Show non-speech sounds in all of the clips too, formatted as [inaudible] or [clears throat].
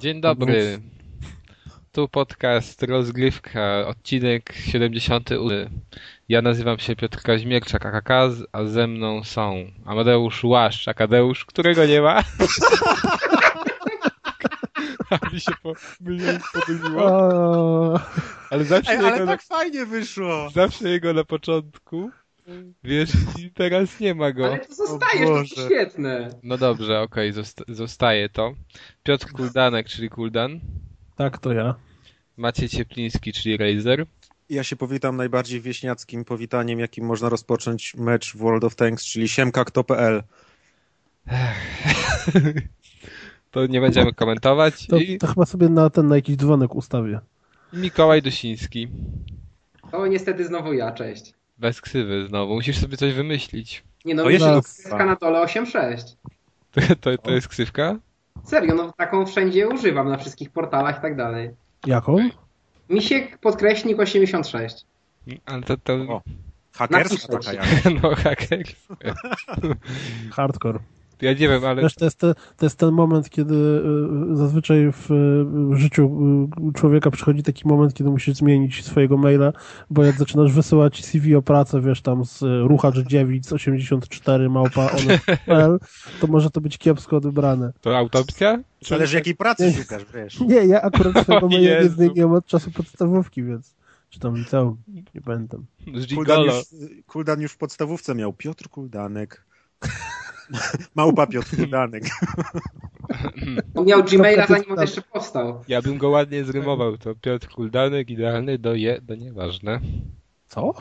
Dzień dobry. Tu podcast Rozgrywka, odcinek 78. Ja nazywam się Piotr Kaźmierczak, AKK, a ze mną są Amadeusz Łaszcz, Akadeusz, którego nie ma. [laughs] A mi się po, mi się pomyliło. Ale zawsze, Ej, ale jego, tak fajnie wyszło. zawsze jego na początku. Wiesz, i teraz nie ma go. Ale to zostajesz, to jest świetne. No dobrze, okej, zosta- zostaje to. Piotr Kuldanek, czyli Kuldan. tak, to ja. Maciej Ciepliński, czyli Razer. Ja się powitam najbardziej wieśniackim powitaniem, jakim można rozpocząć mecz w World of Tanks, czyli siemka.kto.pl. [laughs] To nie będziemy komentować. To, I to chyba sobie na ten na jakiś dzwonek ustawię. Mikołaj Dusiński. O, niestety znowu ja, cześć. Bez ksywy znowu. Musisz sobie coś wymyślić. Nie no, To wiesz, jest ksywka na dole 8.6. To, to, to jest ksywka? Serio, no taką wszędzie używam, na wszystkich portalach i tak dalej. Jaką? Misiek podkreśnik 86. Ale to, to O. Hakerska taka jak. [laughs] no haker. Hardcore. Ja nie wiem, ale Wiesz, to jest, te, to jest ten moment, kiedy y, zazwyczaj w y, życiu y, człowieka przychodzi taki moment, kiedy musisz zmienić swojego maila, bo jak zaczynasz wysyłać CV o pracę, wiesz, tam z y, ruchacz dziewic 84 małpa one.pl, to może to być kiepsko odebrane. to autopsja? Zależy jakiej pracy szukasz, wiesz. [laughs] Nie, ja akurat [laughs] swojego maila nie zmieniłem od czasu podstawówki, więc czy tam liceum, nie pamiętam. Kuldan już, Kuldan już w podstawówce miał Piotr Kuldanek. [laughs] Małpa Piotr Kuldanek. On miał Gmaila zanim on jeszcze powstał. Ja bym go ładnie zrymował. To Piotr Kuldanek, idealny do je, do nieważne. Co?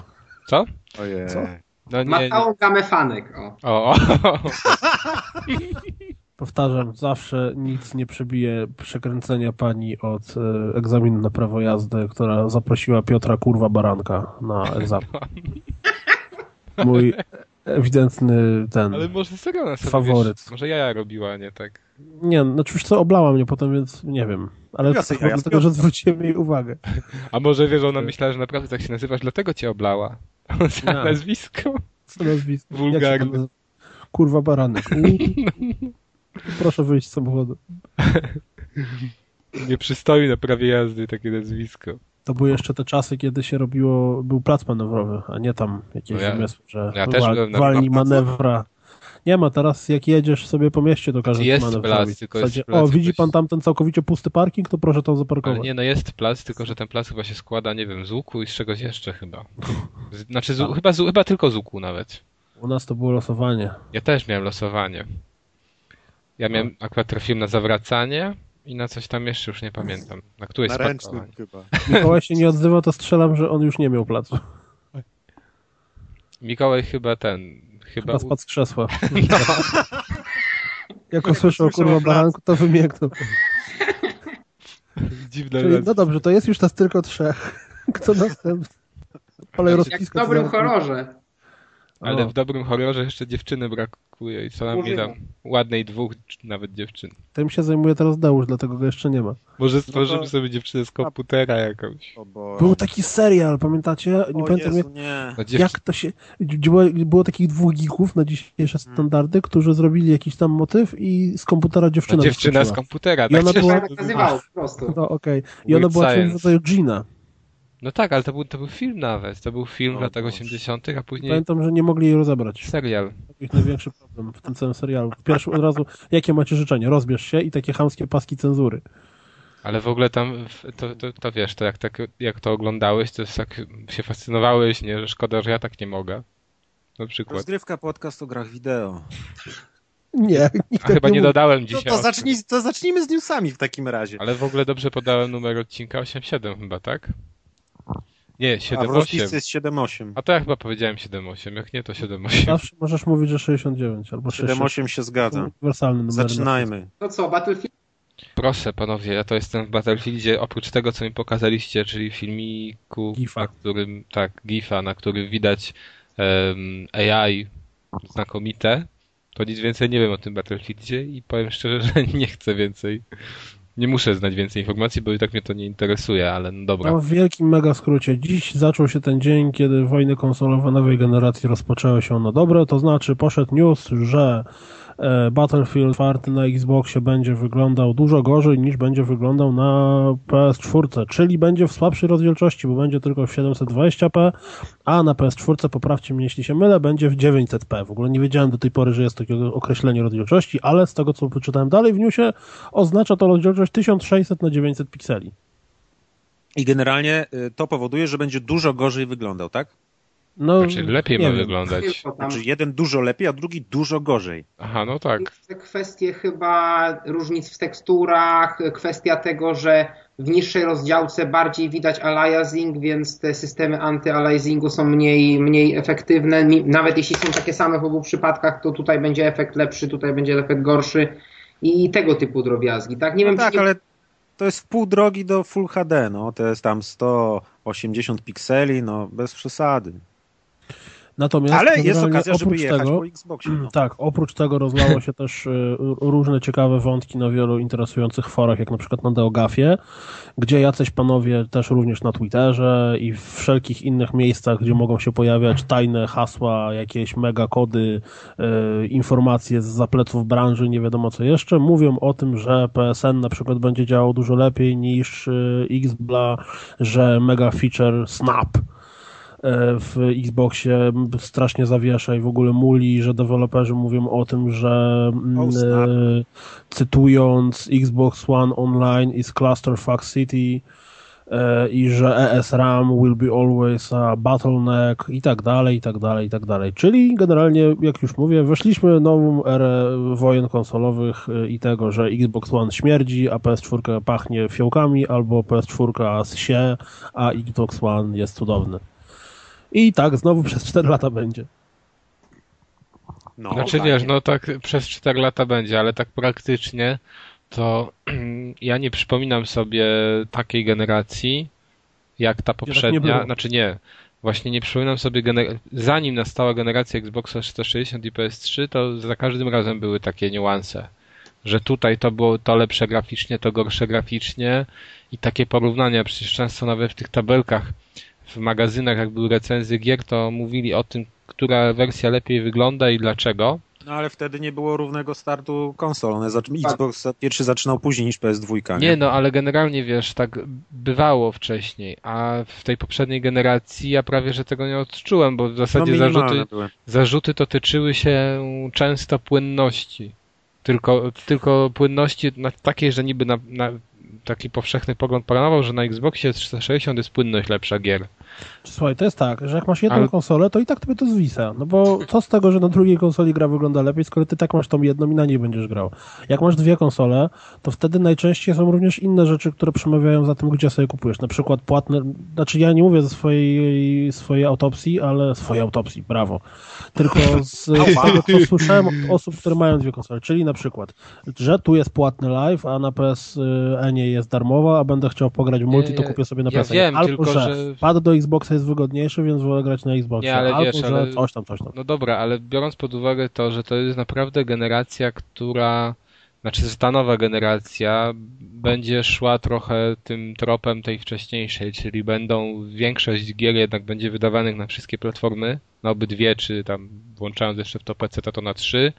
Co? Ojej. Co? No Ma nie. nie. całą gamę fanek, o. O, o. [laughs] Powtarzam, zawsze nic nie przebije przekręcenia pani od e, egzaminu na prawo jazdy, która zaprosiła Piotra Kurwa Baranka na egzamin. [laughs] Mój ewidentny ten... Ale może serio na sobie, Faworyt. Wiesz, może jaja robiła, nie tak. Nie, znaczy już co, oblała mnie potem, więc nie wiem. Ale Ja jaja dlatego, że zwróciłem jej uwagę. [laughs] A może wiesz, ona myślała, że naprawdę tak się nazywasz, dlatego cię oblała. [laughs] Za Nie. nazwisko. [laughs] Co nazwisko? Nazywa? Kurwa Baranek. Proszę wyjść z samochodu. Nie przystoi na prawie jazdy takie nazwisko. To były jeszcze te czasy, kiedy się robiło, był plac manewrowy, a nie tam jakieś No ja- że ja też byłem na- na manewra. Nie ma, teraz jak jedziesz sobie po mieście, to każdy Jest manewr plac, tylko jest zasadzie, plac o, widzi pan tam ten całkowicie pusty parking, to proszę tam Ale zaparkować. nie, no jest plac, tylko że ten plac chyba się składa, nie wiem, z łuku i z czegoś jeszcze chyba. Znaczy, z, chyba, z, chyba tylko z łuku nawet. U nas to było losowanie. Ja też miałem losowanie. Ja miałem, No. akurat trafiłem na zawracanie i na coś tam jeszcze, już nie pamiętam. Na któreś Na ręcznym chyba. Mikołaj się nie odzywa, to strzelam, że on już nie miał placu. Mikołaj chyba ten, chyba... Chyba spadł z krzesła. [laughs] No. Jak usłyszał kurwa baranku, to wymięknął. Dziwne Czyli, no dobrze, to jest już nas tylko trzech. Kto następny? Olej Jak w dobrym horrorze. Ale O, w dobrym horrorze jeszcze dziewczyny brakuje i co nam mi tam ładnej dwóch nawet dziewczyn. Tym się zajmuje teraz Deusz, dlatego go jeszcze nie ma. Może stworzymy No to- sobie dziewczynę z komputera jakąś. Był taki serial, pamiętacie? Nie O pamiętam Jezu, jak, nie. No, dziew... jak to się... Było, było takich dwóch geeków na dzisiejsze Hmm. standardy, którzy zrobili jakiś tam motyw i z komputera dziewczyna no, dziewczyna z wyskoczyła. komputera. I ona tak się była- Tak nazywało po prostu. No okej. I ona Weird była czymś w rodzaju Gina. No tak, ale to był, to był film nawet. To był film w O latach Boże. 80., a później Pamiętam, że nie mogli jej rozebrać. serial. To ich największy problem w tym całym serialu. Pierwszy od razu, jakie macie życzenie? Rozbierz się i takie chamskie paski cenzury. Ale w ogóle tam, w- to, to, to wiesz, to jak, tak, jak to oglądałeś, to tak się fascynowałeś, nie, że szkoda, że ja tak nie mogę. Na przykład. Rozgrywka podcast o grach wideo. Nie, A tak chyba nie mówi. dodałem No dzisiaj. to, o- zacznij, to zacznijmy z newsami w takim razie. Ale w ogóle dobrze podałem numer odcinka 87 chyba, tak? Nie, A w 78. rozpisce jest 7.8. A to ja chyba powiedziałem 78, jak nie to 78. Zawsze możesz mówić, że 69 albo 66. 7.8 się zgadza. Uniwersalny numer. Zaczynajmy. To co, Battlefield? Proszę panowie, ja to jestem w Battlefieldzie, oprócz tego co mi pokazaliście, czyli filmiku, Gifa. na którym, tak, gifa, na którym widać em, AI znakomite, to nic więcej nie wiem o tym Battlefieldzie i powiem szczerze, [laughs] że nie chcę więcej. Nie muszę znać więcej informacji, bo i tak mnie to nie interesuje, ale no dobra. No, w wielkim mega skrócie. Dziś zaczął się ten dzień, kiedy wojny konsolowe nowej generacji rozpoczęły się na dobre, to znaczy poszedł news, że Battlefield 4 na Xboxie będzie wyglądał dużo gorzej niż będzie wyglądał na PS4, czyli będzie w słabszej rozdzielczości, bo będzie tylko w 720p, a na PS4, poprawcie mnie jeśli się mylę, będzie w 900p. W ogóle nie wiedziałem do tej pory, że jest takie określenie rozdzielczości, ale z tego co wyczytałem dalej w newsie, oznacza to rozdzielczość 1600 na 900 pikseli. I generalnie y, to powoduje, że będzie dużo gorzej wyglądał, tak? No, znaczy lepiej ma wiem. wyglądać. Znaczy jeden dużo lepiej, a drugi dużo gorzej. Aha, no tak. Te kwestie chyba różnic w teksturach, kwestia tego, że w niższej rozdziałce bardziej widać aliasing, więc te systemy anty-aliasingu są mniej, mniej efektywne. Nawet jeśli są takie same w obu przypadkach, to tutaj będzie efekt lepszy, tutaj będzie efekt gorszy i tego typu drobiazgi. Tak, nie no wiem, tak nie... ale to jest pół drogi do Full HD, no to jest tam 180 pikseli, no bez przesady. Natomiast Ale jest okazja, żeby jechać tego, po Xboxie. No. Tak, oprócz tego rozlało się też y, różne ciekawe wątki na wielu interesujących forach, jak na przykład na Deogafie, gdzie jacyś panowie też również na Twitterze i w wszelkich innych miejscach, gdzie mogą się pojawiać tajne hasła, jakieś mega kody, y, informacje z zapleców branży, nie wiadomo co jeszcze, mówią o tym, że PSN na przykład będzie działał dużo lepiej niż y, Xbla, że mega feature Snap w Xboxie strasznie zawiesza i w ogóle muli, że deweloperzy mówią o tym, że oh, cytując Xbox One Online is clusterfuck city e, i że ESRAM will be always a bottleneck i tak dalej, i tak dalej, i tak dalej. Czyli generalnie, jak już mówię, weszliśmy w nową erę wojen konsolowych i tego, że Xbox One śmierdzi, a PS4 pachnie fiołkami, albo PS4 się, a Xbox One jest cudowny. I tak znowu przez 4 lata będzie. No, znaczy wiesz, no tak przez 4 lata będzie, ale tak praktycznie to [clears throat] ja nie przypominam sobie takiej generacji jak ta tak poprzednia, znaczy nie, właśnie nie przypominam sobie, gener- zanim nastała generacja Xboxa 360 i PS3, to za każdym razem były takie niuanse, że tutaj to było to lepsze graficznie, to gorsze graficznie i takie porównania, przecież często nawet w tych tabelkach w magazynach, jak były recenzje gier, to mówili o tym, która wersja lepiej wygląda i dlaczego. No ale wtedy nie było równego startu konsol. One zac- Xbox pierwszy zaczynał później niż PS2. Nie? nie, no ale generalnie wiesz, tak bywało wcześniej, a w tej poprzedniej generacji ja prawie, że tego nie odczułem, bo w zasadzie no, zarzuty, zarzuty dotyczyły się często płynności. Tylko, tylko płynności takiej, że niby na, na taki powszechny pogląd panował, że na Xboxie 360 jest płynność lepsza gier. Słuchaj, to jest tak, że jak masz jedną Ale... konsolę, to i tak tobie to zwisa. No bo co z tego, że na drugiej konsoli gra wygląda lepiej, skoro ty tak masz tą jedną i na niej będziesz grał. Jak masz dwie konsole, to wtedy najczęściej są również inne rzeczy, które przemawiają za tym, gdzie sobie kupujesz. Na przykład płatne, znaczy ja nie mówię ze swojej, swojej autopsji, ale swojej autopsji, brawo. Tylko z, tego, co słyszałem od osób, które mają dwie konsole. Czyli na przykład, że tu jest płatny live, a na PSN jest darmowa, a będę chciał pograć w multi, to kupię sobie na ja PSN. Wiem, Albo, tylko, że, że pad do Xboxa jest wygodniejszy, więc wolę grać na Xboxie. Nie, ale Albo, wiesz, ale... coś tam, coś tam. No dobra, ale biorąc pod uwagę to, że to jest naprawdę generacja, która znaczy ta nowa generacja będzie szła trochę tym tropem tej wcześniejszej, czyli będą większość gier jednak będzie wydawanych na wszystkie platformy, na obydwie, czy tam włączając jeszcze w to PC, to, to na trzy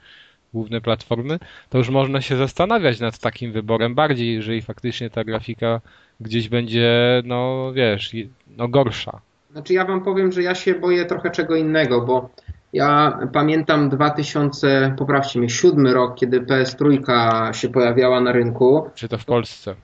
główne platformy, to już można się zastanawiać nad takim wyborem bardziej, jeżeli faktycznie ta grafika gdzieś będzie, no wiesz, no gorsza. Znaczy ja wam powiem, że ja się boję trochę czego innego, bo ja pamiętam 2000, poprawcie mnie, siódmy rok, kiedy PS3 się pojawiała na rynku. Czy to w Polsce?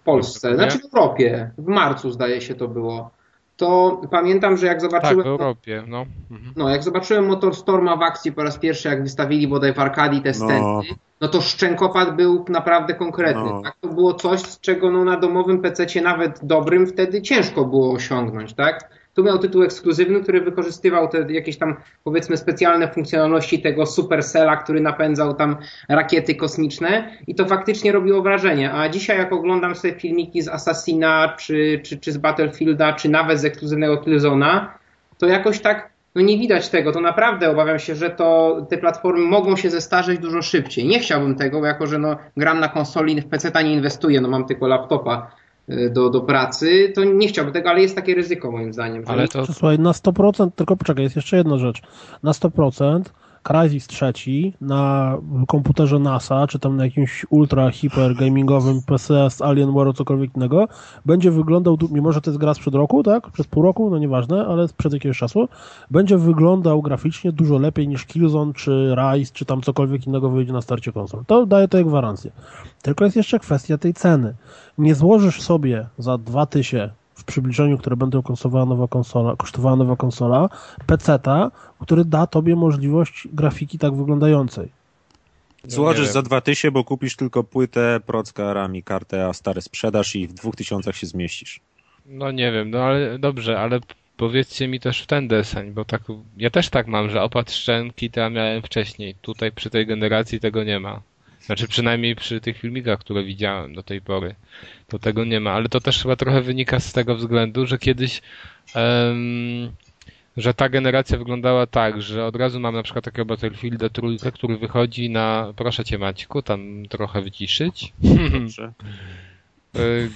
W Polsce, znaczy w Europie. W marcu zdaje się to było. To pamiętam, że jak zobaczyłem. Tak, w Europie, no. Mhm. No, jak zobaczyłem Motorstorma w akcji po raz pierwszy, jak wystawili bodaj w Arkadii te no. Stenty, no to szczękopad był naprawdę konkretny. No. Tak? To było coś, z czego no, na domowym PC nawet dobrym wtedy ciężko było osiągnąć, tak? Tu miał tytuł ekskluzywny, który wykorzystywał te jakieś tam powiedzmy specjalne funkcjonalności tego Supercella, który napędzał tam rakiety kosmiczne i to faktycznie robiło wrażenie. A dzisiaj jak oglądam sobie filmiki z Assassina, czy, czy, czy z Battlefielda, czy nawet z ekskluzywnego Killzone'a, to jakoś tak no nie widać tego, to naprawdę obawiam się, że to te platformy mogą się zestarzeć dużo szybciej. Nie chciałbym tego, bo jako że no, gram na konsoli, w PC nie inwestuję, no mam tylko laptopa do, do pracy, to nie chciałbym tego, ale jest takie ryzyko moim zdaniem. Ale to... Słuchaj, na 100%, tylko poczekaj, jest jeszcze jedna rzecz. Na 100% Crysis trzeci na komputerze NASA, czy tam na jakimś ultra hiper gamingowym PC z Alienware cokolwiek innego, będzie wyglądał, mimo że to jest gra sprzed roku, tak? Przez pół roku, no nieważne, ale sprzed jakiegoś czasu, będzie wyglądał graficznie dużo lepiej niż Killzone, czy Rise, czy tam cokolwiek innego wyjdzie na starcie konsol. To daje to gwarancję. Tylko jest jeszcze kwestia tej ceny. Nie złożysz sobie za 2000 w przybliżeniu, które będą kosztowała nowa konsola, kosztowała nowa konsola, PC-ta, który da tobie możliwość grafiki tak wyglądającej. Złożysz za 2000, bo kupisz tylko płytę, procka, rami, kartę, a stare sprzedasz i w 2000 się zmieścisz. No nie wiem, no ale dobrze, ale powiedzcie mi też w ten deseń, bo tak, ja też tak mam, że opad szczęki to ja miałem wcześniej. Tutaj przy tej generacji tego nie ma. Znaczy przynajmniej przy tych filmikach, które widziałem do tej pory, to tego nie ma. Ale to też chyba trochę wynika z tego względu, że kiedyś um, że ta generacja wyglądała tak, że od razu mam na przykład takiego Battlefielda trójkę, który wychodzi na, proszę cię Maćku, tam trochę wyciszyć. Dobrze.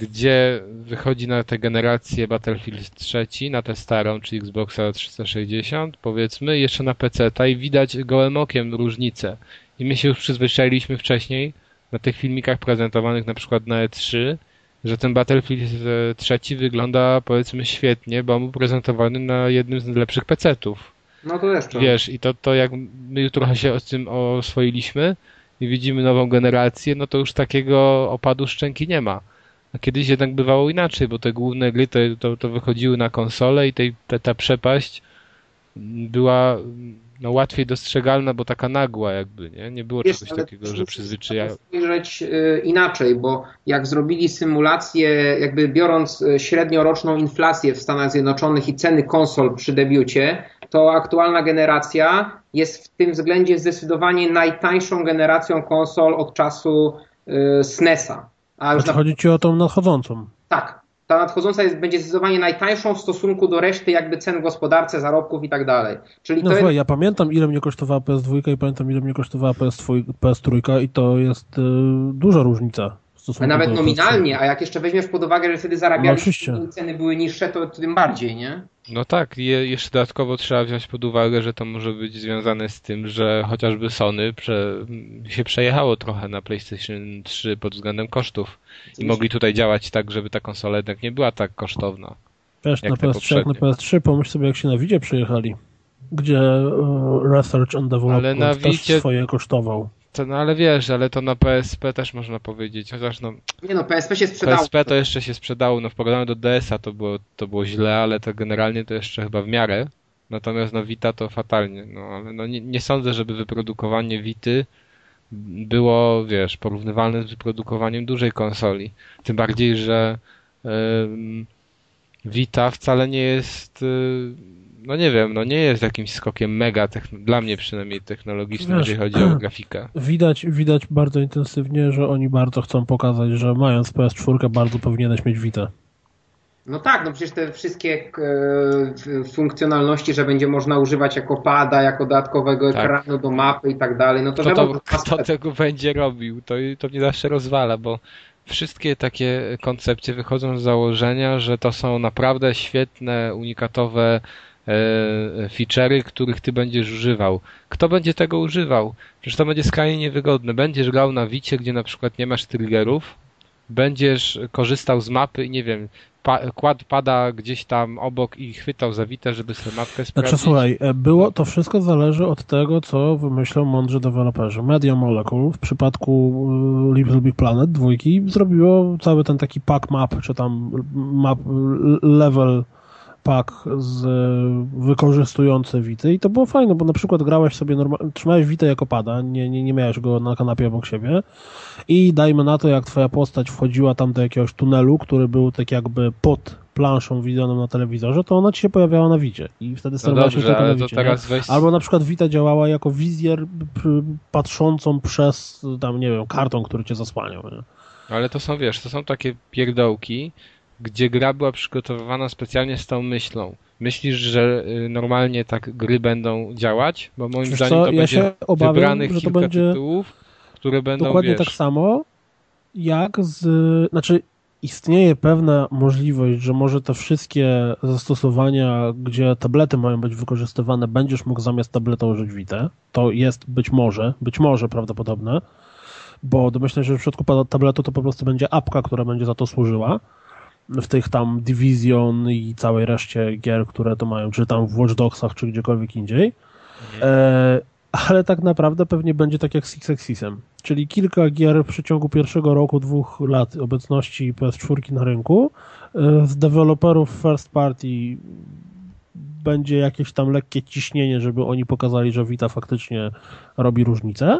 Gdzie wychodzi na tę generację Battlefield 3, na tę starą, czy Xboxa 360, powiedzmy, jeszcze na PC, i widać gołym okiem różnicę. I my się już przyzwyczailiśmy wcześniej na tych filmikach prezentowanych na przykład na E3, że ten Battlefield trzeci wygląda powiedzmy świetnie, bo był prezentowany na jednym z lepszych PC-ów. No to jeszcze. Wiesz, i to, to jak my trochę się z tym oswoiliśmy i widzimy nową generację, no to już takiego opadu szczęki nie ma. A kiedyś jednak bywało inaczej, bo te główne gry to, to, to wychodziły na konsolę i tej, ta, ta przepaść była no, łatwiej dostrzegalna, bo taka nagła jakby, nie? Nie było Wiesz, czegoś takiego, że przyzwyczaja... spojrzeć y, inaczej, bo jak zrobili symulację, jakby biorąc y, średnioroczną inflację w Stanach Zjednoczonych i ceny konsol przy debiucie, to aktualna generacja jest w tym względzie zdecydowanie najtańszą generacją konsol od czasu y, SNES-a. A już Chodzi na... ci o tą nadchodzącą. Tak, ta nadchodząca jest, będzie zdecydowanie najtańszą w stosunku do reszty jakby cen gospodarce, zarobków i tak dalej. Czyli no to słuchaj, jest... ja pamiętam ile mnie kosztowała PS2 i pamiętam ile mnie kosztowała PS3, PS3 i to jest y, duża różnica. A nawet nominalnie, a jak jeszcze weźmiesz pod uwagę, że wtedy zarabialiśmy no, ceny były niższe, to tym bardziej, nie? No tak, je, jeszcze dodatkowo trzeba wziąć pod uwagę, że to może być związane z tym, że chociażby Sony prze, się przejechało trochę na PlayStation 3 pod względem kosztów i mogli tutaj działać tak, żeby ta konsola jednak nie była tak kosztowna. Wiesz, na PS3, jak na PS3, pomyśl sobie, jak się na Widzie przejechali, gdzie uh, Research and Development Ale na też Wicie... swoje kosztował. To, no ale wiesz, ale to na PSP też można powiedzieć, chociaż no... Nie no, PSP się sprzedało. PSP to jeszcze się sprzedało, no w porównaniu do DS-a to było, to było źle, ale to generalnie to jeszcze chyba w miarę. Natomiast no Vita to fatalnie, no ale no nie, nie sądzę, żeby wyprodukowanie Vity było, wiesz, porównywalne z wyprodukowaniem dużej konsoli. Tym bardziej, że yy, Vita wcale nie jest... Yy, no nie wiem, no nie jest jakimś skokiem mega, dla mnie przynajmniej technologicznym, Wiesz, jeżeli chodzi o [clears throat] grafikę. Widać, widać bardzo intensywnie, że oni bardzo chcą pokazać, że mając PS4 bardzo powinieneś mieć Vita. No tak, no przecież te wszystkie e, funkcjonalności, że będzie można używać jako pada, jako dodatkowego tak. ekranu do mapy i tak dalej, no to kto, to, kto tego będzie robił, to, to mnie zawsze rozwala, bo wszystkie takie koncepcje wychodzą z założenia, że to są naprawdę świetne, unikatowe E, feature'y, których ty będziesz używał. Kto będzie tego używał? Przecież to będzie skrajnie niewygodne. Będziesz grał na wicie, gdzie na przykład nie masz triggerów, będziesz korzystał z mapy i nie wiem, pa, kład pada gdzieś tam obok i chwytał za witę, żeby sobie mapkę znaczy, sprawdzić. Znaczy słuchaj, e, było, to wszystko zależy od tego, co wymyślą mądrzy deweloperzy. Media Molecule w przypadku e, Little Big Planet dwójki zrobiło cały ten taki pack map, czy tam map level pak z, wykorzystujący Wity i to było fajne, bo na przykład grałeś sobie, normal, trzymałeś Witę jako pada, nie, nie, nie miałeś go na kanapie obok siebie i dajmy na to, jak twoja postać wchodziła tam do jakiegoś tunelu, który był tak jakby pod planszą widzoną na telewizorze, to ona ci się pojawiała na widzie i wtedy no sterowałeś no tylko na widzie. Weź... Albo na przykład Wita działała jako wizjer patrzącą przez tam, nie wiem, karton, który cię zasłaniał. Nie? Ale to są, wiesz, to są takie pierdołki, gdzie gra była przygotowywana specjalnie z tą myślą. Myślisz, że y, normalnie tak gry będą działać? Bo moim zdaniem to ja będzie obawiam, wybranych że to kilka będzie tytułów, które będą Dokładnie wiesz... tak samo, jak z... Znaczy, istnieje pewna możliwość, że może te wszystkie zastosowania, gdzie tablety mają być wykorzystywane, będziesz mógł zamiast tableta użyć Vita. To jest być może, być może prawdopodobne, bo domyślam się, że w przypadku tabletu to po prostu będzie apka, która będzie za to służyła w tych tam Division i całej reszcie gier, które to mają, czy tam w Watch Dogsach, czy gdziekolwiek indziej. Mhm. E, ale tak naprawdę pewnie będzie tak jak z Axisem, czyli kilka gier w przeciągu pierwszego roku, dwóch lat obecności PS4 na rynku. E, z deweloperów first party będzie jakieś tam lekkie ciśnienie, żeby oni pokazali, że Vita faktycznie robi różnicę.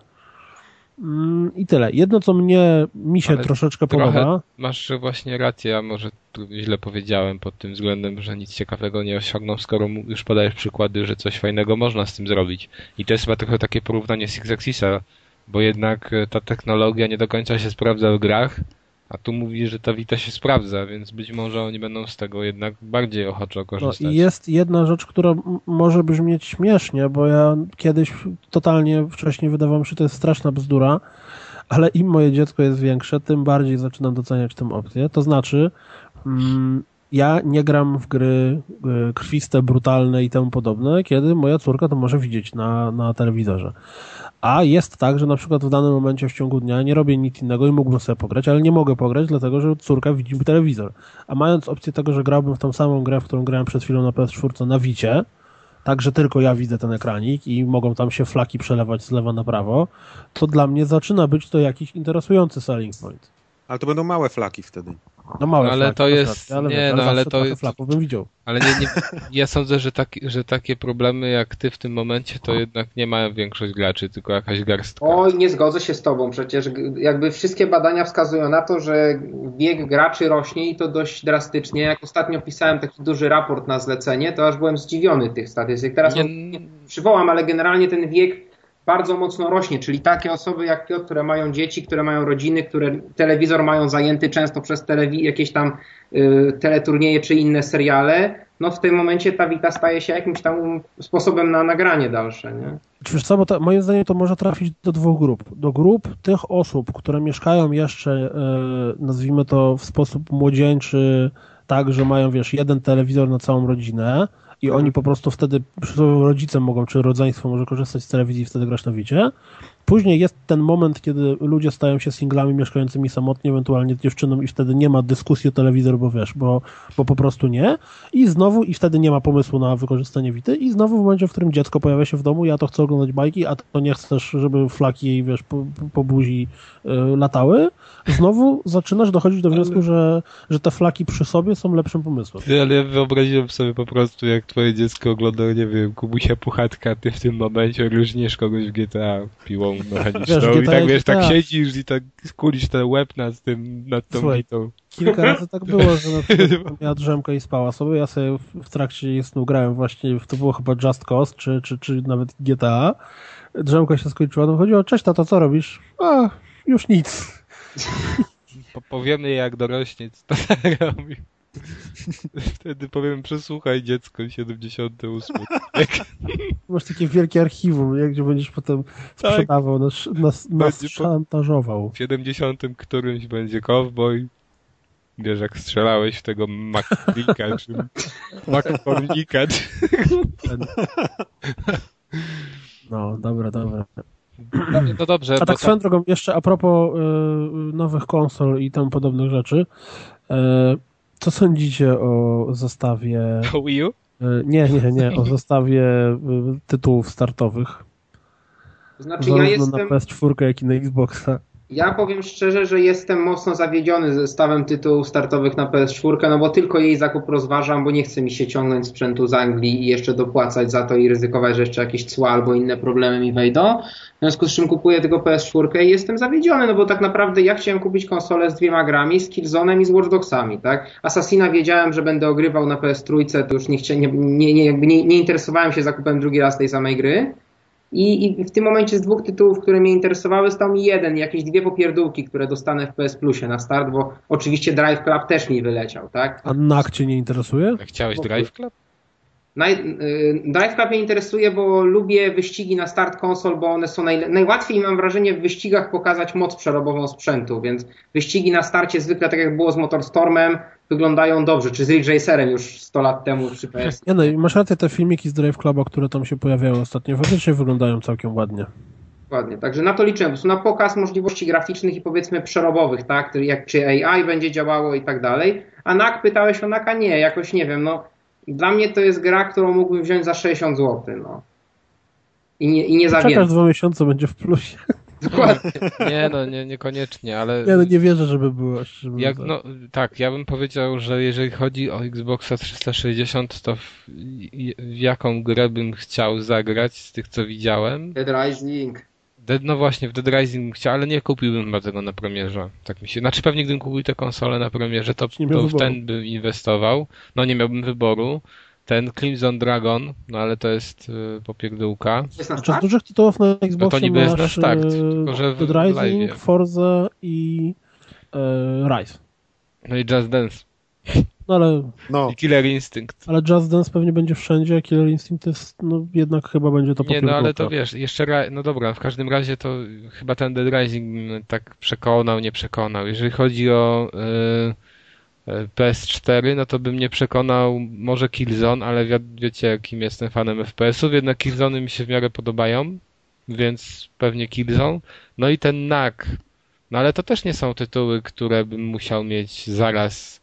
Mm, I tyle. Jedno, co mnie, mi się Ale troszeczkę podoba. Masz właśnie rację, a może tu źle powiedziałem pod tym względem, że nic ciekawego nie osiągną, skoro już podajesz przykłady, że coś fajnego można z tym zrobić. I to jest chyba trochę takie porównanie z X-Axisa, bo jednak e, ta technologia nie do końca się sprawdza w grach, a tu mówi, że ta Vita się sprawdza, więc być może oni będą z tego jednak bardziej ochoczo korzystać. No i jest jedna rzecz, która może brzmieć śmiesznie, bo ja kiedyś totalnie wcześniej wydawałem się, że to jest straszna bzdura, ale im moje dziecko jest większe, tym bardziej zaczynam doceniać tę opcję. To znaczy, mm, ja nie gram w gry y, krwiste, brutalne i temu podobne, kiedy moja córka to może widzieć na, na telewizorze. A jest tak, że na przykład w danym momencie w ciągu dnia nie robię nic innego i mógłbym sobie pograć, ale nie mogę pograć, dlatego że córka widzi telewizor. A mając opcję tego, że grałbym w tą samą grę, w którą grałem przed chwilą na PS4 na Wicie, tak, że tylko ja widzę ten ekranik i mogą tam się flaki przelewać z lewa na prawo, to dla mnie zaczyna być to jakiś interesujący selling point. Ale to będą małe flaki wtedy. No małe no, ale flaki, to jest, ale, nie, no, ale to jest, flaków bym widział. Ale nie, nie, ja sądzę, że, tak, że takie problemy jak ty w tym momencie to jednak nie mają większość graczy, tylko jakaś garstka. Oj, nie zgodzę się z tobą, przecież jakby wszystkie badania wskazują na to, że wiek graczy rośnie i to dość drastycznie. Jak ostatnio pisałem taki duży raport na zlecenie, to aż byłem zdziwiony tych statystyk. Teraz nie, nie przywołam, ale generalnie ten wiek bardzo mocno rośnie, czyli takie osoby jak Piotr, które mają dzieci, które mają rodziny, które telewizor mają zajęty często przez telewi- jakieś tam y, teleturnieje czy inne seriale, no w tym momencie ta Wita staje się jakimś tam sposobem na nagranie dalsze, nie? Wiesz co, bo to, moim zdaniem to może trafić do dwóch grup. Do grup tych osób, które mieszkają jeszcze, y, nazwijmy to w sposób młodzieńczy, tak, że mają, wiesz, jeden telewizor na całą rodzinę, i oni po prostu wtedy, rodzice mogą, czy rodzeństwo może korzystać z telewizji i wtedy grać na wicie. Później jest ten moment, kiedy ludzie stają się singlami mieszkającymi samotnie, ewentualnie z dziewczyną i wtedy nie ma dyskusji o telewizor, bo wiesz, bo, bo po prostu nie. I znowu, i wtedy nie ma pomysłu na wykorzystanie Wity i znowu w momencie, w którym dziecko pojawia się w domu, ja to chcę oglądać bajki, a to nie chcesz, żeby flaki jej, wiesz, po, po buzi y, latały, znowu zaczynasz dochodzić do wniosku, ale... że, że te flaki przy sobie są lepszym pomysłem. Ty, ale ja wyobraziłem sobie po prostu, jak twoje dziecko ogląda, nie wiem, Kubusia Puchatka, ty w tym momencie różnisz kogoś w GTA piłą mechaniczną wiesz, i tak wiesz, tak siedzisz i tak skulisz ten łeb nad tym, nad tą Słuchaj, bitą. Kilka razy tak było, że na przykład [laughs] miała drzemkę i spała sobie, ja sobie w trakcie snu grałem właśnie, to było chyba Just Cause, czy, czy, czy nawet GTA. Drzemka się skończyła, no chodziło, cześć tato, co robisz? A, już nic. [laughs] Po, powiemy jak dorośnie, co to [laughs] robi. [laughs] Wtedy powiem, przesłuchaj dziecko 78. [laughs] Masz takie wielkie archiwum, jak gdzie będziesz potem tak. sprzedawał, nas, nas, nas szantażował. W 70 którymś będzie cowboy. Wiesz, jak strzelałeś w tego McCricka, [laughs] czy McCormicka. No, dobra, dobra. No dobrze. A tak swoją drogą, jeszcze a propos y, nowych konsol i tam podobnych rzeczy. Y, co sądzicie o zestawie... O Wii U? E, nie, nie, nie, o zestawie e, tytułów startowych. Znaczy Zarówno ja jestem... na PS4, jak i na Xboxa. Ja powiem szczerze, że jestem mocno zawiedziony zestawem tytułów startowych na PS4, no bo tylko jej zakup rozważam, bo nie chce mi się ciągnąć sprzętu z Anglii i jeszcze dopłacać za to i ryzykować, że jeszcze jakieś cła albo inne problemy mi wejdą. W związku z czym kupuję tego PS4 i jestem zawiedziony, no bo tak naprawdę ja chciałem kupić konsolę z dwiema grami, z Killzone'em i z Watch Dogsami, tak? Assassina wiedziałem, że będę ogrywał na PS3, to już nie, chcia, nie, nie, nie, nie, nie interesowałem się zakupem drugi raz tej samej gry. I, I, w tym momencie z dwóch tytułów, które mnie interesowały, stał mi jeden, jakieś dwie popierdółki, które dostanę w PS Plusie na start, bo oczywiście Drive Club też mi wyleciał, tak? A NAK cię nie interesuje? Chciałeś Drive Club? Drive Club mnie interesuje, bo lubię wyścigi na start konsol, bo one są naj, najłatwiej, mam wrażenie, w wyścigach pokazać moc przerobową sprzętu, więc wyścigi na starcie zwykle, tak jak było z Motorstormem, wyglądają dobrze, czy z Ridge Racerem już 100 lat temu przy PS. Ja no, masz rację, te filmiki z Drive Cluba, które tam się pojawiały ostatnio, faktycznie wyglądają całkiem ładnie. Dokładnie, także na to liczyłem. Po na pokaz możliwości graficznych i powiedzmy przerobowych, tak? Jak czy AI będzie działało i tak dalej. A NAK pytałeś o NAKa? Nie, jakoś nie wiem. No, dla mnie to jest gra, którą mógłbym wziąć za 60 zł. No. I nie, i nie za Czekasz dwa miesiące, będzie w plusie. [laughs] Dokładnie. Nie, no nie, niekoniecznie, ale... Ja no, nie wierzę, żeby było. Żeby Jak, no, tak, ja bym powiedział, że jeżeli chodzi o Xboxa 360, to w, w jaką grę bym chciał zagrać z tych, co widziałem? Dead Rising. Dead, no właśnie, w Dead Rising chciał, ale nie kupiłbym chyba tego na premierze. Tak mi się. Znaczy pewnie gdybym kupił tę konsolę na premierze, to, to w ten bym inwestował. No nie miałbym wyboru. Ten Crimson Dragon, no ale to jest y, popierdółka. To jest na Znaczy, z start? dużych tytułów na Xboxie niby jest na masz start, e, tylko że w Dead Rising, live'ie. Forza i e, Rise. No i Just Dance. No ale, No, I Killer Instinct. ale Just Dance pewnie będzie wszędzie, a Killer Instinct jest, no jednak chyba będzie to Nie, no ale to wiesz, jeszcze raz, no dobra, w każdym razie to chyba ten Dead Rising tak przekonał, nie przekonał. Jeżeli chodzi o y, y, PS4, no to bym nie przekonał może Killzone, ale wi wiecie jakim jestem fanem FPS-ów, jednak Killzony mi się w miarę podobają, więc pewnie Killzone. No i ten NAK, no ale to też nie są tytuły, które bym musiał mieć zaraz,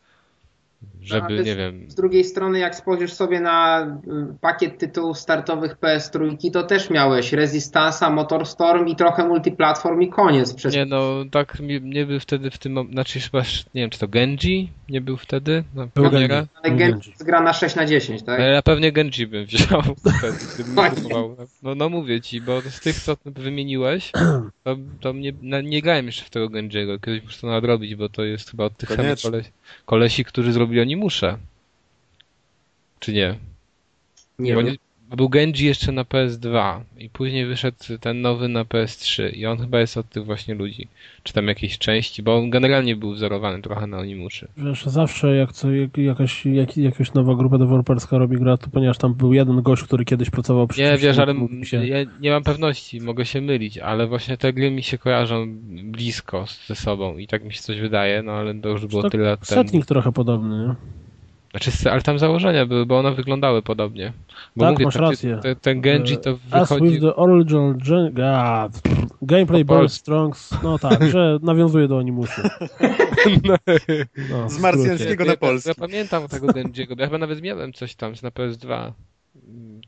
żeby, ale nie wiem... Z drugiej strony, jak spojrzysz sobie na y, pakiet tytułów startowych PS3, to też miałeś Resistance'a, Motorstorm i trochę multiplatform i koniec. Przez... Nie no, tak nie był wtedy w tym momencie, znaczy chyba, nie wiem czy to Genji nie był wtedy na? Genji. Ale Genji. jest gra na 6 na 10, tak? Ale ja pewnie Genji bym [laughs] wziął wtedy, gdybym. No, no mówię ci, bo z tych co wymieniłeś, [clears throat] to, to nie, na, nie grałem jeszcze w tego Genjiego. Kiedyś muszę to nadrobić, bo to jest chyba od tych samych kolesi, którzy zrobili Animusze. Czy nie? Nie Bo wiem. Był Genji jeszcze na PS2 i później wyszedł ten nowy na PS3 i on chyba jest od tych właśnie ludzi. Czy tam jakieś części, bo on generalnie był wzorowany trochę na Animuszy. Wiesz, zawsze jak, co, jak jakaś, jak, jakaś nowa grupa deweloperska robi gra, to ponieważ tam był jeden gość, który kiedyś pracował przy Nie, wiesz, ale się... ja nie mam pewności, mogę się mylić, ale właśnie te gry mi się kojarzą blisko ze sobą i tak mi się coś wydaje, no ale to już było Tak, tyle lat temu. Setnik trochę podobny, nie? Znaczy, ale tam założenia były, bo one wyglądały podobnie. Bo Tak, mówię, masz rację. te- Ten Genji to As wychodzi... with the original gen... God. Gameplay polsku. Strongs, no tak, że [laughs] nawiązuje do animusu. No, Z w marsjańskiego na ja, polski. ja pamiętam tego Genjiego, bo ja chyba nawet miałem coś tam na PS2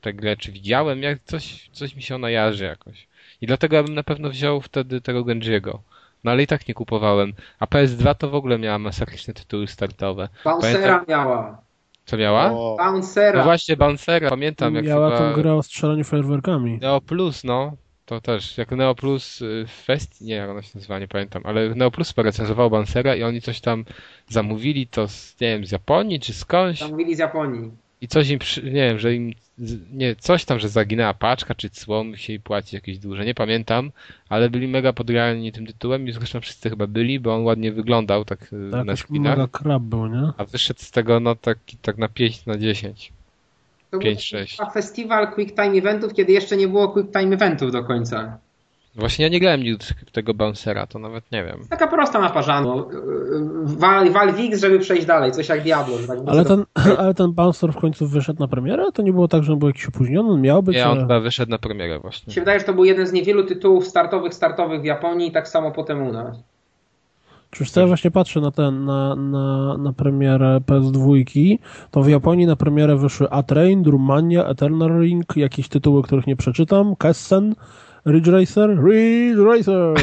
tę grę, czy widziałem, jak coś, coś mi się ona jarzy jakoś. I dlatego ja bym na pewno wziął wtedy tego Genjiego. No ale i tak nie kupowałem. A PS2 to w ogóle miała masakryczne tytuły startowe. Bouncera Pamiętam- miała. Co miała? O, Bouncera. No właśnie, Bouncera, pamiętam jak Miała chyba... tą grę o strzelaniu fajerwerkami. Neo Plus, no. To też. Jak Neo Plus y, Fest... Nie, jak ona się nazywa, nie pamiętam. Ale Neo Plus recenzował Bouncera i oni coś tam zamówili, to z, nie wiem, z Japonii czy skądś. Zamówili z Japonii. I coś im, przy, nie wiem, że im, nie, coś tam, że zaginęła paczka, czy cło, musieli płacić jakieś duże, nie pamiętam, ale byli mega podgrani tym tytułem i zresztą wszyscy chyba byli, bo on ładnie wyglądał tak y, Tak, na screenach, mega krab był, nie? a wyszedł z tego, no tak, tak na 5 na 10. To był 5-6. chyba festiwal Quick Time Eventów, kiedy jeszcze nie było Quick Time Eventów do końca. Właśnie ja nie grałem nigdy tego Bouncera, to nawet nie wiem. Taka prosta mapa żadną. Wal, wal Wix, żeby przejść dalej. Coś jak Diablo. Tak Ale ten, ale ten Bouncer w końcu wyszedł na premierę? To nie było tak, że on był jakiś opóźniony? On miał być, Nie, on ale... chyba wyszedł na premierę Mi właśnie. się wydaje, że to był jeden z niewielu tytułów startowych, startowych w Japonii i tak samo potem u nas. Czyż co ja właśnie patrzę na ten, na, na, na premierę PS2, to w Japonii na premierę wyszły A-Train, Drummania, Eternal Ring, jakieś tytuły, których nie przeczytam, Kessen, Ridge Racer, Ridge Racer,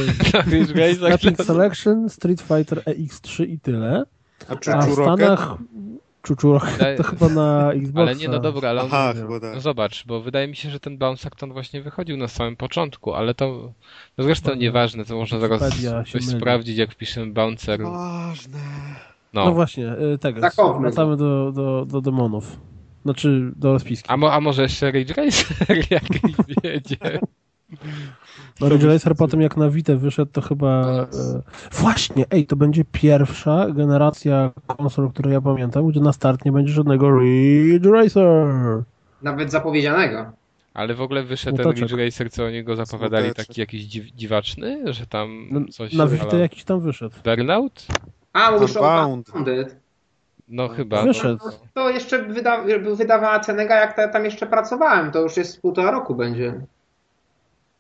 [laughs] Epic Selection, Street Fighter EX3 i tyle. a A w? Stanach Chuchu Rocket to chyba na Xboxa. Ale nie, no dobra, ale on, Aha, chyba tak. no zobacz, bo wydaje mi się, że ten Bounce Acton właśnie wychodził na samym początku, ale to, no zresztą Dobra. nieważne, to można zaraz coś myli. sprawdzić, jak wpiszemy Bouncer. Ważne. No No. właśnie, y, tego, Zakopmy. wracamy do, do, do demonów. Znaczy, do rozpiski. A, mo, a może jeszcze Rage Racer [laughs] jakiś wiedzie? No Ridge Racer po tym jak na Vita wyszedł, to chyba... E, właśnie, ej, to będzie pierwsza generacja konsol, której ja pamiętam, gdzie na start nie będzie żadnego Ridge Racer. Nawet zapowiedzianego. Ale w ogóle wyszedł ten Ridge Racer, co o niego zapowiadali, taki jakiś dziw, dziwaczny, że tam no, coś... Na Vita jakiś tam wyszedł. Burnout? A, mówisz o Bounded. No chyba. Wyszedł. To, to jeszcze wyda, wydawała Cenega, jak ta, tam jeszcze pracowałem. To już jest półtora roku będzie.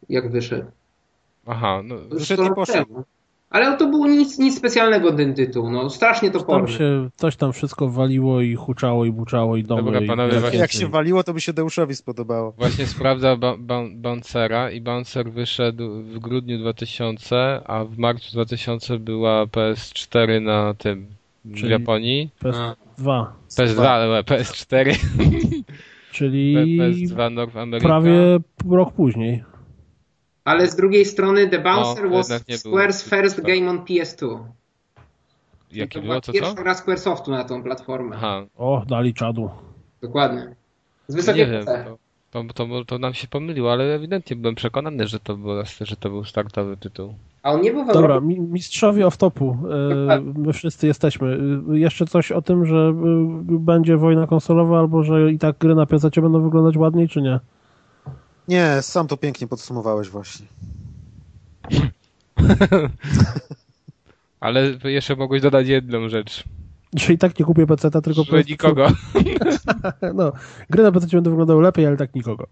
Jak wyszedł. Aha, no wyszedł i poszedł. Ale no to było nic, nic specjalnego ten tytuł, no strasznie to Tam się coś tam wszystko waliło i huczało i buczało i domy. Dobra, panowie, i właśnie... Jak się waliło, to by się Deuszowi spodobało. Właśnie sprawdza ba Bouncera i Bouncer wyszedł w grudniu 2000, a w marcu 2000 była PS4 na tym w Czyli Japonii. PS2. PS2, ale PS4. Czyli PS2 North America. prawie rok później. Ale z drugiej strony The Bouncer no, was Square's first game on PS2. Jakie było, co, Pierwsza gra Squaresoftu na tą platformę. Aha. O, dali czadu. Dokładnie. Z wysokiej Nie to, to, to, to, nam się pomyliło, ale ewidentnie byłem przekonany, że to, było, że to był startowy tytuł. A on nie był w Dobra, mistrzowie off-topu. E, my wszyscy jesteśmy. E, jeszcze coś o tym, że e, będzie wojna konsolowa, albo że i tak gry na PC będą wyglądać ładniej, czy nie? Nie, sam to pięknie podsumowałeś właśnie. [laughs] Ale jeszcze mogłeś dodać jedną rzecz. Że i tak nie kupię PC, tylko że po prostu... nikogo. [laughs] no, gry na PC będą wyglądały lepiej, ale tak nikogo.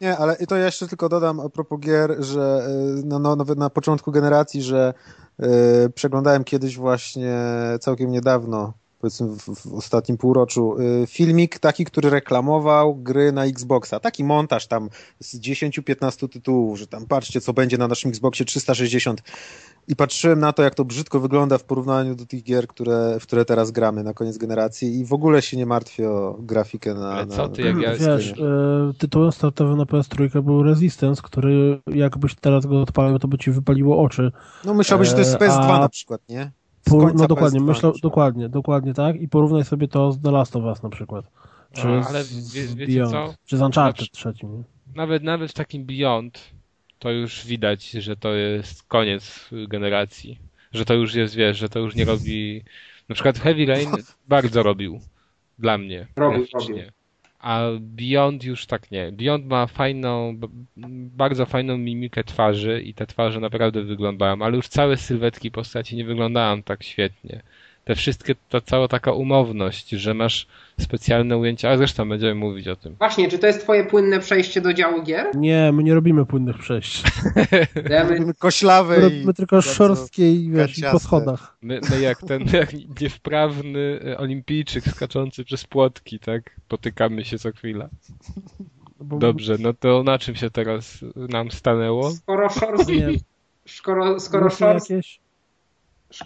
Nie, ale to ja jeszcze tylko dodam a propos gier, że no, no, nawet na początku generacji, że yy, przeglądałem kiedyś właśnie całkiem niedawno powiedzmy w, w ostatnim półroczu, y, filmik taki, który reklamował gry na Xboxa. Taki montaż tam z 10-15 tytułów, że tam patrzcie, co będzie na naszym Xboxie 360 i patrzyłem na to, jak to brzydko wygląda w porównaniu do tych gier, które, w które teraz gramy na koniec generacji i w ogóle się nie martwię o grafikę na... Ale co ty, jak ja... Wiesz, y, tytułem startowym na PS3 był Resistance, który jakbyś teraz go odpalił, to by ci wypaliło oczy. No myślałbyś, że to jest PS2 a... na przykład, nie? No dokładnie, myślę, dokładnie, dokładnie tak i porównaj sobie to z The Last of Us na przykład. Czy no, ale wie, wiecie Beyond, co? Czy z Uncharted trzecim. Nie? Nawet, nawet w takim Beyond to już widać, że to jest koniec generacji. Że to już jest, wiesz, że to już nie robi... Na przykład Heavy Rain bardzo robił. Dla mnie. Robił, robił. A Beyond już tak nie. Beyond ma fajną, bardzo fajną mimikę twarzy i te twarze naprawdę wyglądają, ale już całe sylwetki postaci nie wyglądają tak świetnie te wszystkie, ta cała taka umowność, że masz specjalne ujęcia, a zresztą będziemy mówić o tym. Właśnie, czy to jest twoje płynne przejście do działu gier? Nie, my nie robimy płynnych przejść. [laughs] robimy koślawe Robimy tylko szorstkie i, wiesz, i po schodach. My, my jak ten [laughs] jak niewprawny e, olimpijczyk skaczący przez płotki, tak? Potykamy się co chwila. Bo... Dobrze, no to na czym się teraz nam stanęło? Skoro [laughs] szorstkie... Skoro, skoro szorstkie... Jakieś?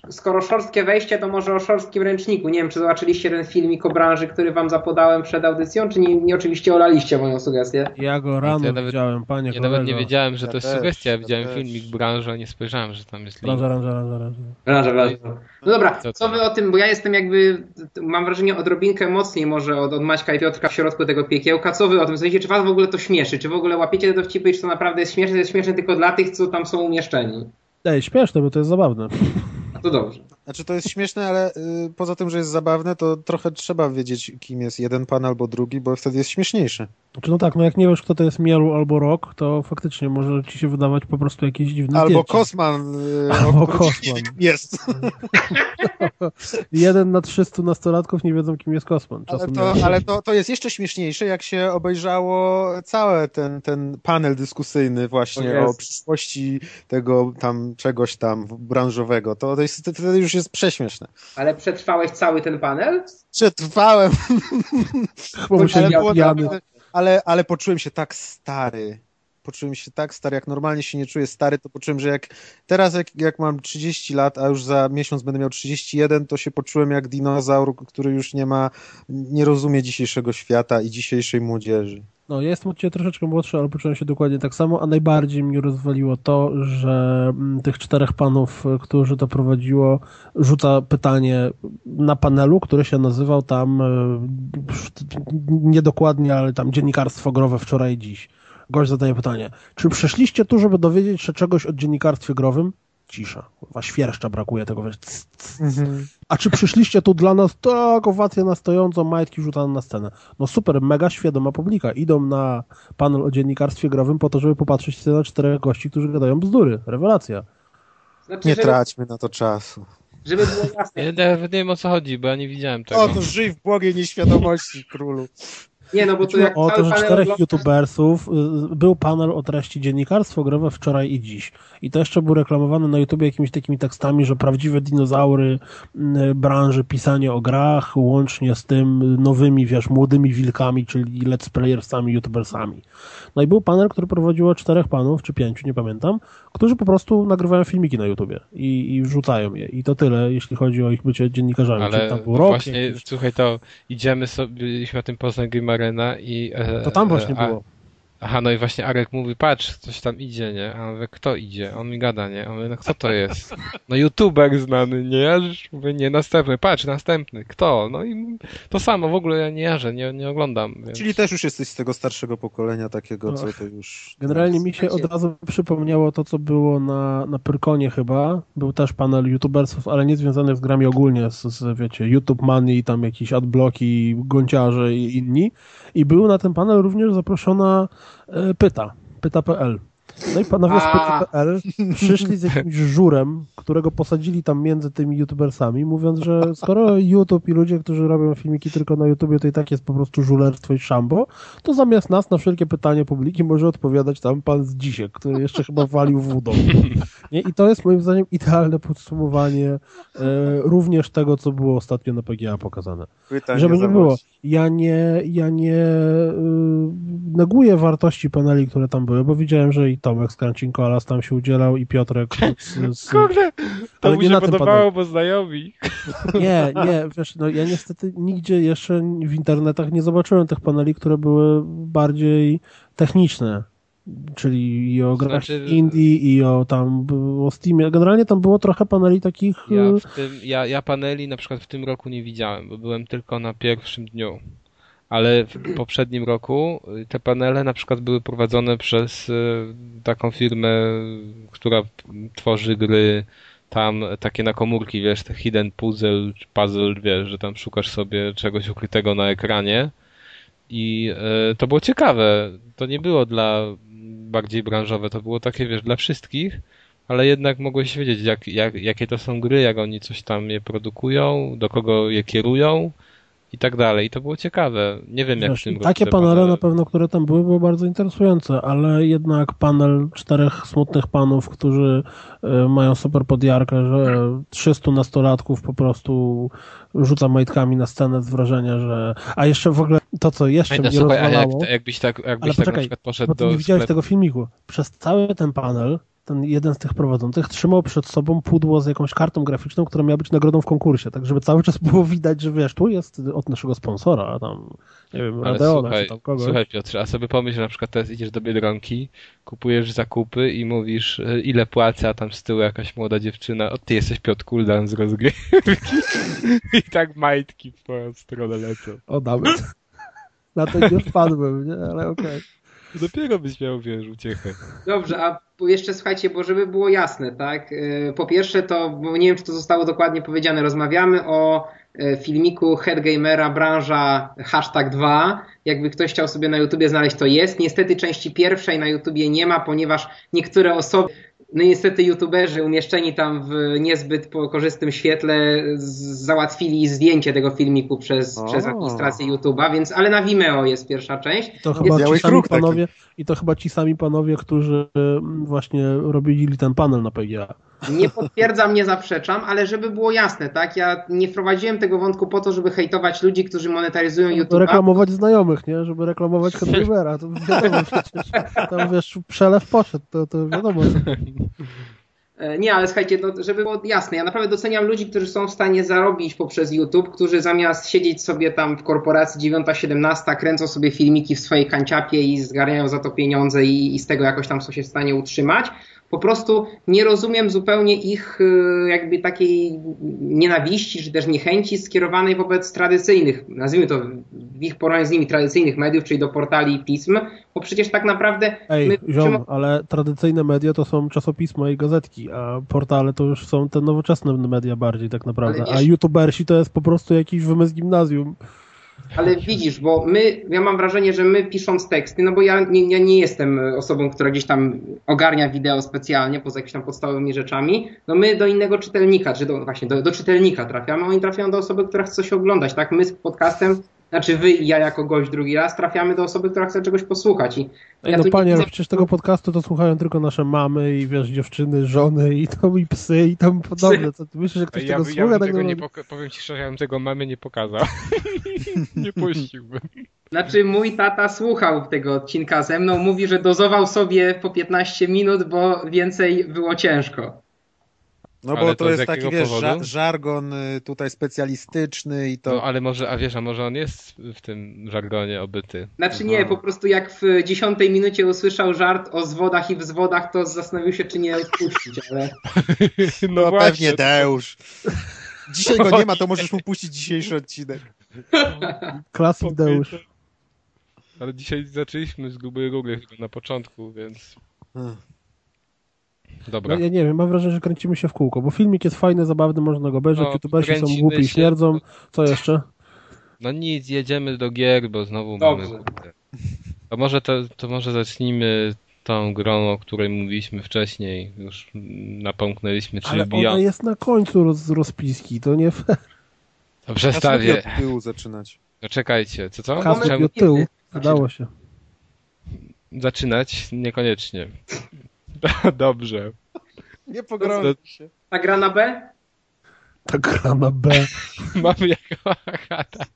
Skoro szorstkie wejście, to może o szorstkim ręczniku. Nie wiem, czy zobaczyliście ten filmik o branży, który wam zapodałem przed audycją, czy nie, nie oczywiście olaliście moją sugestię? Ja go rano ja nawet, widziałem, panie Ja nawet nie wiedziałem, że to jest sugestia. Ja widziałem filmik branży, a nie spojrzałem, że tam jest link. Branża, branża, branża. Branża, branża. No dobra, co wy o tym, bo ja jestem jakby, mam wrażenie, odrobinkę mocniej może od, od Maćka i Piotrka w środku tego piekiełka. Co wy o tym sądzicie? Czy was w ogóle to śmieszy? Czy w ogóle łapiecie te dowcipy, czy to naprawdę jest śmieszne? To jest śmieszne tylko dla tych, co tam są umieszczeni. Ej, śmieszne, bo to jest zabawne. To dobrze. Znaczy to jest śmieszne, ale y, poza tym, że jest zabawne, to trochę trzeba wiedzieć, kim jest jeden pan albo drugi, bo wtedy jest śmieszniejszy. Znaczy, no tak, no jak nie wiesz, kto to jest Mielu albo Rok, to faktycznie może ci się wydawać po prostu jakieś dziwne Albo zdjęcie. Kosman. Y, albo Kosman. Jest. [laughs] Jeden na 300 nastolatków nie wiedzą, kim jest Kosman. ale to, ale to, to jest jeszcze śmieszniejsze, jak się obejrzało cały ten, ten panel dyskusyjny właśnie o, o przyszłości tego tam czegoś tam branżowego. To, to jest, wtedy już jest prześmieszne. Ale przetrwałeś cały ten panel? Przetrwałem. [laughs] Chyba ale, było, ale, ale poczułem się tak stary. Poczułem się tak stary, jak normalnie się nie czuję stary, to poczułem, że jak teraz jak, jak mam 30 lat, a już za miesiąc będę miał 31, to się poczułem jak dinozaur, który już nie ma, nie rozumie dzisiejszego świata i dzisiejszej młodzieży. No, ja jestem od Ciebie troszeczkę młodszy, ale poczułem się dokładnie tak samo, a najbardziej mnie rozwaliło to, że mm, tych czterech panów, którzy to prowadziło, rzuca pytanie na panelu, który się nazywał tam e, niedokładnie, ale tam dziennikarstwo growe wczoraj i dziś. Gość zadaje pytanie, czy przyszliście tu, żeby dowiedzieć się czegoś o dziennikarstwie growym? cisza. Chyba świerszcza brakuje tego, wiesz. Cs, cs. Mhm. A czy przyszliście tu dla nas? Tak, owacje na stojąco, majtki rzucane na scenę. No super, mega świadoma publika. Idą na panel o dziennikarstwie growym po to, żeby popatrzeć na czterech gości, którzy gadają bzdury. Rewelacja. Znaczy, nie żeby... traćmy na to czasu. Żeby było jasne. Ja nawet nie wiem o co chodzi, bo ja nie widziałem tego. O, to żyj w błogiej nieświadomości, królu. Nie, no bo tu jak o to, że czterech youtubersów, y, był panel o treści dziennikarstwo growe wczoraj i dziś. I to jeszcze był reklamowany na YouTubie jakimiś takimi tekstami, że prawdziwe dinozaury y, branży pisanie o grach, łącznie z tym nowymi, wiesz, młodymi wilkami, czyli let's playersami, youtubersami. No i był panel, który prowadziło czterech panów, czy pięciu, nie pamiętam, którzy po prostu nagrywają filmiki na YouTubie i, i wrzucają je. I to tyle, jeśli chodzi o ich bycie dziennikarzami. Ale tam był rok, właśnie, jakiś... słuchaj, to idziemy sobie, byliśmy na tym Poznań Game Arena i... E, to tam właśnie a, było. Aha, no i właśnie Arek mówi, patrz, coś tam idzie, nie? A on mówi, kto idzie? On mi gada, nie? On mówi, no kto to jest? No youtuber znany, nie? Ja już mówię, nie, następny, patrz, następny, kto? No i to samo, w ogóle ja nie jarzę, nie, nie oglądam. Więc... Czyli też już jesteś z tego starszego pokolenia takiego, co to już... Generalnie mi się od razu przypomniało to, co było na, na Pyrkonie chyba. Był też panel youtubersów, ale nie związanych z grami ogólnie, z, z wiecie, YouTube Money, tam jakieś adblocki, gąciarze i inni. I był na ten panel również zaproszona e, Pyta, pyta.pl. No i panowie z pyta.pl przyszli z jakimś [laughs] żurem, którego posadzili tam między tymi youtubersami, mówiąc, że skoro YouTube i ludzie, którzy robią filmiki tylko na YouTubie, to i tak jest po prostu żulerstwo i szambo, to zamiast nas na wszelkie pytanie publiki może odpowiadać tam pan z Dzisiek, który jeszcze chyba walił wódą. Nie? I to jest moim zdaniem idealne podsumowanie e, również tego, co było ostatnio na PGA pokazane. Pytanie Żeby nie było. Ja nie, ja nie y, neguję wartości paneli, które tam były, bo widziałem, że i Tomek z Crunching Colas tam się udzielał i Piotrek z... z [laughs] Kurde, to mi się podobało, bo znajomi. [laughs] Nie, [laughs] nie, wiesz, no ja niestety nigdzie jeszcze w internetach nie zobaczyłem tych paneli, które były bardziej techniczne czyli i o grach znaczy, indie, i o tam o Steamie. Generalnie tam było trochę paneli takich... Ja, y, tym, ja, ja paneli na przykład w tym roku nie widziałem, bo byłem tylko na pierwszym dniu. Ale w poprzednim roku te panele na przykład były prowadzone przez y, taką firmę, która tworzy gry tam takie na komórki, wiesz, te hidden puzzle, puzzle, wiesz, że tam szukasz sobie czegoś ukrytego na ekranie i y, to było ciekawe. To nie było dla bardziej branżowe, to było takie, wiesz, dla wszystkich, ale jednak mogłeś wiedzieć, jak, jak, jakie to są gry, jak oni coś tam je produkują, do kogo je kierują i tak dalej. I to było ciekawe. Nie wiem, jak Wiesz, w tym Takie panele, na pewno, które tam były, były bardzo interesujące, ale jednak panel czterech smutnych panów, którzy y, mają super podjarkę, że 300 nastolatków po prostu rzuca majtkami na scenę z wrażenia, że... A jeszcze w ogóle to, co jeszcze Ej, no, mnie słuchaj, rozwalało... Jak, jakbyś tak, jakbyś ale tak poczekaj, na przykład poszedł do nie widziałeś tego filmiku. Przez cały ten panel ten jeden z tych prowadzących trzymał przed sobą pudło z jakąś kartą graficzną, która miała być nagrodą w konkursie, tak żeby cały czas było widać, że wiesz, tu jest od naszego sponsora, tam, nie wiem, Radeona czy tam kogoś. Słuchaj Piotrze, a sobie pomyśl, że na przykład teraz idziesz do Biedronki, kupujesz zakupy i mówisz, e, ile płacę, a tam z tyłu jakaś młoda dziewczyna, o ty jesteś Piotr Kuldan z rozgrywki [laughs] i tak majtki w twoją stronę lecą. O, nawet. Na to nie wpadłem, nie? Ale okej. Okay. Dopiero byś miał, wiesz, uciechę. Dobrze, a jeszcze słuchajcie, bo żeby było jasne, tak? E, po pierwsze to, bo nie wiem, czy to zostało dokładnie powiedziane, rozmawiamy o e, filmiku Headgamera branża hashtag 2. Jakby ktoś chciał sobie na YouTubie znaleźć, to jest. Niestety części pierwszej na YouTubie nie ma, ponieważ niektóre osoby no niestety youtuberzy umieszczeni tam w niezbyt korzystnym świetle załatwili zdjęcie tego filmiku przez, przez administrację YouTube'a, więc ale na Vimeo jest pierwsza część. To chyba ci sami panowie, I to chyba ci sami panowie, którzy mm, właśnie robili ten panel na PGA. Nie potwierdzam, nie zaprzeczam, ale żeby było jasne, tak? Ja nie wprowadziłem tego wątku po to, żeby hejtować ludzi, którzy monetaryzują YouTube. Reklamować znajomych, nie? Żeby reklamować [laughs] Headgamera. To wiadomo przecież. Tam wiesz, przelew poszedł, to, to wiadomo. E, nie, ale słuchajcie, no, żeby było jasne, ja naprawdę doceniam ludzi, którzy są w stanie zarobić poprzez YouTube, którzy zamiast siedzieć sobie tam w korporacji 9-17, kręcą sobie filmiki w swojej kanciapie i zgarniają za to pieniądze i, i z tego jakoś tam są się w stanie utrzymać po prostu nie rozumiem zupełnie ich y, jakby takiej nienawiści, czy też niechęci skierowanej wobec tradycyjnych, nazwijmy to w ich porównaniu z nimi tradycyjnych mediów, czyli do portali pism, bo przecież tak naprawdę... Ej, my, ziom, ale tradycyjne media to są czasopisma i gazetki, a portale to już są te nowoczesne media bardziej tak naprawdę, a youtubersi to jest po prostu jakiś wymysł gimnazjum. Ale widzisz, bo my, ja mam wrażenie, że my pisząc teksty, no bo ja nie, ja nie jestem osobą, która gdzieś tam ogarnia wideo specjalnie, poza jakimiś tam podstawowymi rzeczami, no my do innego czytelnika, czy do, właśnie do, do czytelnika trafiamy, oni trafiają do osoby, która chce coś oglądać, tak? My z podcastem znaczy wy i ja jako gość drugi raz trafiamy do osoby, która chce czegoś posłuchać. I Ej, ja no panie, widzę... przecież tego podcastu to słuchają tylko nasze mamy i wiesz, dziewczyny, żony i tam i psy i tam podobne. Co ty myślisz, że ktoś ja, tego ja słucha? Ja tak tego nie poka- powiem ci szczerze, ja bym tego mamy nie pokazał. [laughs] nie puściłbym. Znaczy mój tata słuchał tego odcinka ze mną, mówi, że dozował sobie po 15 minut, bo więcej było ciężko. No bo to, to jest taki, wiesz, powodu? żargon y, tutaj specjalistyczny i to... No ale może, a wiesz, a może on jest w tym żargonie obyty? Znaczy nie, po prostu jak w dziesiątej minucie usłyszał żart o zwodach i wzwodach, to zastanowił się, czy nie puścić, ale... [laughs] No, no właśnie, pewnie, Deusz. Dzisiaj go nie ma, to możesz mu puścić dzisiejszy odcinek. Klasyk Deusz. Ale dzisiaj zaczęliśmy z gruby rury na początku, więc... Dobra. No, ja nie wiem, mam wrażenie, że kręcimy się w kółko, bo filmik jest fajny, zabawny, można go obejrzeć, no, youtubersi są głupi i śmierdzą. Co jeszcze? No nic, jedziemy do gier, bo znowu Dobrze. mamy... To może, to, to może zacznijmy tą grą, o której mówiliśmy wcześniej. Już napomknęliśmy, czyli Ale Beyond. ona jest na końcu roz, rozpiski, to nie fair. To przestawię. od tyłu zaczynać. No czekajcie, co co? Kasy od tyłu, udało się. Zaczynać? Niekoniecznie. [laughs] Dobrze. Nie pogrążę się. Ta gra na B? Ta gra na B. [laughs] Mamy jako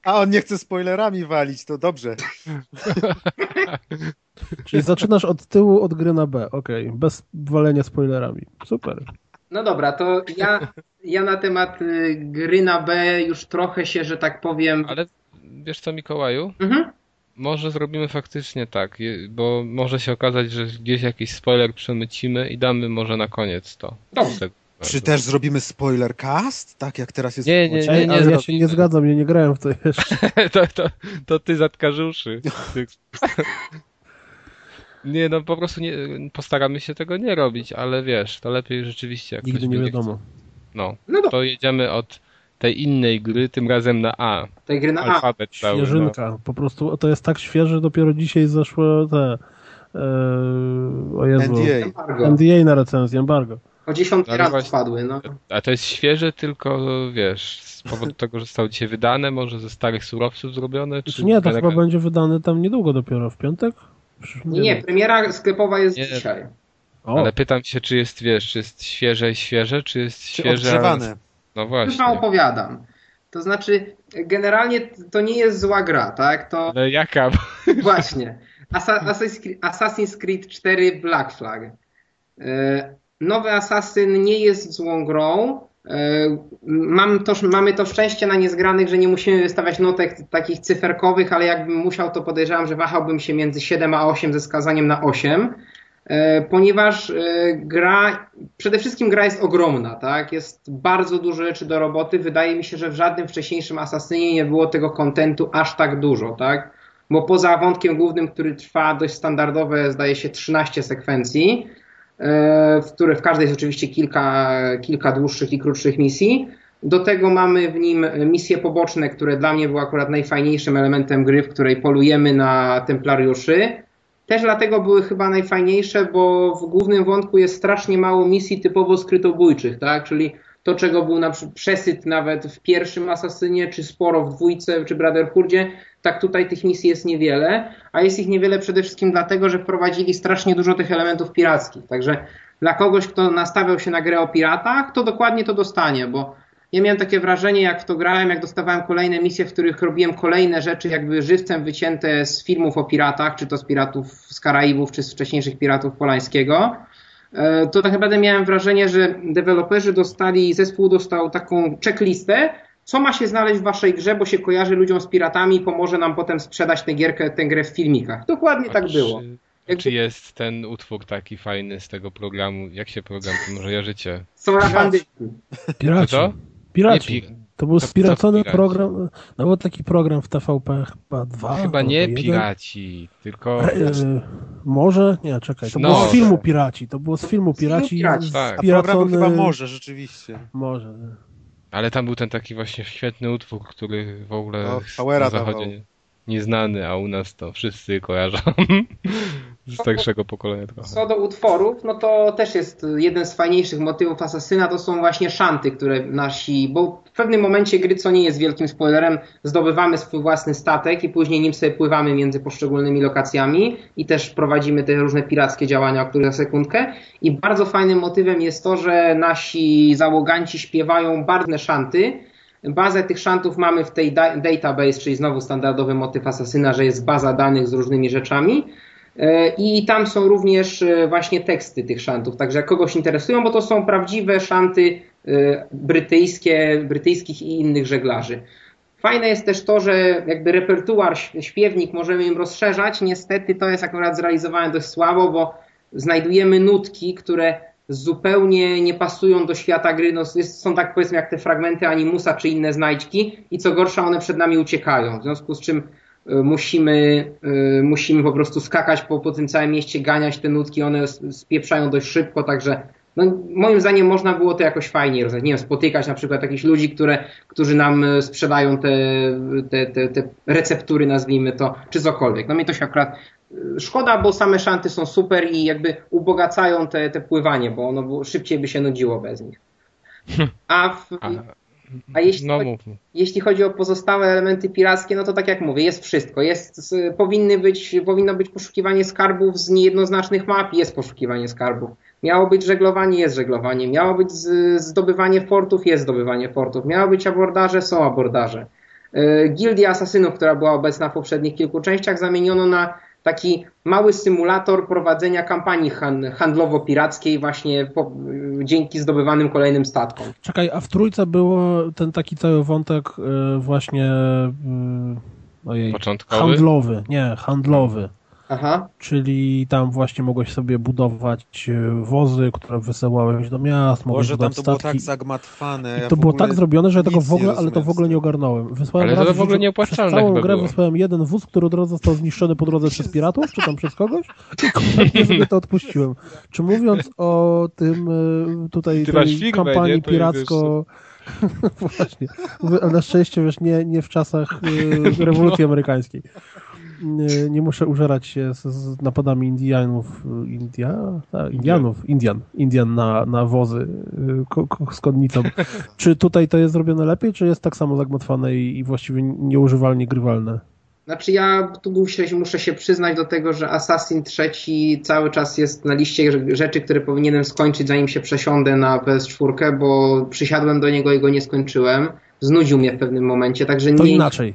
A on nie chce spoilerami walić, to dobrze. [laughs] Czyli zaczynasz od tyłu od gry na B, okej. Okay. Bez walenia spoilerami. Super. No dobra, to ja, ja na temat y, gry na B już trochę się, że tak powiem... Ale wiesz co, Mikołaju? Mhm. Może zrobimy faktycznie tak, bo może się okazać, że gdzieś jakiś spoiler przemycimy i damy może na koniec to. Dobrze. Czy też zrobimy spoiler cast? Tak jak teraz jest Nie, nie, nie, nie, nie ja się nie zgadzam, ja nie grałem w to jeszcze. [laughs] to, to, to ty zatkasz uszy. [laughs] nie, no po prostu nie, postaramy się tego nie robić, ale wiesz, to lepiej rzeczywiście jak Nigdy nie wiadomo. Chce. No, no to jedziemy od tej innej gry, tym razem na A. Tej gry na Alfabet A. Cały, Świeżynka. No. Po prostu to jest tak świeże, dopiero dzisiaj zeszło te e, o Jezu, NDA. NDA na recenzję, embargo. O dziesiąty raz właśnie, spadły, no. A to jest świeże tylko, wiesz, z powodu tego, że zostało dzisiaj wydane, może ze starych surowców zrobione? Czy, czy nie, to chyba będzie wydane tam niedługo dopiero, w piątek? Nie, nie, premiera sklepowa jest nie. dzisiaj. O. Ale pytam się, czy jest, wiesz, czy jest świeże i świeże, czy jest czy świeże... Odgrzewane. No właśnie. Chyba opowiadam. To znaczy, generalnie to nie jest zła gra, tak? To... Ale jaka? [laughs] Właśnie. Assassin's Creed 4 Black Flag. E, nowy Assassin nie jest złą grą. E, mam to, mamy to szczęście na niezgranych, że nie musimy wystawiać notek takich cyferkowych, ale jakbym musiał, to podejrzewam, że wahałbym się między 7 a 8 ze skazaniem na 8. E, ponieważ e, gra, przede wszystkim gra jest ogromna, tak? Jest bardzo dużo rzeczy do roboty. Wydaje mi się, że w żadnym wcześniejszym Asasynie nie było tego kontentu aż tak dużo, tak? Bo poza wątkiem głównym, który trwa dość standardowe, zdaje się 13 sekwencji, e, w których w każdej jest oczywiście kilka, kilka dłuższych i krótszych misji. Do tego mamy w nim misje poboczne, które dla mnie były akurat najfajniejszym elementem gry, w której polujemy na templariuszy też dlatego były chyba najfajniejsze, bo w głównym wątku jest strasznie mało misji typowo skrytobójczych, tak? Czyli to, czego był na przykład przesyt nawet w pierwszym Asasynie, czy sporo w dwójce, czy Brotherhoodzie, tak tutaj tych misji jest niewiele, a jest ich niewiele przede wszystkim dlatego, że wprowadzili strasznie dużo tych elementów pirackich. Także dla kogoś, kto nastawiał się na grę o piratach, to dokładnie to dostanie, bo ja miałem takie wrażenie, jak w to grałem, jak dostawałem kolejne misje, w których robiłem kolejne rzeczy, jakby żywcem wycięte z filmów o piratach, czy to z piratów z Karaibów, czy z wcześniejszych piratów Polańskiego. E, to tak naprawdę miałem wrażenie, że deweloperzy dostali, zespół dostał taką checklistę, co ma się znaleźć w waszej grze, bo się kojarzy ludziom z piratami i pomoże nam potem sprzedać tę gierkę, tę grę w filmikach. Dokładnie A tak czy, było. Jakby... Czy jest ten utwór taki fajny z tego programu? Jak się program? To może ja życie. Są bandyci. Piraci. Co? Piraci. To był spiracony program, no był taki program w TVP chyba dwa. Chyba nie jeden. Piraci, tylko... E, może? Nie, czekaj, to no. było z filmu Piraci, to było z filmu Piraci. Piraci. Tak. Program chyba może, rzeczywiście. Może. Ale tam był ten taki właśnie świetny utwór, który w ogóle no, na zachodzie nieznany, a u nas to wszyscy kojarzą [laughs] z starszego pokolenia trochę. Co do utworów, no to też jest jeden z fajniejszych motywów Asasyna, to są właśnie szanty, które nasi, bo w pewnym momencie gry, co nie jest wielkim spoilerem, zdobywamy swój własny statek i później nim sobie pływamy między poszczególnymi lokacjami i też prowadzimy te różne pirackie działania, o których za sekundkę. I bardzo fajnym motywem jest to, że nasi załoganci śpiewają barwne szanty, Bazę tych szantów mamy w tej database, czyli znowu standardowy motyw asasyna, że jest baza danych z różnymi rzeczami. E, I tam są również e, właśnie teksty tych szantów. Także jak kogoś interesują, bo to są prawdziwe szanty e, brytyjskie, brytyjskich i innych żeglarzy. Fajne jest też to, że jakby repertuar, śpiewnik możemy im rozszerzać. Niestety to jest akurat zrealizowane dość słabo, bo znajdujemy nutki, które zupełnie nie pasują do świata gry. No, są tak powiedzmy jak te fragmenty Animusa czy inne znajdźki i co gorsza one przed nami uciekają. W związku z czym musimy, y, musimy po prostu skakać po, po tym całym mieście, ganiać te nutki, one spieprzają dość szybko, także no, moim zdaniem można było to jakoś fajnie rozwiązać. Nie wiem, spotykać na przykład jakichś ludzi, które, którzy nam y, sprzedają te, te, te, te receptury, nazwijmy to, czy cokolwiek. No mi to się akurat Szkoda, bo same szanty są super i jakby ubogacają te, te pływanie, bo ono szybciej by się nudziło bez nich. A, w, a jeśli, no, chodzi, jeśli chodzi o pozostałe elementy pirackie, no to tak jak mówię, jest wszystko. Jest, powinny być, powinno być poszukiwanie skarbów z niejednoznacznych map, jest poszukiwanie skarbów. Miało być żeglowanie, jest żeglowanie. Miało być zdobywanie fortów, jest zdobywanie fortów. Miało być abordaże, są abordaże. E, Gildia Asasynów, która była obecna w poprzednich kilku częściach, zamieniono na taki mały symulator prowadzenia kampanii handlowo-pirackiej właśnie po, dzięki zdobywanym kolejnym statkom. Czekaj, a w trójce było ten taki cały wątek e, właśnie e, ojej, handlowy, nie, handlowy. Aha. Czyli tam właśnie mogłeś sobie budować e, wozy, które wysyłałeś do miast, mogłeś Może tam to było tak zagmatwane. I to było tak zrobione, że ja tego w ogóle, ale to w ogóle nie ogarnąłem. Wysłałem ale to w ogóle nieopłacalne Przez całą grę było. wysłałem jeden wóz, który od razu został zniszczony po drodze przez piratów, czy tam przez kogoś i kompletnie sobie to odpuściłem. Czy mówiąc o tym e, tutaj tej kampanii piracko... [laughs] Właśnie. Na szczęście, wiesz, nie, nie w czasach e, rewolucji amerykańskiej nie, nie muszę użerać się z, z napadami Indianów, India? Tak, Indianów, Indian, Indian na, na wozy z konnicą. [laughs] czy tutaj to jest zrobione lepiej, czy jest tak samo zagmatwane i, i właściwie nieużywalnie grywalne? Znaczy ja tu muszę, muszę się przyznać do tego, że Assassin III cały czas jest na liście rzeczy, które powinienem skończyć zanim się przesiądę na PS4, bo przysiadłem do niego i go nie skończyłem. Znudził mnie w pewnym momencie, także to nie... inaczej.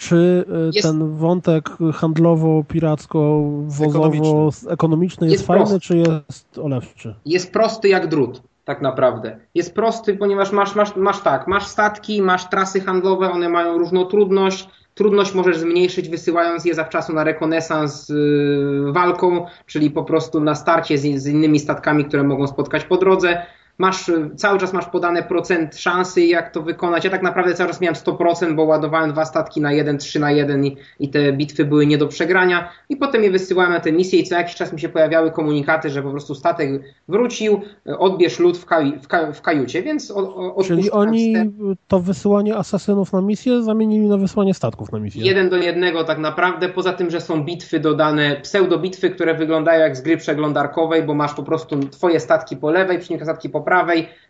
Czy e, jest, ten wątek handlowo-piracko-wozowo-ekonomiczny jest, jest fajny, prosty. czy jest olewczy? Jest prosty jak drut, tak naprawdę. Jest prosty, ponieważ masz, masz, masz tak, masz statki, masz trasy handlowe, one mają różną trudność, Trudność możesz zmniejszyć, wysyłając je zawczasu na rekonesans yy, walką, czyli po prostu na starcie z, z, innymi statkami, które mogą spotkać po drodze masz, cały czas masz podane procent szansy, jak to wykonać. Ja tak naprawdę cały czas miałem 100%, bo ładowałem dwa statki na jeden, trzy na jeden i, i te bitwy były nie do przegrania. I potem je wysyłałem na te misje i co jakiś czas mi się pojawiały komunikaty, że po prostu statek wrócił, odbierz lód w, kaj, w, kaj, w kajucie, więc o, o, Czyli oni to wysyłanie asasynów na misję zamienili na wysłanie statków na misję. Jeden do jednego tak naprawdę, poza tym, że są bitwy dodane, pseudo-bitwy, które wyglądają jak z gry przeglądarkowej, bo masz po prostu twoje statki po lewej, przeciwnika statki po prawej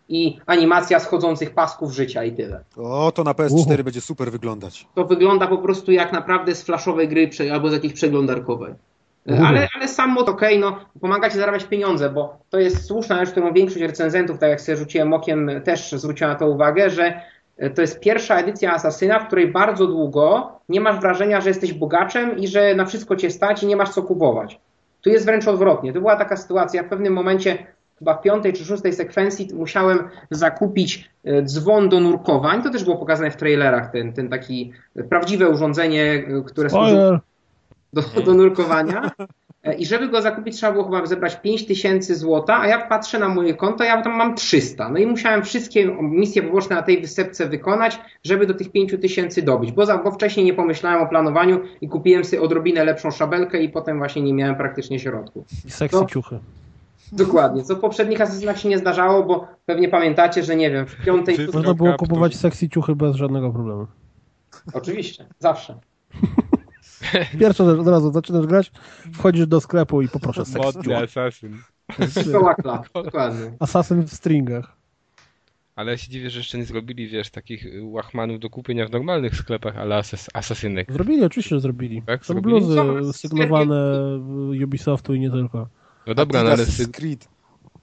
i animacja schodzących pasków życia i tyle. O, to na PS4 będzie super wyglądać. To wygląda po prostu jak naprawdę z flashowej gry albo z jakiejś przeglądarkowej. Ale, ale sam mod ok, no, pomaga ci zarabiać pieniądze, bo to jest słuszna rzecz, którą większość recenzentów, tak jak sobie rzuciłem okiem, też zwróciła na to uwagę, że e, to jest pierwsza edycja Asasyna, w której bardzo długo nie masz wrażenia, że jesteś bogaczem i że na wszystko cię stać i nie masz co kupować. Tu jest wręcz odwrotnie. To była taka sytuacja, w pewnym momencie chyba w piątej czy szóstej sekwencji musiałem zakupić e, dzwon do nurkowań. To też było pokazane w trailerach, ten, ten taki prawdziwe urządzenie, e, które służy... do, do nurkowania. E, I żeby go zakupić, trzeba było chyba zebrać 5000 złota, a ja patrzę na moje konto, ja tam mam 300. No i musiałem wszystkie misje poboczne na tej wysepce wykonać, żeby do tych 5000 dobić, bo, za, bo wcześniej nie pomyślałem o planowaniu i kupiłem sobie odrobinę lepszą szabelkę i potem właśnie nie miałem praktycznie środków. I seksy to, ciuchy. Dokładnie, co w poprzednich asesynach się nie zdarzało, bo pewnie pamiętacie, że nie wiem, w piątej... Można było kupować seksy ciuchy bez żadnego problemu. Oczywiście, zawsze. [laughs] Pierwsza rzecz, od razu zaczynasz grać, wchodzisz do sklepu i poproszę seks Modny Assassin. Kołakla, dokładnie. Assassin w stringach. Ale ja się dziwię, że jeszcze nie zrobili, wiesz, takich łachmanów do kupienia w normalnych sklepach, ale asas asasynek. Zrobili, oczywiście, że zrobili. Tak? Są zrobili? bluzy sygnowane Ubisoftu i nie tylko. No dobra, no ale syg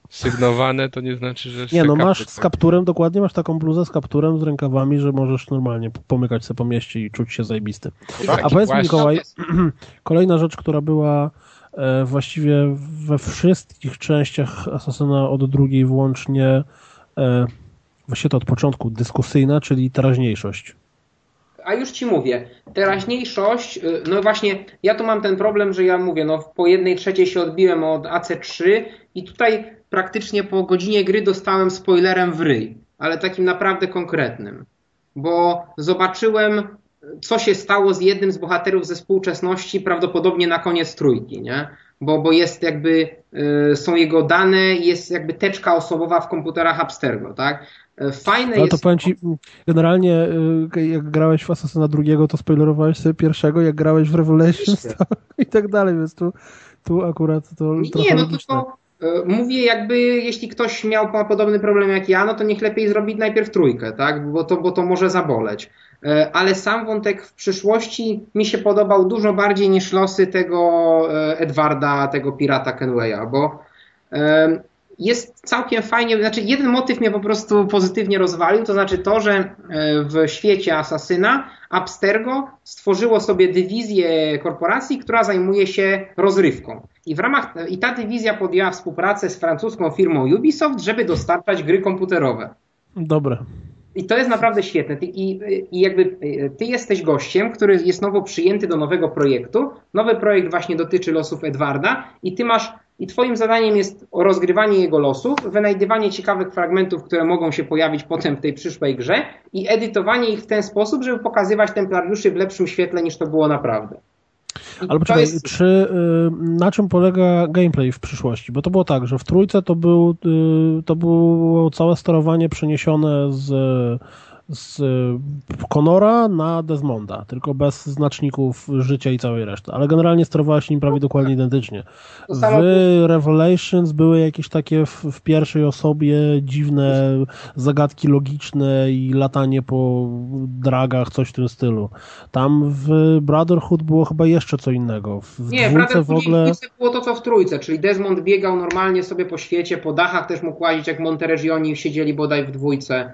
sygnowane to nie znaczy, że... Nie, no masz z kapturem, dokładnie masz taką bluzę z kapturem, z rękawami, że możesz normalnie pomykać sobie po mieście i czuć się zajebisty. A powiedz mi, Mikołaj, [clears throat] kolejna rzecz, która była e, właściwie we wszystkich częściach Assassina od drugiej włącznie e, właściwie to od początku dyskusyjna, czyli teraźniejszość a już ci mówię, teraźniejszość, y, no właśnie, ja tu mam ten problem, że ja mówię, no po jednej trzeciej się odbiłem od AC3 i tutaj praktycznie po godzinie gry dostałem spoilerem w ryj, ale takim naprawdę konkretnym, bo zobaczyłem, co się stało z jednym z bohaterów ze współczesności, prawdopodobnie na koniec trójki, nie? Bo, bo jest jakby, y, są jego dane, jest jakby teczka osobowa w komputerach Abstergo, tak? Fajne Ale jest... to powiem ci, generalnie y, jak grałeś w Assassina drugiego, to spoilerowałeś sobie pierwszego, jak grałeś w Revelations [laughs] i tak dalej, więc tu, tu akurat to Nie, trochę no logiczne. tylko y, mówię jakby, jeśli ktoś miał podobny problem jak ja, no to niech lepiej zrobić najpierw trójkę, tak, bo to, bo to może zaboleć. Ale sam wątek w przyszłości mi się podobał dużo bardziej niż losy tego Edwarda, tego pirata Kenwaya, bo jest całkiem fajnie, znaczy jeden motyw mnie po prostu pozytywnie rozwalił, to znaczy to, że e, w świecie Asasyna Abstergo stworzyło sobie dywizję korporacji, która zajmuje się rozrywką. I w ramach, i ta dywizja podjęła współpracę z francuską firmą Ubisoft, żeby dostarczać gry komputerowe. Dobre. I to jest naprawdę świetne. Ty, i, I jakby e, ty jesteś gościem, który jest nowo przyjęty do nowego projektu. Nowy projekt właśnie dotyczy losów Edwarda i ty masz i Twoim zadaniem jest rozgrywanie jego losów, wynajdywanie ciekawych fragmentów, które mogą się pojawić potem w tej przyszłej grze i edytowanie ich w ten sposób, żeby pokazywać templariuszy w lepszym świetle niż to było naprawdę. Ale poczekaj, jest... czy, y, na czym polega gameplay w przyszłości? Bo to było tak, że w trójce to, był, y, to było całe sterowanie przeniesione z z Conora na Desmonda, tylko bez znaczników życia i całej reszty. Ale generalnie sterowałeś nim prawie dokładnie identycznie. W Revelations były jakieś takie w, w, pierwszej osobie dziwne zagadki logiczne i latanie po dragach, coś w tym stylu. Tam w Brotherhood było chyba jeszcze co innego. W nie, w w ogóle... było to co w trójce, czyli Desmond biegał normalnie sobie po świecie, po dachach też mógł łazić, jak Monteregioni siedzieli bodaj w dwójce.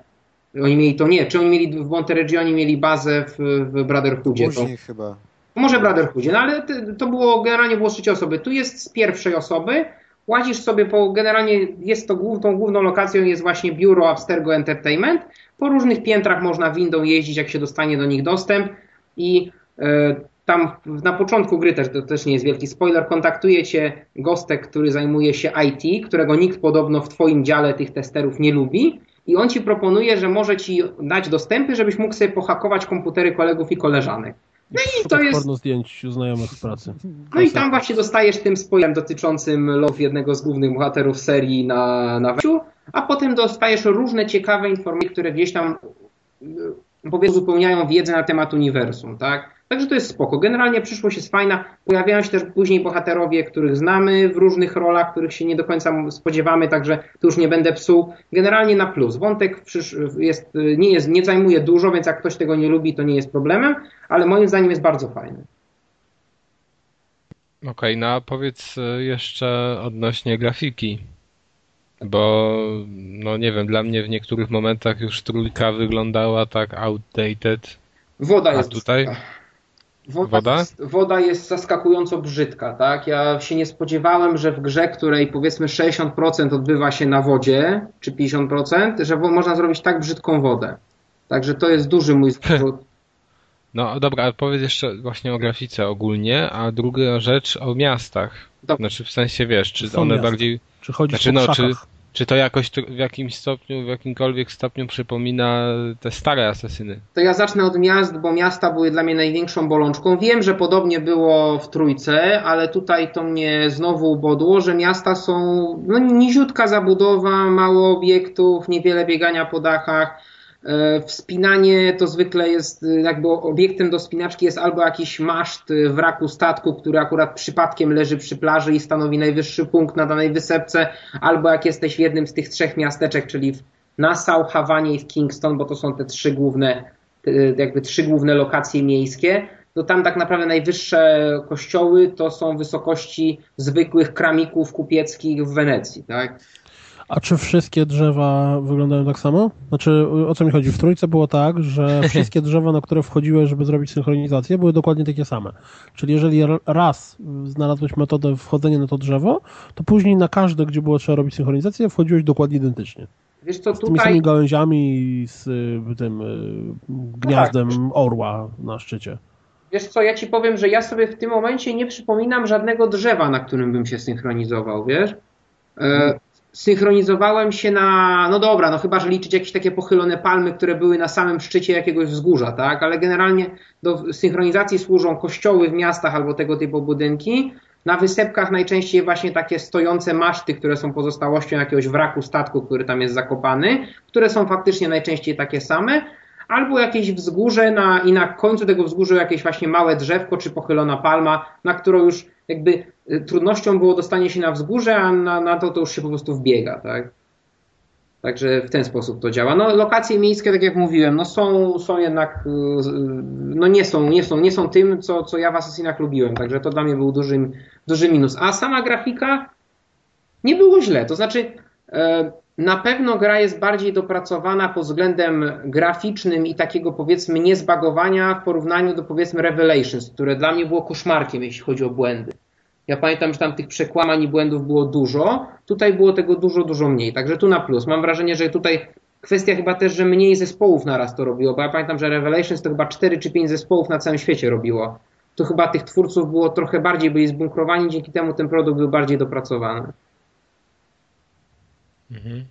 Oni mieli to nie. Czy oni mieli w Monteregioni mieli bazę w, w Brotherhoodzie? Później to, chyba. Może Brotherhoodzie, no ale to było generalnie było trzecie osoby. Tu jest z pierwszej osoby. Łazisz sobie po, generalnie jest to główną, główną lokacją jest właśnie biuro Abstergo Entertainment. Po różnych piętrach można windą jeździć, jak się dostanie do nich dostęp i e, tam na początku gry też, to też nie jest wielki spoiler, kontaktuje cię gostek, który zajmuje się IT, którego nikt podobno w twoim dziale tych testerów nie lubi i on ci proponuje, że może ci dać dostępy, żebyś mógł sobie pohakować komputery kolegów i koleżanek. No i to jest. porno zdjęć znajomych z pracy. No i tam właśnie dostajesz tym spoilerem dotyczącym love jednego z głównych bohaterów serii na, na wejściu, a potem dostajesz różne ciekawe informacje, które gdzieś tam powiedzmy uzupełniają wiedzę na temat uniwersum, tak? Także to jest spoko. Generalnie przyszłość jest fajna. Pojawiają się też później bohaterowie, których znamy w różnych rolach, których się nie do końca spodziewamy, także tu już nie będę psuł. Generalnie na plus. Wątek jest, nie, jest, nie zajmuje dużo, więc jak ktoś tego nie lubi, to nie jest problemem, ale moim zdaniem jest bardzo fajny. Okej, okay, no a powiedz e, jeszcze odnośnie grafiki. Bo, no nie wiem, dla mnie w niektórych momentach już trójka wyglądała tak outdated. Woda jest. A tutaj? Woda, woda? Jest, woda jest zaskakująco brzydka, tak? Ja się nie spodziewałem, że w grze, której powiedzmy 60% odbywa się na wodzie, czy 50%, że można zrobić tak brzydką wodę. Także to jest duży mój zarzut. No dobra, powiedz jeszcze właśnie o grafice ogólnie, a druga rzecz o miastach. Dobra. Znaczy w sensie wiesz, czy one miasta. bardziej... Czy chodzi znaczy, no, czy, czy to jakoś w jakimś stopniu, w jakimkolwiek stopniu przypomina te stare asesyny? To ja zacznę od miast, bo miasta były dla mnie największą bolączką. Wiem, że podobnie było w Trójce, ale tutaj to mnie znowu ubodło, że miasta są no, niziutka zabudowa, mało obiektów, niewiele biegania po dachach wspinanie to zwykle jest, e, jakby obiektem do spinaczki jest albo jakiś maszt wraku statku, który akurat przypadkiem leży przy plaży i stanowi najwyższy punkt na danej wysepce, albo jak jesteś w jednym z tych trzech miasteczek, czyli w Nassau, Hawanie i w Kingston, bo to są te trzy główne, jakby trzy główne lokacje miejskie, to tam tak naprawdę najwyższe kościoły to są wysokości zwykłych kramików kupieckich w Wenecji, tak? A czy wszystkie drzewa wyglądają tak samo? Znaczy, o co mi chodzi? W trójce było tak, że [laughs] wszystkie drzewa, na które wchodziłeś, żeby zrobić synchronizację, były dokładnie takie same. Czyli jeżeli raz znalazłeś metodę wchodzenia na to drzewo, to później na każde, gdzie było trzeba robić synchronizację, wchodziłeś dokładnie identycznie. Wiesz co, tutaj... Z tymi samymi gałęziami i z y, tym y, gniazdem no tak. orła na szczycie. Wiesz co, ja ci powiem, że ja sobie w tym momencie nie przypominam żadnego drzewa, na którym bym się synchronizował, wiesz? E, synchronizowałem się na, no dobra, no chyba, że liczyć jakieś takie pochylone palmy, które były na samym szczycie jakiegoś wzgórza, tak, ale generalnie do synchronizacji służą kościoły w miastach albo tego typu budynki. Na wysepkach najczęściej właśnie takie stojące maszty, które są pozostałością jakiegoś wraku statku, który tam jest zakopany, które są faktycznie najczęściej takie same, albo jakieś wzgórze na, i na końcu tego wzgórza jakieś właśnie małe drzewko czy pochylona palma, na którą już jakby y, trudnością było dostanie się na wzgórze, a na, na to to już się po prostu wbiega, tak? Także w ten sposób to działa. No, lokacje miejskie, tak jak mówiłem, no są, są jednak, y, no nie są, nie są, nie są tym, co, co ja w Assassinach lubiłem, także to dla mnie był duży, duży minus. A sama grafika nie było źle, to znaczy e, na pewno gra jest bardziej dopracowana pod względem graficznym i takiego powiedzmy niezbagowania w porównaniu do powiedzmy Revelations, które dla mnie było koszmarkiem, jeśli chodzi o błędy. Ja pamiętam, że tam tych przekłamań i błędów było dużo, tutaj było tego dużo, dużo mniej, także tu na plus. Mam wrażenie, że tutaj kwestia chyba też, że mniej zespołów naraz to robiło, bo ja pamiętam, że Revelations to chyba 4 czy 5 zespołów na całym świecie robiło. Tu chyba tych twórców było trochę bardziej, byli zbunkrowani, dzięki temu ten produkt był bardziej dopracowany. Mhm.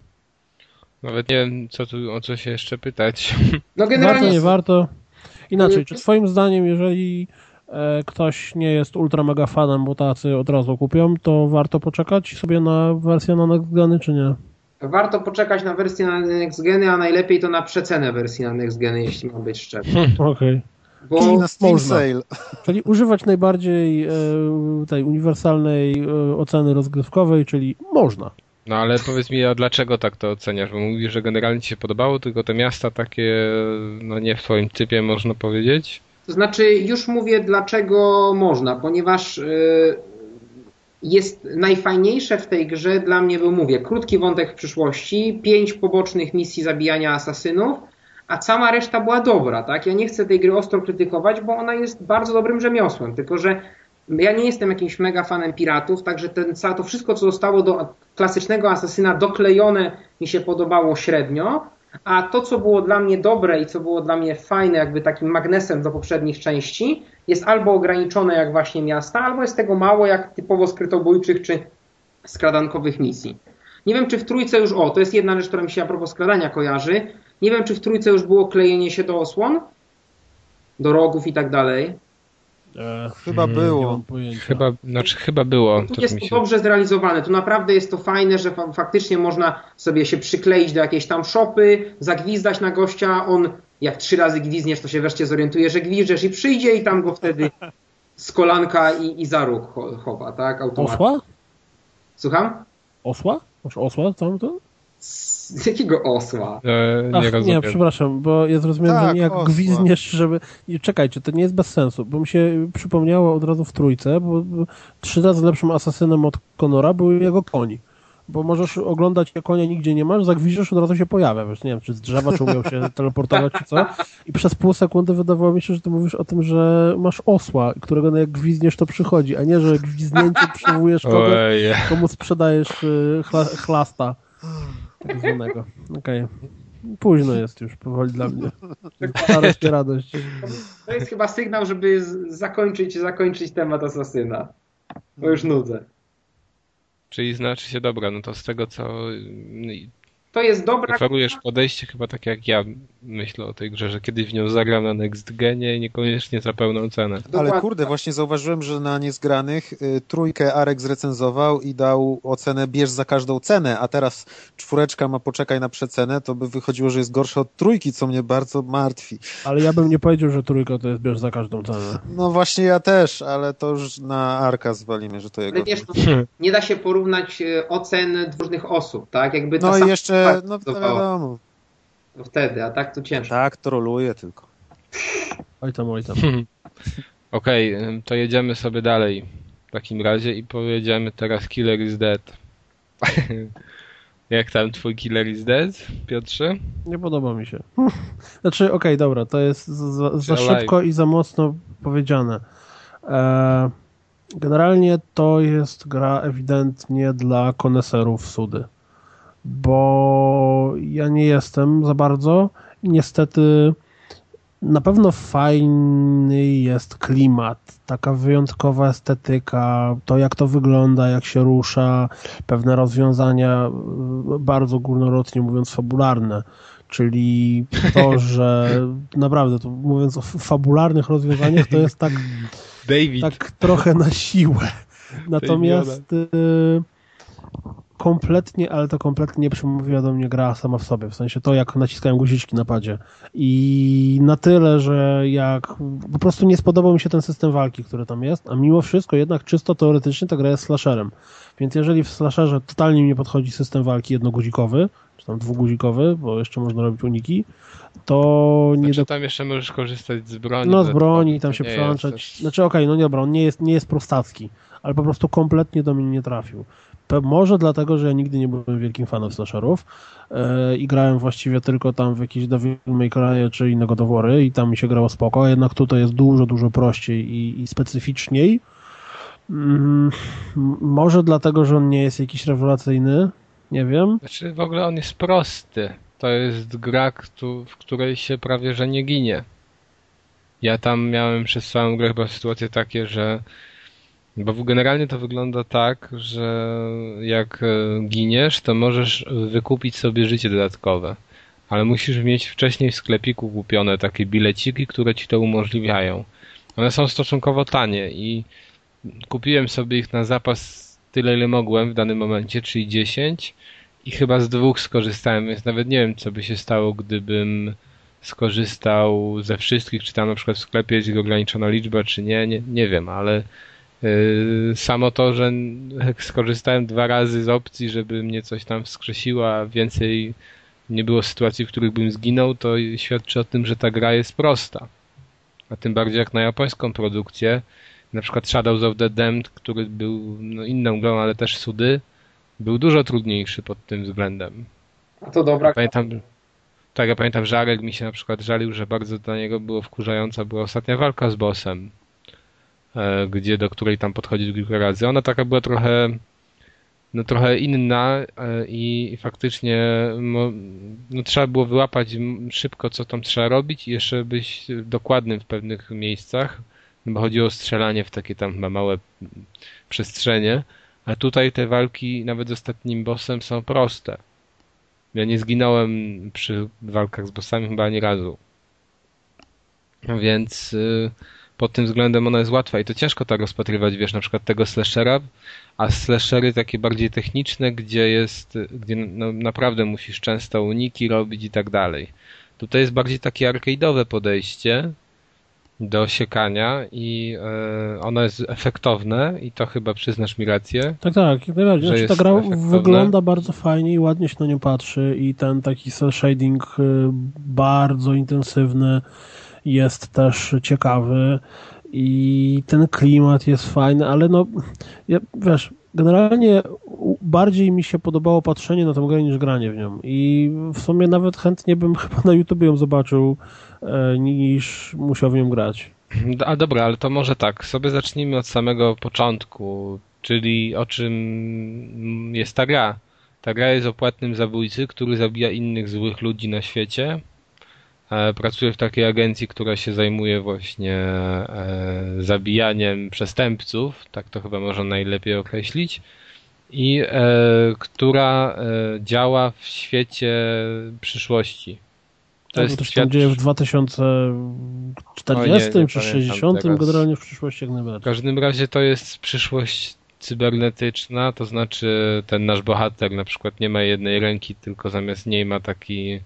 Nawet nie wiem, co tu, o co się jeszcze pytać. [laughs] No generalnie... Warto, nie warto. Inaczej, czy twoim zdaniem, jeżeli e, ktoś nie jest ultra mega fanem, bo tacy od razu kupią, to warto poczekać sobie na wersję na Next Geny, czy nie? Warto poczekać na wersję na Next Geny, a najlepiej to na przecenę wersji na Next Geny, jeśli mam być szczery. [laughs] Okej. Okay. Bo Czyli na Steam można. Sale. Czyli używać najbardziej e, tej uniwersalnej e, oceny rozgrywkowej, czyli można. No ale powiedz mi, a dlaczego tak to oceniasz? Bo mówisz, że generalnie ci się podobało, tylko te miasta takie, no nie w twoim typie, można powiedzieć? To znaczy, już mówię, dlaczego można, ponieważ yy, jest najfajniejsze w tej grze dla mnie, bo mówię, krótki wątek w przyszłości, pięć pobocznych misji zabijania asasynów, a cała reszta była dobra, tak? Ja nie chcę tej gry ostro krytykować, bo ona jest bardzo dobrym rzemiosłem, tylko że ja nie jestem jakimś mega fanem piratów, także ten, to wszystko, co zostało do klasycznego asasyna doklejone, mi się podobało średnio, a to, co było dla mnie dobre i co było dla mnie fajne, jakby takim magnesem do poprzednich części, jest albo ograniczone jak właśnie miasta, albo jest tego mało jak typowo skrytobójczych czy skradankowych misji. Nie wiem, czy w trójce już, o, to jest jedna rzecz, która mi się a propos skradania kojarzy. Nie wiem, czy w trójce już było klejenie się do osłon, do rogów i tak dalej. E, chyba hmm, było. Chyba, znaczy, chyba było. Tu jest to się... dobrze zrealizowane. Tu naprawdę jest to fajne, że fa faktycznie można sobie się przykleić do jakiejś tam szopy, zagwizdać na gościa. On, jak trzy razy gwizdniesz, to się wreszcie zorientuje, że gwizdżesz i przyjdzie i tam go wtedy z kolanka i, i za róg chowa, tak? Automatycznie. Osła? Słucham? Osła? Masz osła? Co to? Z jakiego osła? E, nie, Ach, nie, przepraszam, bo ja zrozumiałem, tak, że nie jak osła. gwizdniesz, żeby... Czekajcie, to nie jest bez sensu, bo mi się przypomniało od razu w trójce, bo trzy razy lepszym asasynem od Konora był jego koni. Bo możesz oglądać, jak konia nigdzie nie masz, zagwiżdżesz, od razu się pojawia, wiesz, nie wiem, czy z drzewa, czy umiał się [laughs] teleportować, czy co. I przez pół sekundy wydawało mi się, że ty mówisz o tym, że masz osła, którego no jak gwizdniesz, to przychodzi, a nie, że gwizdnięcie przywołujesz kogoś, komu sprzedajesz y, chla, chlasta tak zwanego. Okay. późno jest już powoli dla mnie. Starość radość. To jest chyba sygnał, żeby zakończyć, zakończyć temat Asasyna. Bo już nudzę. Czyli znaczy się dobra, no to z tego co to jest dobra... Preferujesz podejście chyba tak jak ja myślę o tej grze, że kiedyś w nią zagram na Next Genie i niekoniecznie za pełną cenę. Ale kurde, właśnie zauważyłem, że na niezgranych y, trójkę Arek zrecenzował i dał ocenę bierz za każdą cenę, a teraz czwóreczka ma poczekaj na przecenę, to by wychodziło, że jest gorsza od trójki, co mnie bardzo martwi. Ale ja bym nie powiedział, że trójka to jest bierz za każdą cenę. No właśnie ja też, ale to już na Arka zwalimy, że to jego... Ale wiesz, nie da się porównać y, ocen różnych osób, tak? Jakby no i jeszcze tak, no to wiadomo. No wtedy, a tak to ciężko. Tak, troluje tylko. Oj tam, oj tam. Okej, okay, to jedziemy sobie dalej w takim razie i pojedziemy teraz Killer is Dead. [laughs] Jak tam twój Killer is Dead, Piotrze? Nie podoba mi się. Znaczy, okej, okay, dobra, to jest za, za szybko i za mocno powiedziane. Eee, generalnie to jest gra ewidentnie dla koneserów sudy bo ja nie jestem za bardzo i niestety na pewno fajny jest klimat, taka wyjątkowa estetyka, to jak to wygląda, jak się rusza, pewne rozwiązania bardzo górnolotnie mówiąc fabularne, czyli to, [laughs] że naprawdę, to mówiąc o fabularnych rozwiązaniach, to jest tak, David. tak trochę na siłę. Natomiast kompletnie, ale to kompletnie nie przemówiła do mnie gra sama w sobie, w sensie to, jak naciskałem guziczki na padzie. I na tyle, że jak po prostu nie spodobał mi się ten system walki, który tam jest, a mimo wszystko jednak czysto teoretycznie ta gra jest slasherem. Więc jeżeli w slasherze totalnie mi nie podchodzi system walki jednoguzikowy, czy tam dwuguzikowy, bo jeszcze można robić uniki, to znaczy, nie... Do... tam jeszcze możesz korzystać z broni. No z broni, tam się przełączać. Znaczy okej, okay, no nie dobra, on nie jest, nie jest prostacki, ale po prostu kompletnie do mnie nie trafił. Może dlatego, że ja nigdy nie byłem wielkim fanem slasherów yy, i grałem właściwie tylko tam w jakieś Devil May Cry czy innego dowory i tam mi się grało spoko, jednak tutaj jest dużo, dużo prościej i, i specyficzniej. Mm, może dlatego, że on nie jest jakiś rewelacyjny, nie wiem. Znaczy w ogóle on jest prosty. To jest gra, w której się prawie że nie ginie. Ja tam miałem przez całą grę chyba sytuacje takie, że bo generalnie to wygląda tak, że jak e, giniesz, to możesz wykupić sobie życie dodatkowe. Ale musisz mieć wcześniej w sklepiku kupione takie bileciki, które ci to umożliwiają. One są stosunkowo tanie i kupiłem sobie ich na zapas tyle, ile mogłem w danym momencie, czyli 10 i chyba z dwóch skorzystałem, więc nawet nie wiem, co by się stało, gdybym skorzystał ze wszystkich, czy tam na przykład w sklepie jest ich ograniczona liczba, czy nie, nie, nie wiem, ale samo to, że skorzystałem dwa razy z opcji, żeby mnie coś tam wskrzesiło, a więcej nie było sytuacji, w których bym zginął, to świadczy o tym, że ta gra jest prosta. A tym bardziej jak na japońską produkcję, na przykład Shadows of the Damned, który był no, inną grą, ale też sudy, był dużo trudniejszy pod tym względem. A to dobra. Pamiętam, tak, ja pamiętam, że Arek mi się na przykład żalił, że bardzo dla niego było wkurzająca była ostatnia walka z bossem gdzie do której tam podchodzić kilka razy. Ona taka była trochę no trochę inna e, i faktycznie no, no, trzeba było wyłapać szybko, co tam trzeba robić i jeszcze być dokładnym w pewnych miejscach, bo chodziło o strzelanie w takie tam chyba małe przestrzenie, a tutaj te walki nawet z ostatnim bossem są proste. Ja nie zginąłem przy walkach z bossami chyba ani razu. Więc y, pod tym względem ona jest łatwa i to ciężko tak rozpatrywać, wiesz, na przykład tego slashera, a slashery takie bardziej techniczne, gdzie jest, gdzie no, naprawdę musisz często uniki robić i tak dalej. Tutaj jest bardziej takie arcade'owe podejście do siekania i e, ono jest efektowne i to chyba przyznasz mi rację. Tak, tak, jak najbardziej. Znaczy, ta gra efektowne. wygląda bardzo fajnie i ładnie się na nią patrzy i ten taki cel shading y, bardzo intensywny jest też ciekawy i ten klimat jest fajny, ale no, ja, wiesz, generalnie bardziej mi się podobało patrzenie na tę grę niż granie w nią i w sumie nawet chętnie bym [laughs] chyba na YouTube ją zobaczył e, niż musiał w nią grać. A dobra, ale to może tak, sobie zacznijmy od samego początku, czyli o czym jest ta gra. Ta gra jest o płatnym zabójcy, który zabija innych złych ludzi na świecie. E, pracuje w takiej agencji, która się zajmuje właśnie e, zabijaniem przestępców, tak to chyba można najlepiej określić, i e, która działa w świecie przyszłości. To tak, jest to się świat... dzieje w 2040 nie, czy 60 generalnie w przyszłości jak najbardziej. W każdym razie to jest przyszłość cybernetyczna, to znaczy ten nasz bohater na przykład nie ma jednej ręki, tylko zamiast niej ma taki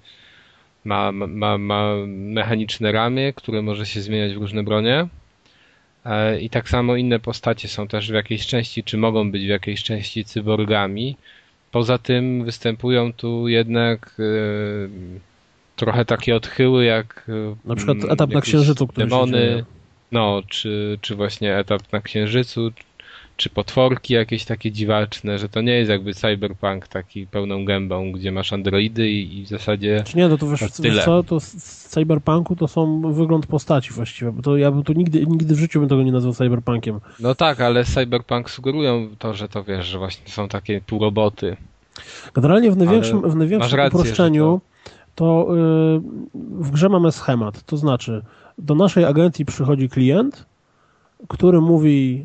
ma, ma, ma mechaniczne ramię, które może się zmieniać w różne bronie. E, I tak samo inne postacie są też w jakiejś części, czy mogą być w jakiejś części cyborgami. Poza tym występują tu jednak e, trochę takie odchyły jak na przykład etap na księżycu, który demony, no, czy, czy właśnie etap na księżycu, czy potworki jakieś takie dziwaczne, że to nie jest jakby cyberpunk taki pełną gębą, gdzie masz androidy i, i w zasadzie czy nie, no to wiesz, wiesz co, to z cyberpunku to są wygląd postaci właściwie, bo to ja bym tu nigdy, nigdy w życiu bym tego nie nazwał cyberpunkiem. No tak, ale cyberpunk sugerują to, że to wiesz, że właśnie są takie półroboty. Generalnie w największym, w największym rację, uproszczeniu to, to yy, w grze mamy schemat, to znaczy do naszej agencji przychodzi klient, który mówi,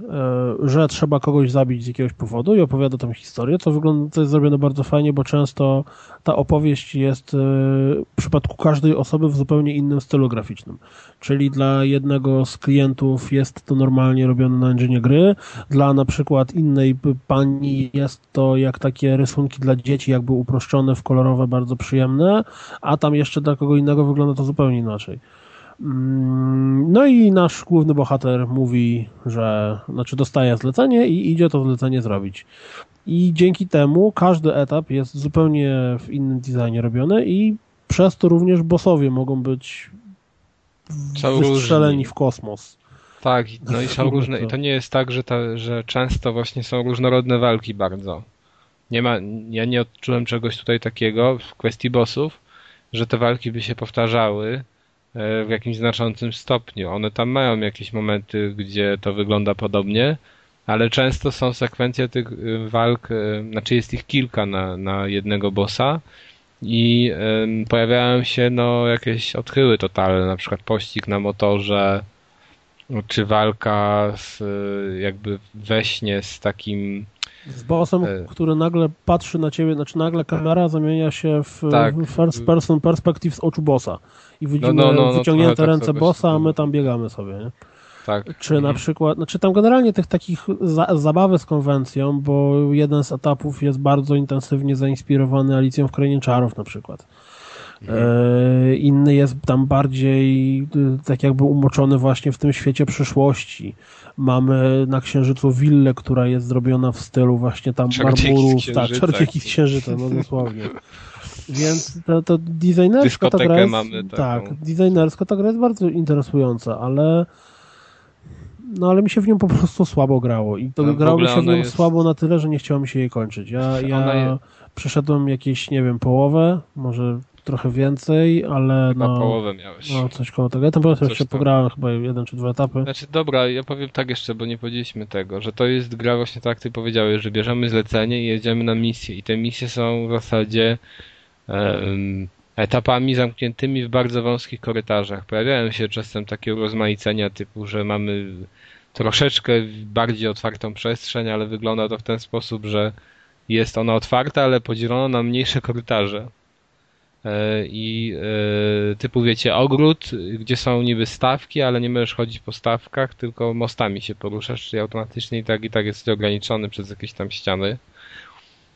e, że trzeba kogoś zabić z jakiegoś powodu i opowiada tam historię, co wygląda, to jest zrobione bardzo fajnie, bo często ta opowieść jest e, w przypadku każdej osoby w zupełnie innym stylu graficznym. Czyli dla jednego z klientów jest to normalnie robione na engine gry, dla na przykład innej pani jest to jak takie rysunki dla dzieci, jakby uproszczone w kolorowe, bardzo przyjemne, a tam jeszcze dla kogo innego wygląda to zupełnie inaczej. Mm, no i nasz główny bohater mówi, że znaczy dostaje zlecenie i idzie to zlecenie zrobić. I dzięki temu każdy etap jest zupełnie w innym designie robiony i przez to również bossowie mogą być wystrzeleni w kosmos. Tak, no i są różne. I to nie jest tak, że, ta, że często właśnie są różnorodne walki bardzo. Nie ma, ja nie odczułem czegoś tutaj takiego w kwestii bossów, że te walki by się powtarzały w jakimś znaczącym stopniu. One tam mają jakieś momenty, gdzie to wygląda podobnie, ale często są sekwencje tych y, walk, y, znaczy jest ich kilka na, na jednego bossa i y, pojawiają się no jakieś odchyły totalne, na przykład pościg na motorze, czy walka z, jakby we śnie z takim z bossem, e... który nagle patrzy na ciebie, znaczy nagle kamera zamienia się w, tak. w first person perspective z oczu bossa i widzimy no, no, no, no wyciągnięte tak ręce bossa, a my tam biegamy sobie, nie? Tak. Czy mhm. na przykład, znaczy tam generalnie tych takich za, zabawy z konwencją, bo jeden z etapów jest bardzo intensywnie zainspirowany Alicją w Krainie Czarów na przykład. Mhm. E, inny jest tam bardziej y, tak jakby umoczony właśnie w tym świecie przyszłości. Mamy na Księżycu willę, która jest zrobiona w stylu właśnie tam marmurów, tak, czarcieki z Księżyca, no [laughs] dosłownie. Więc to, to designersko ta gra jest, mamy tak, designersko ta gra jest bardzo interesująca, ale no ale mi się w nią po prostu słabo grało i to no, grało mi się w nią jest... słabo na tyle, że nie chciało mi się jej kończyć. Ja, ja je... przeszedłem jakieś, nie wiem, połowę, może trochę więcej, ale chyba no... połowę miałeś. No, coś koło tego. Ja tam po prostu jeszcze pograłem chyba jeden czy dwa etapy. Znaczy, dobra, ja powiem tak jeszcze, bo nie powiedzieliśmy tego, że to jest gra właśnie tak, jak ty powiedziałeś, że bierzemy zlecenie i jedziemy na misję i te misje są w zasadzie etapami zamkniętymi w bardzo wąskich korytarzach. Pojawiają się czasem takie urozmaicenia typu, że mamy troszeczkę bardziej otwartą przestrzeń, ale wygląda to w ten sposób, że jest ona otwarta, ale podzielono na mniejsze korytarze. E, I e, typu wiecie, ogród, gdzie są niby stawki, ale nie możesz chodzić po stawkach, tylko mostami się poruszasz, czyli automatycznie i tak i tak jest ograniczony przez jakieś tam ściany.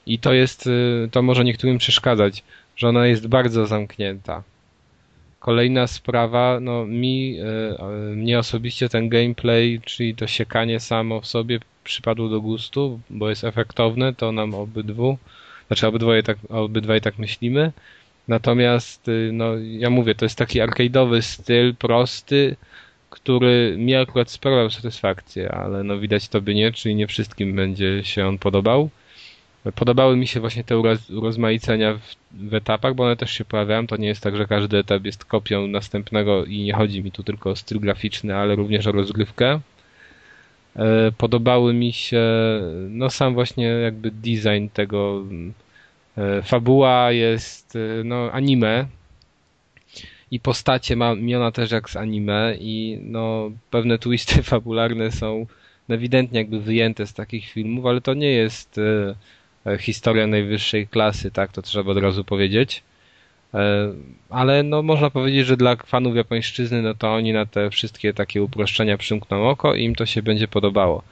I to jest, y, to może niektórym przeszkadzać, że ona jest bardzo zamknięta. Kolejna sprawa, no mi, y, mnie osobiście ten gameplay, czyli to siekanie samo w sobie przypadło do gustu, bo jest efektowne, to nam obydwu, znaczy obydwoje tak, obydwaj tak myślimy. Natomiast, y, no ja mówię, to jest taki arcade'owy styl, prosty, który mi akurat sprawiał satysfakcję, ale no widać to by nie, czyli nie wszystkim będzie się on podobał. Podobały mi się właśnie te urozmaicenia w, w, etapach, bo one też się pojawiają. To nie jest tak, że każdy etap jest kopią następnego i nie chodzi mi tu tylko o styl graficzny, ale również o rozgrywkę. E, podobały mi się, no sam właśnie jakby design tego, Fabuła jest no, anime i postacie ma miona też jak z anime i no, pewne twisty [laughs] fabularne są ewidentnie jakby wyjęte z takich filmów, ale to nie jest historia najwyższej klasy, tak, to trzeba od razu powiedzieć. E, ale no można powiedzieć, że dla fanów japońszczyzny, no to oni na te wszystkie takie uproszczenia przymkną oko i im to się będzie podobało.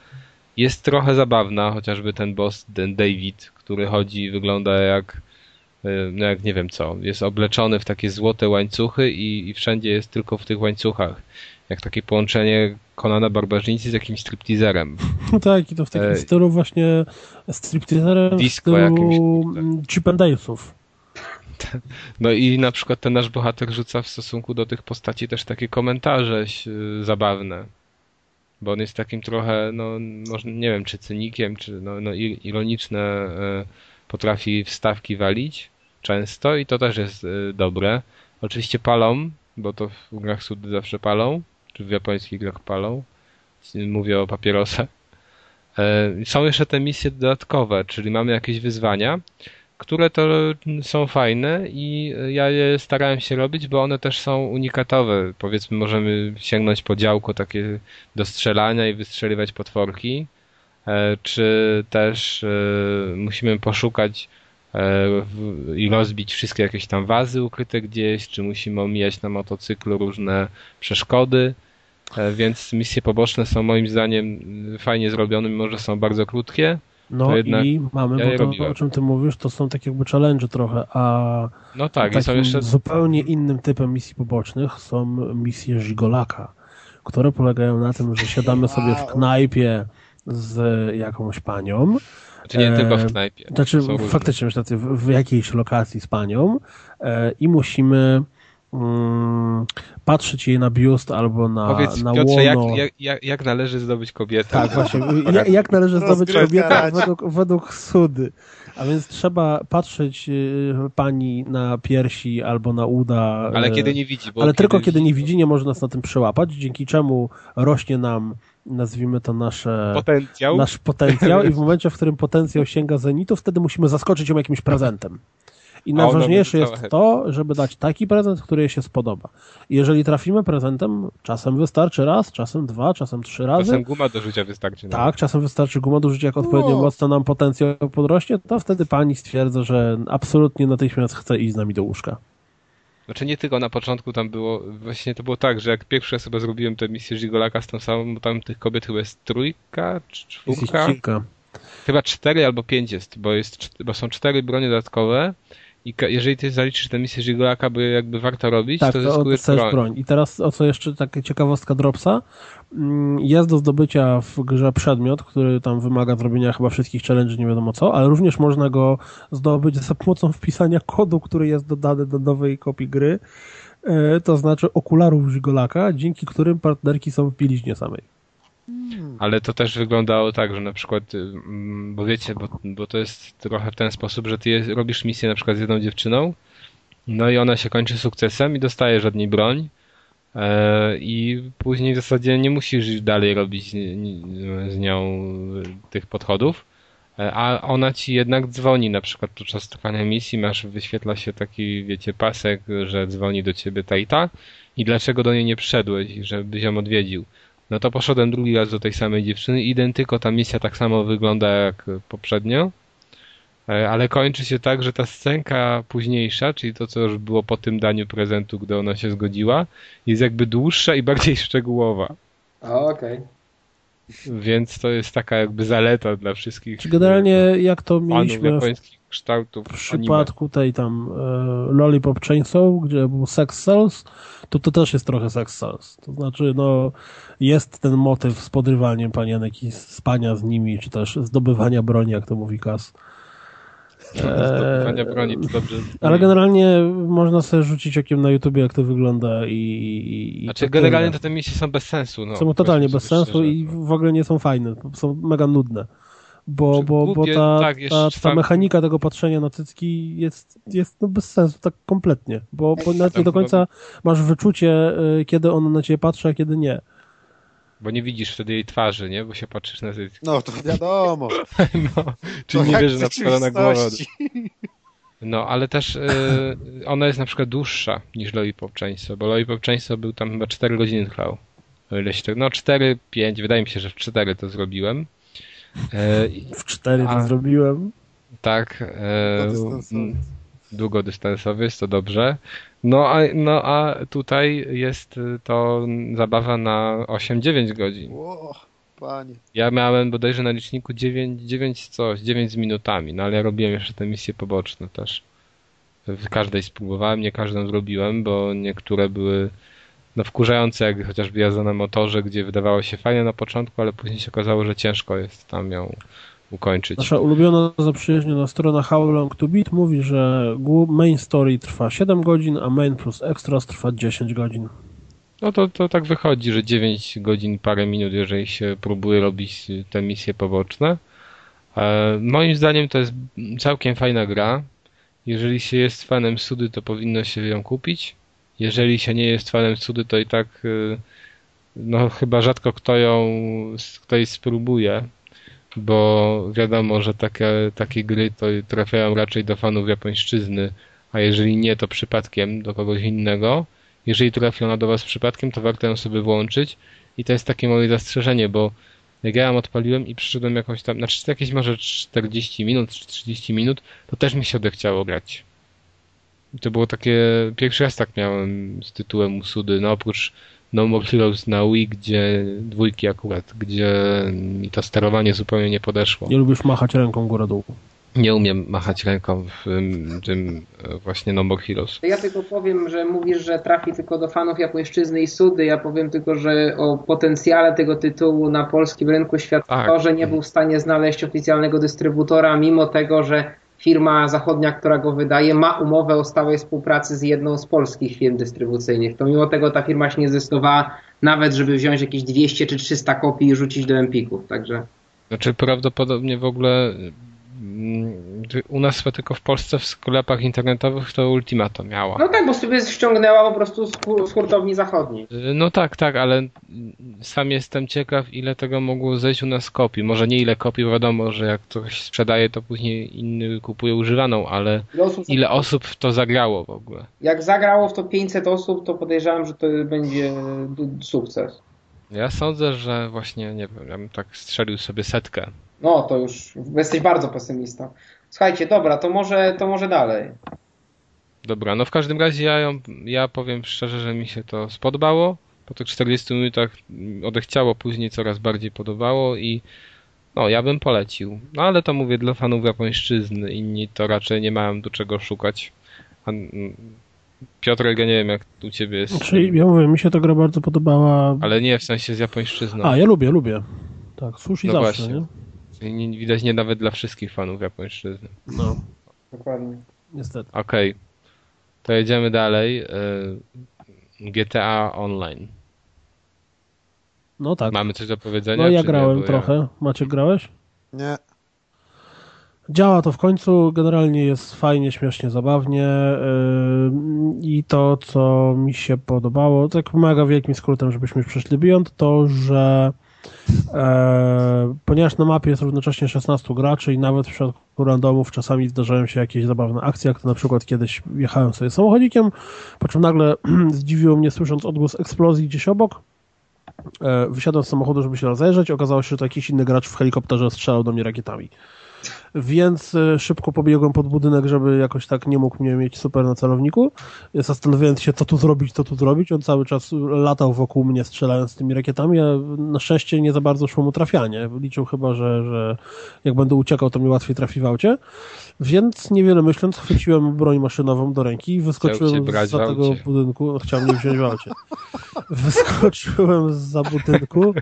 Jest trochę zabawna, chociażby ten boss, ten David, który chodzi i wygląda jak, e, no jak nie wiem co, jest obleczony w takie złote łańcuchy i, i wszędzie jest tylko w tych łańcuchach. Jak takie połączenie Konana Barbarzyńcy z jakimś stripteaserem. No tak, i to w takim e... stylu właśnie stripteaserem Disco w stylu jakimś. Chip and. No i na przykład ten nasz bohater rzuca w stosunku do tych postaci też takie komentarze zabawne. Bo on jest takim trochę, no, może nie wiem, czy cynikiem, czy no, no ironiczne e, potrafi wstawki walić często i to też jest e, dobre. Oczywiście palą, bo to w grach sudy zawsze palą, czy w japońskich grach palą. Mówię o papierosach. E, są jeszcze te misje dodatkowe, czyli mamy jakieś wyzwania, które to są fajne i ja je starałem się robić, bo one też są unikatowe. Powiedzmy, możemy sięgnąć po działko takie do strzelania i wystrzeliwać potworki, e, czy też e, musimy poszukać i rozbić wszystkie jakieś tam wazy ukryte gdzieś, czy musimy omijać na motocyklu różne przeszkody. Więc misje poboczne są moim zdaniem fajnie zrobione, mimo że są bardzo krótkie no i mamy, ja bo to, o czym ty mówisz, to są tak jakby challenge trochę, a no tak, i są jeszcze... zupełnie innym typem misji pobocznych są misje Żigolaka, które polegają na tym, że siadamy sobie w knajpie z jakąś panią. Znaczy nie e, tylko w knajpie. Znaczy faktycznie w, w jakiejś lokacji z panią e, i musimy Mm, patrzeć jej na biust albo na, Powiedz, na Piotrze, łono. Jak, jak, jak należy zdobyć kobietę? Tak, właśnie. [laughs] Jak, jak należy zdobyć kobietę według, według sudy. A więc trzeba patrzeć y, pani na piersi albo na uda. Ale kiedy nie widzi. ale tylko kiedy nie widzi, nie może nas na tym przełapać, dzięki czemu rośnie nam nazwijmy to nasze, potencjał. nasz potencjał i w momencie, w którym potencjał sięga zenitu, wtedy musimy zaskoczyć ją jakimś prezentem. I najważniejsze jest to, żeby dać taki prezent, który jej się spodoba. I jeżeli trafimy prezentem, czasem wystarczy raz, czasem dwa, czasem trzy razy. Czasem guma do życia wystarczy. Tak, nawet. czasem wystarczy guma do życia, jak odpowiednio no. mocno nam potencjał podrośnie, to wtedy pani stwierdza, że absolutnie natychmiast chce iść z nami do łóżka. Znaczy nie tylko na początku tam było, właśnie to było tak, że jak pierwszy raz sobie zrobiłem tę misję Żigolaka z tą samą, bo tam tych kobiet chyba jest trójka, czy czwórka? Jest Chyba cztery albo pięć jest, bo, jest, bo są cztery bronie dodatkowe i jeżeli ty zaliczysz tę misję Żigolaka, by jakby warto robić, tak, to zyskujesz to broń. broń. I teraz o co jeszcze taka ciekawostka Dropsa. Mm, jest do zdobycia w grze przedmiot, który tam wymaga zrobienia chyba wszystkich challenge, nie wiadomo co, ale również można go zdobyć za pomocą wpisania kodu, który jest dodany do nowej kopii gry, e, to znaczy okularów Żigolaka, dzięki którym partnerki są w bieliźnie samej. Hmm. Ale to też wyglądało tak, że na przykład, y, mm, bo wiecie, bo, bo to jest trochę w ten sposób, że ty robisz misję na przykład z jedną dziewczyną, no i ona się kończy sukcesem i dostaje żadnej broń. E, I później w zasadzie nie musisz dalej robić z nią tych podchodów, e, a ona ci jednak dzwoni, na przykład podczas trwania misji masz, wyświetla się taki, wiecie, pasek, że dzwoni do ciebie ta i ta i dlaczego do niej nie przyszedłeś, żebyś ją odwiedził. No to poszedłem drugi raz do tej samej dziewczyny. Identyko ta misja tak samo wygląda jak poprzednio. E, ale kończy się tak, że ta scenka późniejsza, czyli to, co już było po tym daniu prezentu, gdy ona się zgodziła, jest jakby dłuższa i bardziej [laughs] szczegółowa. Okej. Okay. Więc to jest taka jakby zaleta dla wszystkich. Czy generalnie jak to mieliśmy japońskich kształtów w przypadku anime. tej tam e, Lollipop Chainsaw, gdzie był Sex Cells, to to też jest trochę Sex Cells. To znaczy, no jest ten motyw z podrywaniem panienek i spania z nimi, czy też zdobywania broni, jak to mówi Kas. [laughs] Zdobywania broni, to dobrze. Ale generalnie można sobie rzucić okiem na YouTube, jak to wygląda i... i znaczy, generalnie to te misje są bez sensu. No, są totalnie bez sensu szczerze, i w ogóle nie są fajne. Są mega nudne. Bo, bo, głupie, bo ta, tak, ta, ta, mechanika tego patrzenia na cycki jest, jest no bez sensu, tak kompletnie. Bo, bo nawet nie do końca masz wyczucie, y, kiedy on na ciebie patrzy, a kiedy nie. Bo nie widzisz wtedy jej twarzy, nie? Bo się patrzysz na No, to wiadomo. [laughs] no, czyli to nie wiesz, że na przykład na głowę. No, ale też yy, ona jest na przykład dłuższa niż Lollipop Chainsaw, bo Lollipop Chainsaw był tam chyba 4 godziny trwał. O ile się tak, no 4, 5, wydaje mi się, że w 4 to zrobiłem. Yy, w 4 to zrobiłem. Tak. Yy, długodystansowy, jest to dobrze. No a, no a tutaj jest to zabawa na 8-9 godzin. Wow, panie. Ja miałem bodajże na liczniku 9, 9 coś, 9 z minutami, no ale ja robiłem jeszcze te misje poboczne też. W każdej spróbowałem, nie każdą zrobiłem, bo niektóre były no wkurzające, jak chociażby jazda na motorze, gdzie wydawało się fajnie na początku, ale później się okazało, że ciężko jest tam ją ukończyć. Nasza ulubiona zaprzyjaźniona strona How Long to Beat mówi, że main story trwa 7 godzin, a main plus extras trwa 10 godzin. No to, to tak wychodzi, że 9 godzin parę minut, jeżeli się próbuje robić te misje poboczne. E, moim zdaniem to jest całkiem fajna gra. Jeżeli się jest fanem Sudy, to powinno się ją kupić. Jeżeli się nie jest fanem Sudy, to i tak e, no chyba rzadko kto ją ktoś spróbuje, bo wiadomo, że takie, takie gry to trafiają raczej do fanów japońszczyzny, a jeżeli nie, to przypadkiem do kogoś innego. Jeżeli trafi ona do Was przypadkiem, to warto ją sobie włączyć i to jest takie moje zastrzeżenie, bo jak ja ją odpaliłem i przyszedłem jakąś tam, znaczy jakieś może 40 minut czy 30 minut, to też mi się odechciało grać. To było takie, pierwszy raz tak miałem z tytułem Usudy, no oprócz no More Heroes na Wii, gdzie dwójki akurat, gdzie mi to sterowanie zupełnie nie podeszło. Nie lubisz machać ręką górę-dół. Nie umiem machać ręką w tym właśnie No More Heroes. Ja tylko powiem, że mówisz, że trafi tylko do fanów japońszczyzny i sudy. Ja powiem tylko, że o potencjale tego tytułu na polskim rynku świata, tak. że nie był w stanie znaleźć oficjalnego dystrybutora, mimo tego, że firma zachodnia, która go wydaje, ma umowę o stałej współpracy z jedną z polskich firm dystrybucyjnych. To mimo tego ta firma się nie zdecydowała nawet, żeby wziąć jakieś 200 czy 300 kopii i rzucić do Empików, także... Znaczy prawdopodobnie w ogóle u nas tylko w Polsce w sklepach internetowych to Ultima to miała. No tak, bo sobie ściągnęła po prostu z hurtowni zachodniej. No tak, tak, ale sam jestem ciekaw, ile tego mogło zejść u nas kopii. Może nie ile kopii, wiadomo, że jak ktoś sprzedaje, to później inny kupuje używaną, ale ile osób, ile osób w to zagrało w ogóle? Jak zagrało w to 500 osób, to podejrzewam, że to będzie sukces. Ja sądzę, że właśnie, nie wiem, ja bym tak strzelił sobie setkę no, to już jesteś bardzo pesymistą. Słuchajcie, dobra, to może, to może dalej. Dobra, no w każdym razie ja, ją, ja powiem szczerze, że mi się to spodobało. Po tych 40 minutach odechciało, później coraz bardziej podobało i no, ja bym polecił. No ale to mówię dla fanów japońszczyzny, inni to raczej nie mają do czego szukać. A, Piotr, ja nie wiem jak u ciebie jest. Znaczy, ja mówię, mi się ta gra bardzo podobała. Ale nie w sensie z japońszczyzną. A, ja lubię, lubię. Tak, sushi no zawsze, właśnie. nie? Nie, widać nie nawet dla wszystkich fanów japońszczyzny. No. Dokładnie. Niestety. Okej. Okay. To jedziemy dalej. Y, GTA Online. No tak. Mamy coś do powiedzenia? No ja grałem nie, trochę. Ja... Macie grałeś? Nie. Działa to w końcu, generalnie jest fajnie, śmiesznie, zabawnie yy, i to, co mi się podobało, tak mega wielkim skrótem, żebyśmy przeszli Beyond, to, że E, ponieważ na mapie jest równocześnie 16 graczy i nawet w przypadku randomów czasami zdarzają się jakieś zabawne akcje, jak to na przykład kiedyś jechałem sobie samochodzikiem, po czym nagle [clears throat] zdziwiło mnie słysząc odgłos eksplozji gdzieś obok. E, wysiadłem z samochodu, żeby się rozejrzeć. Okazało się, że to jakiś inny gracz w helikopterze strzelał do mnie rakietami więc e, szybko pobiegłem pod budynek, żeby jakoś tak nie mógł mnie mieć super na celowniku. Zastanawiając się, co tu zrobić, co tu zrobić. On cały czas latał wokół mnie, strzelając tymi rakietami, a na szczęście nie za bardzo szło mu trafianie. Liczył chyba, że, że jak będę uciekał, to mi łatwiej trafi w aucie. Więc niewiele myśląc, chwyciłem broń maszynową do ręki i wyskoczyłem za tego budynku. No, chciał mnie wziąć w aucie. [laughs] Wyskoczyłem za budynku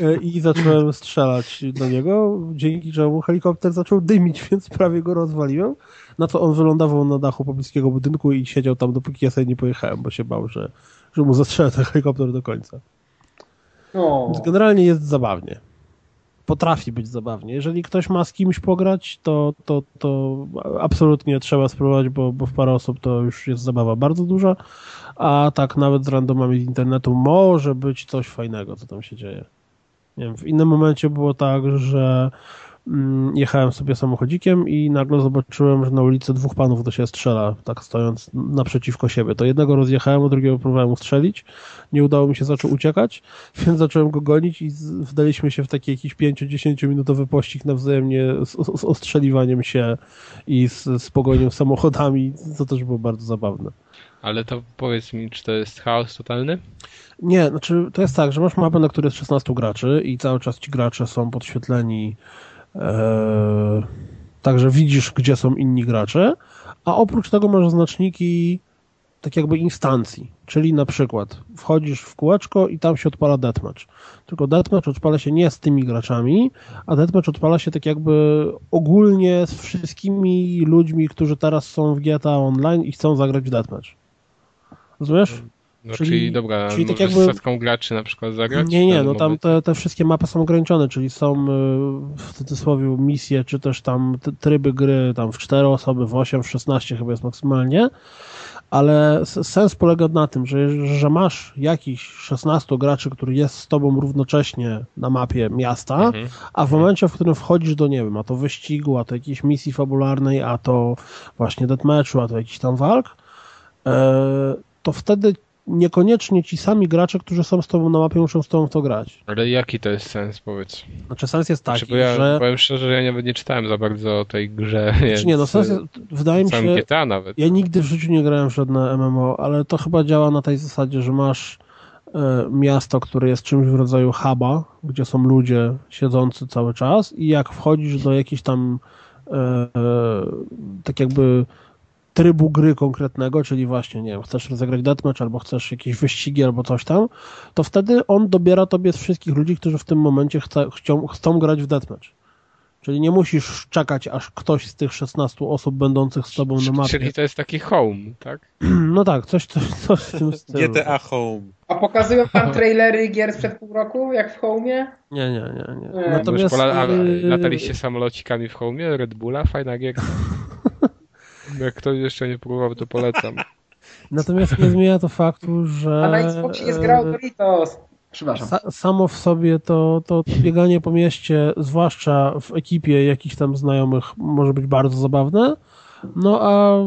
e, i zacząłem strzelać do niego, dzięki czemu helikopter zaczął dymić, [laughs] więc prawie go rozwaliłem. Na co on wylądował na dachu pobliskiego budynku i siedział tam, dopóki ja sobie nie pojechałem, bo się bał, że, że mu zastrzelę ten helikopter do końca. O. Więc generalnie jest zabawnie potrafi być zabawnie. Jeżeli ktoś ma z kimś pograć, to, to, to absolutnie trzeba spróbować, bo, bo w parę osób to już jest zabawa bardzo duża, a tak nawet z randomami z internetu może być coś fajnego, co tam się dzieje. Nie wiem, w innym momencie było tak, że jechałem sobie samochodzikiem i nagle zobaczyłem, że na ulicy dwóch panów do siebie strzela, tak stojąc naprzeciwko siebie. To jednego rozjechałem, a drugiego próbowałem ustrzelić. Nie udało mi się, zaczął uciekać, [laughs] więc zacząłem go gonić i wdaliśmy się w taki jakiś 5-10 minutowy pościg na wzajemnie z, z ostrzeliwaniem się i z, z pogonią samochodami, co też było bardzo zabawne. Ale to powiedz mi, czy to jest chaos totalny? Nie, znaczy to jest tak, że masz mapę, na której jest 16 graczy i cały czas ci gracze są podświetleni także widzisz, gdzie są inni gracze, a oprócz tego masz znaczniki tak jakby instancji, czyli na przykład wchodzisz w kółeczko i tam się odpala deathmatch. Tylko deathmatch odpala się nie z tymi graczami, a deathmatch odpala się tak jakby ogólnie z wszystkimi ludźmi, którzy teraz są w GTA Online i chcą zagrać w deathmatch. Rozumiesz? No, czyli, czyli dobra, czyli tak jakby... z setką graczy na przykład zagrać? Nie, nie, no tam te, te wszystkie mapy są ograniczone, czyli są y, w cudzysłowie misje, czy też tam tryby gry tam w 4 osoby, w 8, w 16 chyba jest maksymalnie, ale sens polega na tym, że, że masz jakiś 16 graczy, który jest z tobą równocześnie na mapie miasta, mhm. a w momencie, w którym wchodzisz do, nie wiem, a to wyścigu, a to jakiejś misji fabularnej, a to właśnie deathmatchu, a to jakiś tam walk, e, to wtedy niekoniecznie ci sami gracze, którzy są z tobą na mapie, muszą z tobą w to grać. Ale jaki to jest sens, powiedz? Znaczy sens jest taki, znaczy, ja, że... Powiem szczerze, że ja nawet nie czytałem za bardzo o tej grze, znaczy, nie, no sens jest, wydaje mi się... GTA nawet. Ja nigdy w życiu nie grałem w żadne MMO, ale to chyba działa na tej zasadzie, że masz e, miasto, które jest czymś w rodzaju huba, gdzie są ludzie siedzący cały czas i jak wchodzisz do jakiejś tam e, e, tak jakby trybu gry konkretnego, czyli właśnie, nie wiem, chcesz rozegrać deathmatch, albo chcesz jakieś wyścigi, albo coś tam, to wtedy on dobiera tobie z wszystkich ludzi, którzy w tym momencie chce, chcą, chcą grać w deathmatch. Czyli nie musisz czekać, aż ktoś z tych 16 osób będących z tobą na mapie. Czyli to jest taki home, tak? [clears throat] No tak, coś, coś, coś w tym [laughs] stylu. GTA Home. A pokazują tam [laughs] trailery gier sprzed pół roku, jak w Home'ie? Nie, nie, nie. nie. Natomiast... Pola... lataliście samolocikami w Home'ie? Red Bulla? Fajna gierka. [laughs] Jak ktoś jeszcze nie próbował, to polecam. [laughs] Natomiast nie zmienia to faktu, że... A na Xboxie jest grał Doritos. Przepraszam. Sa samo w sobie to, to bieganie po mieście, zwłaszcza w ekipie jakichś tam znajomych, może być bardzo zabawne. No a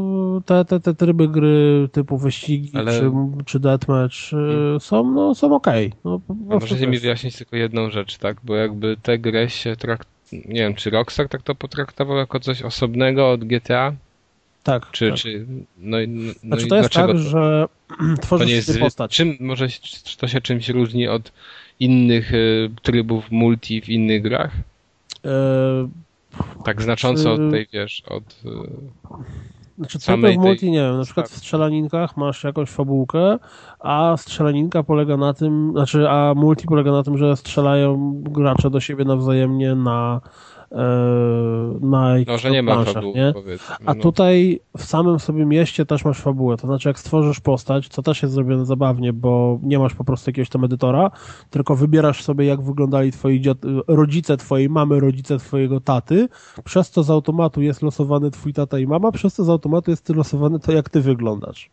te, te, te tryby gry typu wyścigi Ale... czy, czy deathmatch hmm. są, no, są okej. Okay. No, możecie mi wyjaśnić tylko jedną rzecz, tak? Bo jakby tę grę się trakt... Nie wiem, czy Rockstar tak to potraktował jako coś osobnego od GTA? Tak. Czy, tak. czy, no, no, znaczy to jest tak, że [clears throat] tworzysz to jest, postać. Czym, może czy to się czymś różni od innych y, trybów multi w innych grach? E, tak znacząco czy... od tej, wiesz, od... Y, znaczy samej w multi nie wiem, na przykład w strzelaninkach masz jakąś fabułkę, a strzelaninka polega na tym, znaczy a multi polega na tym, że strzelają gracze do siebie nawzajemnie na E, na no, że nie ma fabuły, nie? A no. tutaj w samym sobie mieście też masz fabułę, to znaczy jak stworzysz postać, co też jest zrobione zabawnie, bo nie masz po prostu jakiegoś tam edytora, tylko wybierasz sobie jak wyglądali twoi rodzice twojej mamy, rodzice twojego taty, przez to z automatu jest losowany twój tata i mama, przez to z automatu jest losowany to jak ty wyglądasz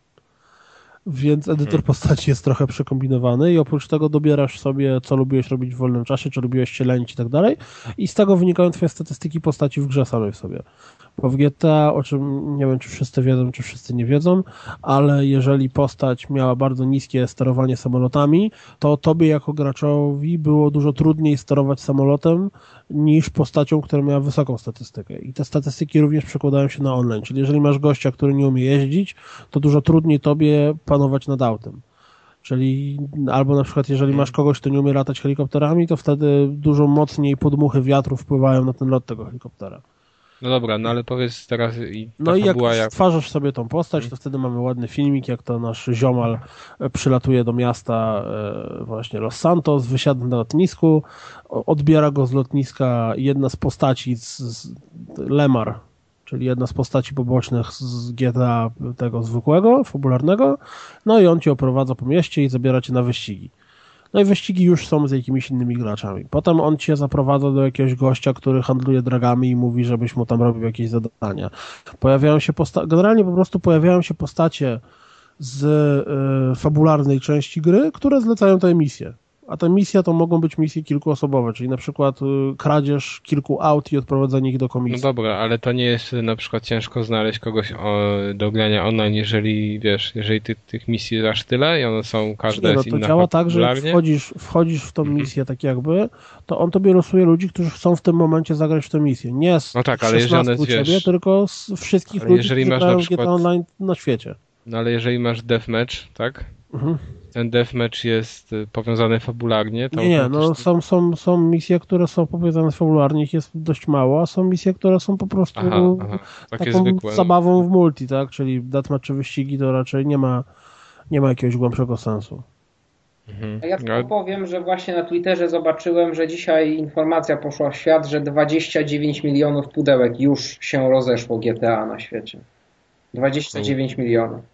więc edytor hmm. postaci jest trochę przekombinowany i oprócz tego dobierasz sobie, co lubiłeś robić w wolnym czasie, czy lubiłeś się lenić i tak dalej i z tego wynikają twoje statystyki postaci w grze samej w sobie. Bo w GTA, o czym nie wiem, czy wszyscy wiedzą, czy wszyscy nie wiedzą, ale jeżeli postać miała bardzo niskie sterowanie samolotami, to tobie jako graczowi było dużo trudniej sterować samolotem niż postacią, która miała wysoką statystykę. I te statystyki również przekładają się na online. Czyli jeżeli masz gościa, który nie umie jeździć, to dużo trudniej tobie panować nad autem. Czyli albo na przykład jeżeli masz kogoś, kto nie umie latać helikopterami, to wtedy dużo mocniej podmuchy wiatru wpływają na ten lot tego helikoptera. No dobra, no ale powiedz teraz i No i jak stwarzasz sobie tą postać, to wtedy mamy ładny filmik, jak to nasz ziomal e, przylatuje do miasta e, właśnie Los Santos, wysiada na lotnisku, odbiera go z lotniska jedna z postaci z, z Lemar, czyli jedna z postaci pobocznych z GTA tego zwykłego, fabularnego, no i on cię oprowadza po mieście i zabiera cię na wyścigi. No i wyścigi już są z jakimiś innymi graczami. Potem on cię zaprowadza do jakiegoś gościa, który handluje dragami i mówi, żebyś mu tam robił jakieś zadania. Pojawiają się posta- generalnie po prostu pojawiają się postacie z y, fabularnej części gry, które zlecają te misje. A ta misja to mogą być misje kilkuosobowe, czyli na przykład y, kradzież kilku aut i odprowadzenie ich do komisji. No dobra, ale to nie jest na przykład ciężko znaleźć kogoś do grania online, jeżeli wiesz, jeżeli ty, tych misji aż tyle i one są, każda nie, no, jest to inna działa tak, że jak wchodzisz, wchodzisz w tą Mhm. misję tak jakby, to on tobie losuje ludzi, którzy chcą w tym momencie zagrać w tę misję. Nie z No tak, ale jeżeli 16 one, u ciebie, wiesz- tylko z wszystkich ludzi, jeżeli którzy masz na grają w przykład- GTA Online na świecie. No ale jeżeli masz deathmatch, tak? Mhm. Ten deathmatch jest y, powiązany fabularnie, Nie, nie, no są, są, są misje, które są powiązane fabularnie, ich jest dość mało, a są misje, które są po prostu Aha, aha, takie taką zwykłe. zabawą w multi, tak? Czyli deathmatch czy wyścigi to raczej nie ma, nie ma jakiegoś głębszego sensu. Mhm. A Ja No, tylko powiem, że właśnie na Twitterze zobaczyłem, że dzisiaj informacja poszła w świat, że 29 milionów pudełek już się rozeszło GTA na świecie. 29 milionów.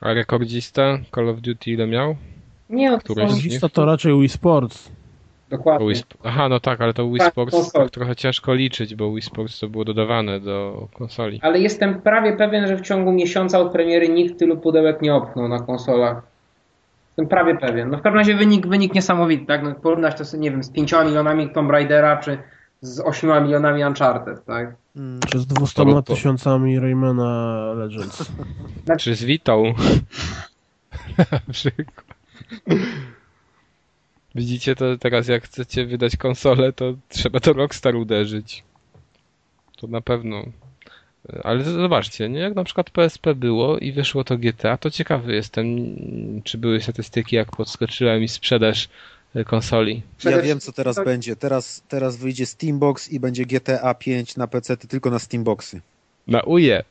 A rekordzista Call of Duty ile miał? Nie? Rekordzista to raczej Wii Sports. dokładnie. Wii Sp- Aha, no tak, ale to Wii Tak, Sports tak trochę ciężko liczyć, bo Wii Sports to było dodawane do konsoli. Ale jestem prawie pewien, że w ciągu miesiąca od premiery nikt tylu pudełek nie opchnął na konsolach. Jestem prawie pewien. No w każdym razie wynik, wynik niesamowity, tak? No, porównać to sobie, nie wiem, z 5 milionami Tomb Raidera, czy z 8 milionami Uncharted, tak? Mm. Czy z 200 To- to- tysiącami Raymana Legends. [laughs] Czy z Witą? [laughs] Widzicie to teraz jak chcecie wydać konsolę, to trzeba to Rockstar uderzyć. To na pewno. Ale zobaczcie, nie? jak na przykład PSP było i wyszło to GTA, to ciekawy jestem, czy były statystyki, jak podskoczyła mi sprzedaż konsoli. Ja wiem, co teraz to- będzie. Teraz, teraz wyjdzie Steambox i będzie GTA 5 na PC tylko na Steamboxy. Na uje!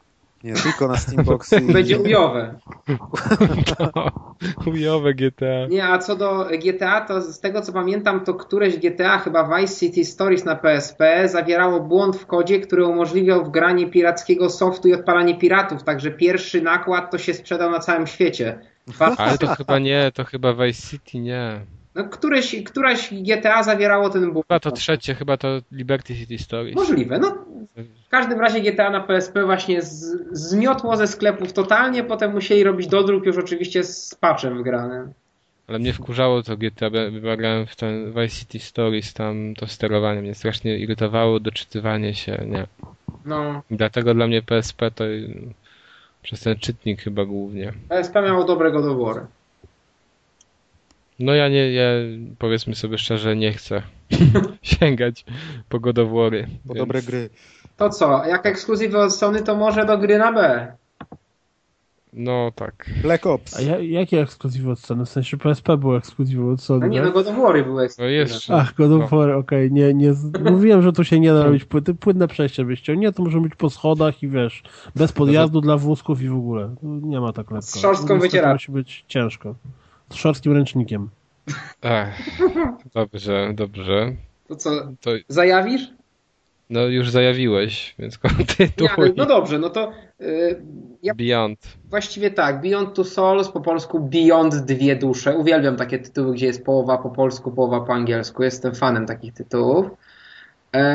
Nie, tylko na Steamboxy. [laughs] i- Będzie ujowe. [laughs] Ujowe GTA. Nie, a co do GTA, to z tego co pamiętam, to któreś GTA, chyba Vice City Stories na PSP, zawierało błąd w kodzie, który umożliwiał wgranie pirackiego softu i odpalanie piratów, także pierwszy nakład to się sprzedał na całym świecie. Ale to chyba nie, to chyba Vice City nie. No, któreś, któraś GTA zawierało ten błąd. Chyba to trzecie, chyba to Liberty City Stories. Możliwe, no. W każdym razie GTA na PSP właśnie z, zmiotło ze sklepów totalnie, potem musieli robić dodruk już oczywiście z patchem wgranym. Ale mnie wkurzało to GTA, bo grałem w ten Vice City Stories, tam to sterowanie mnie strasznie irytowało, doczytywanie się, nie. No, dlatego dla mnie PSP to przez ten czytnik chyba głównie. PSP miało dobrego dowory. No ja nie, ja powiedzmy sobie szczerze, nie chcę [laughs] sięgać po godowory. Po dobre gry. To co, jak ekskluzywy od Sony, to może do gry na B. No tak. Black Ops. A ja, jakie ekskluzywy od Sony? W sensie PSP było ekskluzywy od Sony, No nie, tak? no godowory były No ekskluzywy. jeszcze. Ach, God no. of War, okej, nie, nie, z- [laughs] mówiłem, że tu się nie da robić płyty, płynne przejście byś chciał. Nie, to może być po schodach i wiesz, bez podjazdu dla wózków i w ogóle. Nie ma tak lekko. Z szorstką wycieraczką. musi być ciężko. Z szorstkim ręcznikiem. Ech, dobrze, dobrze. To co, To zajawisz? no już zajawiłeś, więc [laughs] kontynuuj. no dobrze, no to y, ja Beyond. właściwie tak, Beyond Two Souls, po polsku Beyond Dwie Dusze. Uwielbiam takie tytuły, gdzie jest połowa po polsku, połowa po angielsku. Jestem fanem takich tytułów.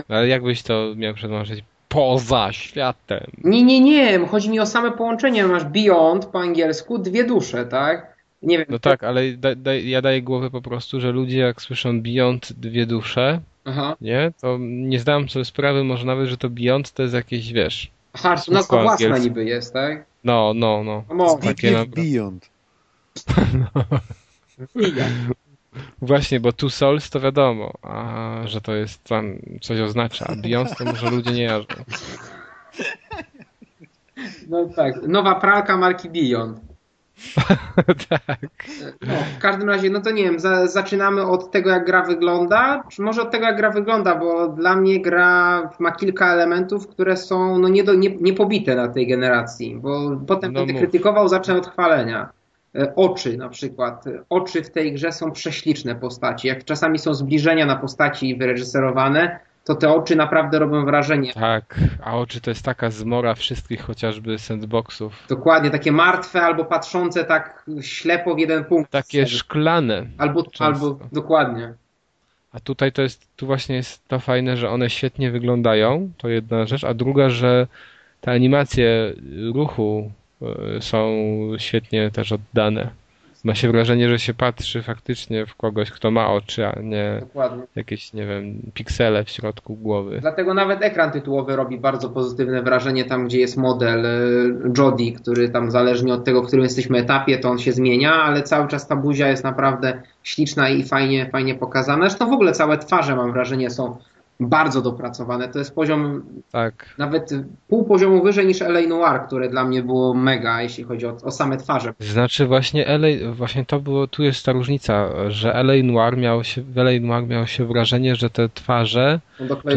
Ale jakbyś to miał przetłumaczyć poza światem? Nie, nie, nie, chodzi mi o same połączenie. Masz Beyond po angielsku, dwie dusze, tak? Nie wiem. No tak, ale da, da, ja daję głowę po prostu, że ludzie jak słyszą Beyond dwie dusze, Aha. nie, to nie zdałem sobie sprawy może nawet, że to Beyond to jest jakieś, wiesz, Aha, to Słówko nazwa własna niby jest, tak? no, no, no. No. Takie Deep na- Beyond. Właśnie, bo Two Souls to wiadomo, a że to jest tam coś oznacza, a Beyond to może ludzie nie jarzą. No tak. Nowa pralka marki Beyond. [laughs] tak. No, w każdym razie, no to nie wiem, za, zaczynamy od tego, jak gra wygląda, czy może od tego, jak gra wygląda, bo dla mnie gra ma kilka elementów, które są no, nie, do, nie, niepobite na tej generacji, bo potem No będę krytykował, zacznę od chwalenia. E, Oczy na przykład. E, Oczy w tej grze są prześliczne postaci. Jak czasami są zbliżenia na postaci wyreżyserowane, to te oczy naprawdę robią wrażenie. Tak, a oczy to jest taka zmora wszystkich chociażby sandboxów. Dokładnie, takie martwe albo patrzące tak ślepo w jeden punkt. Takie szklane. Albo, często. albo dokładnie. A tutaj to jest, tu właśnie jest to fajne, że one świetnie wyglądają, to jedna rzecz, a druga, że te animacje ruchu e, są świetnie też oddane. Ma się wrażenie, że się patrzy faktycznie w kogoś, kto ma oczy, a nie Dokładnie. jakieś, nie wiem, piksele w środku głowy. Dlatego nawet ekran tytułowy robi bardzo pozytywne wrażenie tam, gdzie jest model e, Jody, który tam zależnie od tego, w którym jesteśmy etapie, to on się zmienia, ale cały czas ta buzia jest naprawdę śliczna i fajnie, fajnie pokazana. Zresztą w ogóle całe twarze, mam wrażenie, są bardzo dopracowane. To jest poziom tak. nawet pół poziomu wyżej niż LA Noir, które dla mnie było mega, jeśli chodzi o, o same twarze. Znaczy właśnie LA, właśnie to było, tu jest ta różnica, że LA Noir miało się, w LA Noir miało się wrażenie, że te twarze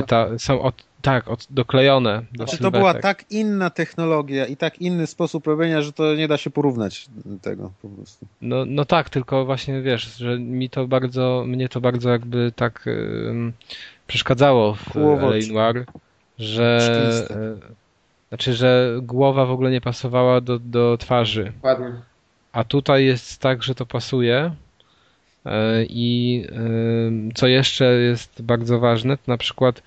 ta, są od, tak, od, doklejone do znaczy, To była tak inna technologia i tak inny sposób robienia, że to nie da się porównać tego po prostu. No, no tak, tylko właśnie wiesz, że mi to bardzo, mnie to bardzo jakby tak przeszkadzało w LA Noir, że e, znaczy, że głowa w ogóle nie pasowała do, do twarzy. Ładnie. A tutaj jest tak, że to pasuje. E, I e, co jeszcze jest bardzo ważne, to na przykład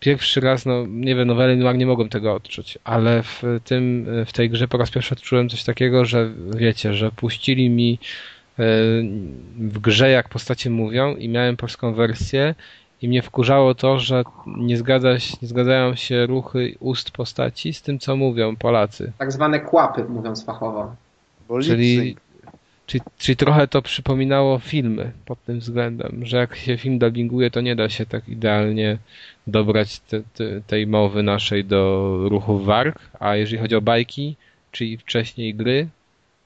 pierwszy raz, no nie wiem, no w Noir nie mogłem tego odczuć, ale w tym, w tej grze po raz pierwszy odczułem coś takiego, że wiecie, że puścili mi w grze jak postacie mówią i miałem polską wersję i mnie wkurzało to, że nie, zgadza, nie zgadzają się ruchy ust postaci z tym, co mówią Polacy. Tak zwane kłapy, mówiąc fachowo. Czyli, czyli, czyli trochę to przypominało filmy pod tym względem, że jak się film dubbinguje, to nie da się tak idealnie dobrać te, te, tej mowy naszej do ruchów warg, a jeżeli chodzi o bajki, czyli wcześniej gry,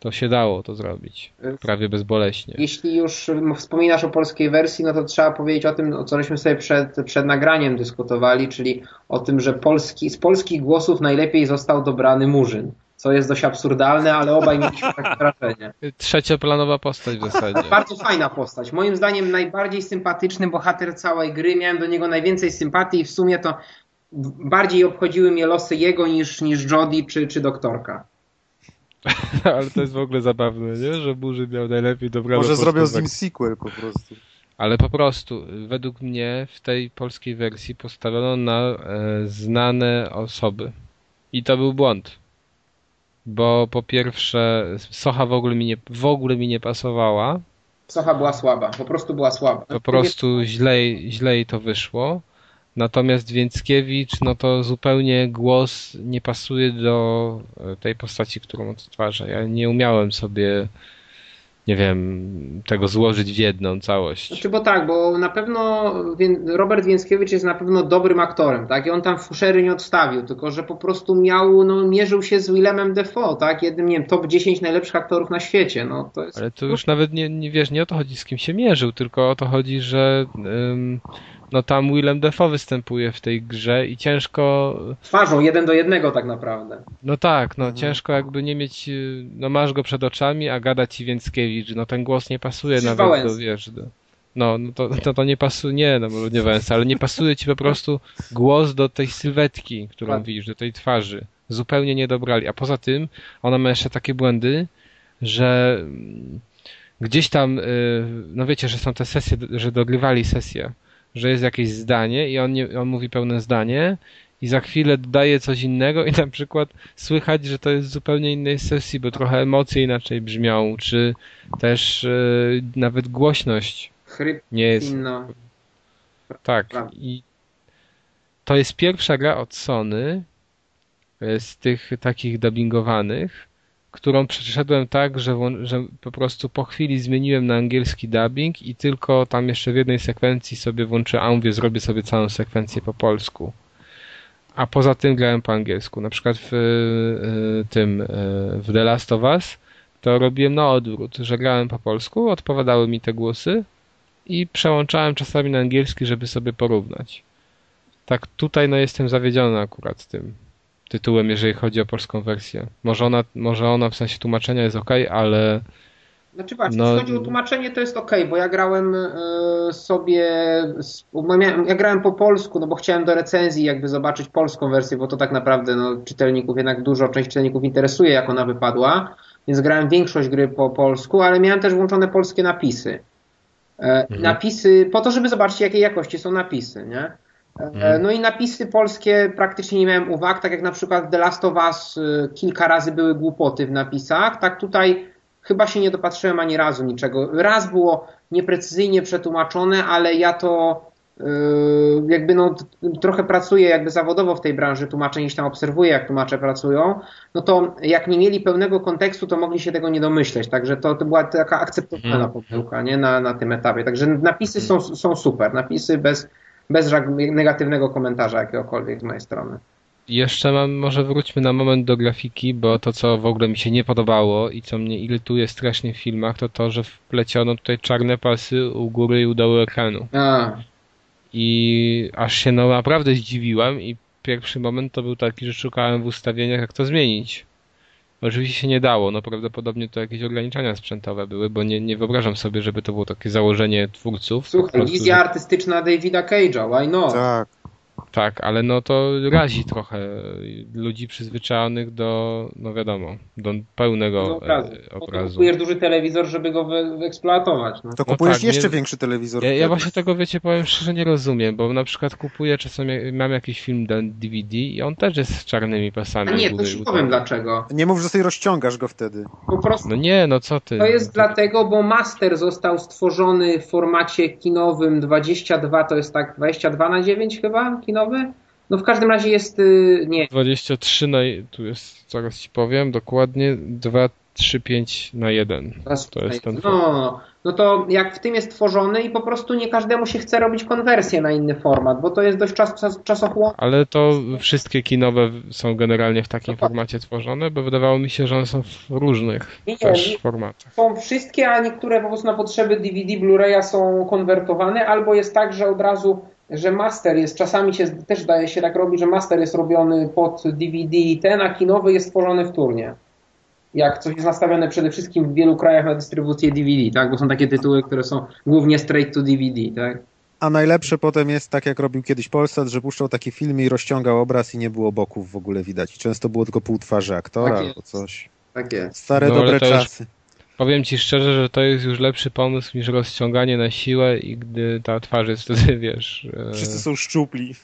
to się dało to zrobić. Prawie bezboleśnie. Jeśli już wspominasz o polskiej wersji, no to trzeba powiedzieć o tym, o co żeśmy sobie przed, przed nagraniem dyskutowali, czyli o tym, że polski, z polskich głosów najlepiej został dobrany Murzyn. Co jest dość absurdalne, ale obaj mieliśmy takie [laughs] wrażenie. Trzecioplanowa postać w zasadzie. [laughs] Bardzo fajna postać. Moim zdaniem najbardziej sympatyczny bohater całej gry. Miałem do niego najwięcej sympatii i w sumie to bardziej obchodziły mnie losy jego niż, niż Jody czy, czy doktorka. [laughs] Ale to jest w ogóle zabawne, nie? Że Burzy miał najlepiej dobraną Może zrobią z nim sequel po prostu. Ale po prostu, według mnie w tej polskiej wersji postawiono na e, znane osoby. I to był błąd. Bo po pierwsze, Socha w ogóle mi nie, w ogóle mi nie pasowała. Socha była słaba, po prostu była słaba. Po prostu źle, źle jej to wyszło. Natomiast Więckiewicz, no to zupełnie głos nie pasuje do e, tej postaci, którą odtwarza. Ja nie umiałem sobie, nie wiem, tego złożyć w jedną całość. Znaczy, bo tak, bo na pewno Robert Więckiewicz jest na pewno dobrym aktorem, tak? I on tam fuszery nie odstawił, tylko że po prostu miał, no, mierzył się z Willemem Defoe, tak? Jednym, nie wiem, top 10 najlepszych aktorów na świecie, no to jest... Ale to już nawet nie, nie wiesz, nie o to chodzi, z kim się mierzył, tylko o to chodzi, że no tam Willem Dafoe występuje w tej grze i ciężko... Twarzą, jeden do jednego tak naprawdę. No tak, no mhm. ciężko jakby nie mieć, no masz go przed oczami, a gada ci Więckiewicz, no ten głos nie pasuje Czy nawet do, wiesz, do... No, no to, to, to nie pasuje, nie, no nie Węsa, ale nie pasuje ci po prostu głos do tej sylwetki, którą tak. widzisz, do tej twarzy. Zupełnie nie dobrali. A poza tym, ona ma jeszcze takie błędy, że gdzieś tam, y, no wiecie, że są te sesje, że dogrywali sesję że jest jakieś zdanie i on, nie, on mówi pełne zdanie i za chwilę dodaje coś innego i na przykład słychać, że to jest zupełnie innej sesji, bo trochę emocje inaczej brzmią, czy też yy, nawet głośność nie jest. Inno. Tak. I to jest pierwsza gra od Sony e, z tych takich dubbingowanych, którą przeszedłem tak, że, że po prostu po chwili zmieniłem na angielski dubbing i tylko tam jeszcze w jednej sekwencji sobie włączę, a mówię, zrobię sobie całą sekwencję po polsku. A poza tym grałem po angielsku. Na przykład w y, tym, y, w The Last of Us to robiłem na odwrót, że grałem po polsku, odpowiadały mi te głosy i przełączałem czasami na angielski, żeby sobie porównać. Tak tutaj no jestem zawiedziony akurat tym tytułem, jeżeli chodzi o polską wersję. Może ona, może ona w sensie tłumaczenia jest ok, ale. Znaczy patrz, no... jeśli chodzi o tłumaczenie, to jest ok, bo ja grałem y, sobie, ja grałem po polsku, no bo chciałem do recenzji jakby zobaczyć polską wersję, bo to tak naprawdę no, czytelników, jednak dużo część czytelników interesuje, jak ona wypadła, więc grałem większość gry po polsku, ale miałem też włączone polskie napisy. E, mhm. Napisy, po to, żeby zobaczyć, jakiej jakości są napisy, nie? Mhm. No i napisy polskie praktycznie nie miałem uwag, tak jak na przykład The Last of Us y, kilka razy były głupoty w napisach, tak tutaj chyba się nie dopatrzyłem ani razu niczego. Raz było nieprecyzyjnie przetłumaczone, ale ja to yy, jakby no trochę pracuję jakby zawodowo w tej branży tłumaczeń, jeśli tam obserwuję jak tłumacze pracują, no to jak nie mieli pełnego kontekstu, to mogli się tego nie domyśleć, także to, to była taka akceptowalna mhm. pomyłka nie? Na, na tym etapie, także napisy są, są super, napisy bez, bez negatywnego komentarza jakiegokolwiek z mojej strony. Jeszcze mam, może wróćmy na moment do grafiki, bo to, co w ogóle mi się nie podobało i co mnie irytuje strasznie w filmach, to to, że wpleciono tutaj czarne pasy u góry i u dołu ekranu. A. I aż się no naprawdę zdziwiłem i pierwszy moment to był taki, że szukałem w ustawieniach, jak to zmienić. Oczywiście się nie dało, no prawdopodobnie to jakieś ograniczenia sprzętowe były, bo nie, nie wyobrażam sobie, żeby to było takie założenie twórców. Słuchaj, wizja że... artystyczna Davida Cage'a, why not? Tak. Tak, ale no to razi trochę ludzi przyzwyczajonych do, no wiadomo, do pełnego do obrazu. E, obrazu. Kupujesz duży telewizor, żeby go wy, wyeksploatować. No. To kupujesz no tak, jeszcze nie, większy telewizor. Ja, ja, właśnie tego, wiecie, powiem szczerze, nie rozumiem, bo na przykład kupuję czasami, mam jakiś film DVD i on też jest z czarnymi pasami. A nie, to ci powiem dlaczego. Nie mów, że sobie rozciągasz go wtedy. Po prostu. No nie, no co ty. To jest no, dlatego, bo Master został stworzony w formacie kinowym 22, to jest tak 22 na 9 chyba, kinowy no w każdym razie jest, y, nie. 23 na, tu jest, zaraz ci powiem, dokładnie 2, 3, 5 na 1. To jest ten no, no to jak w tym jest tworzony i po prostu nie każdemu się chce robić konwersję na inny format, bo to jest dość czas, czas, czasochłonne. Ale to wszystkie kinowe są generalnie w takim Dokładnie. formacie tworzone, bo wydawało mi się, że one są w różnych nie, też nie, formatach. Są wszystkie, a niektóre po prostu na potrzeby DVD, Blu-raya są konwertowane, albo jest tak, że od razu że master jest, czasami się też daje się tak robić, że master jest robiony pod DVD i ten, a kinowy jest tworzony wtórnie. Jak coś jest nastawione przede wszystkim w wielu krajach na dystrybucję DVD, tak? Bo są takie tytuły, które są głównie straight to DVD, tak? A najlepsze potem jest tak, jak robił kiedyś Polsat, że puszczał taki film i rozciągał obraz i nie było boków w ogóle widać. I często było tylko pół twarzy aktora tak albo coś. Tak jest. Stare, no, dobre czasy. Powiem ci szczerze, że to jest już lepszy pomysł niż rozciąganie na siłę i gdy ta twarz jest wtedy, [laughs] wiesz... E, Wszyscy są szczupli.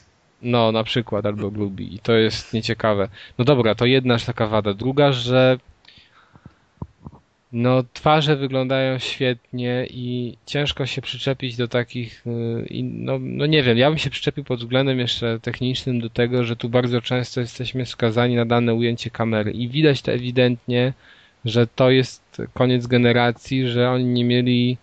No, na przykład, albo grubi. I to jest nieciekawe. No dobra, to jedna taka wada. Druga, że no, twarze wyglądają świetnie i ciężko się przyczepić do takich, e, no, no nie wiem, ja bym się przyczepił pod względem jeszcze technicznym do tego, że tu bardzo często jesteśmy skazani na dane ujęcie kamery i widać to ewidentnie, że to jest koniec generacji, że oni nie mieli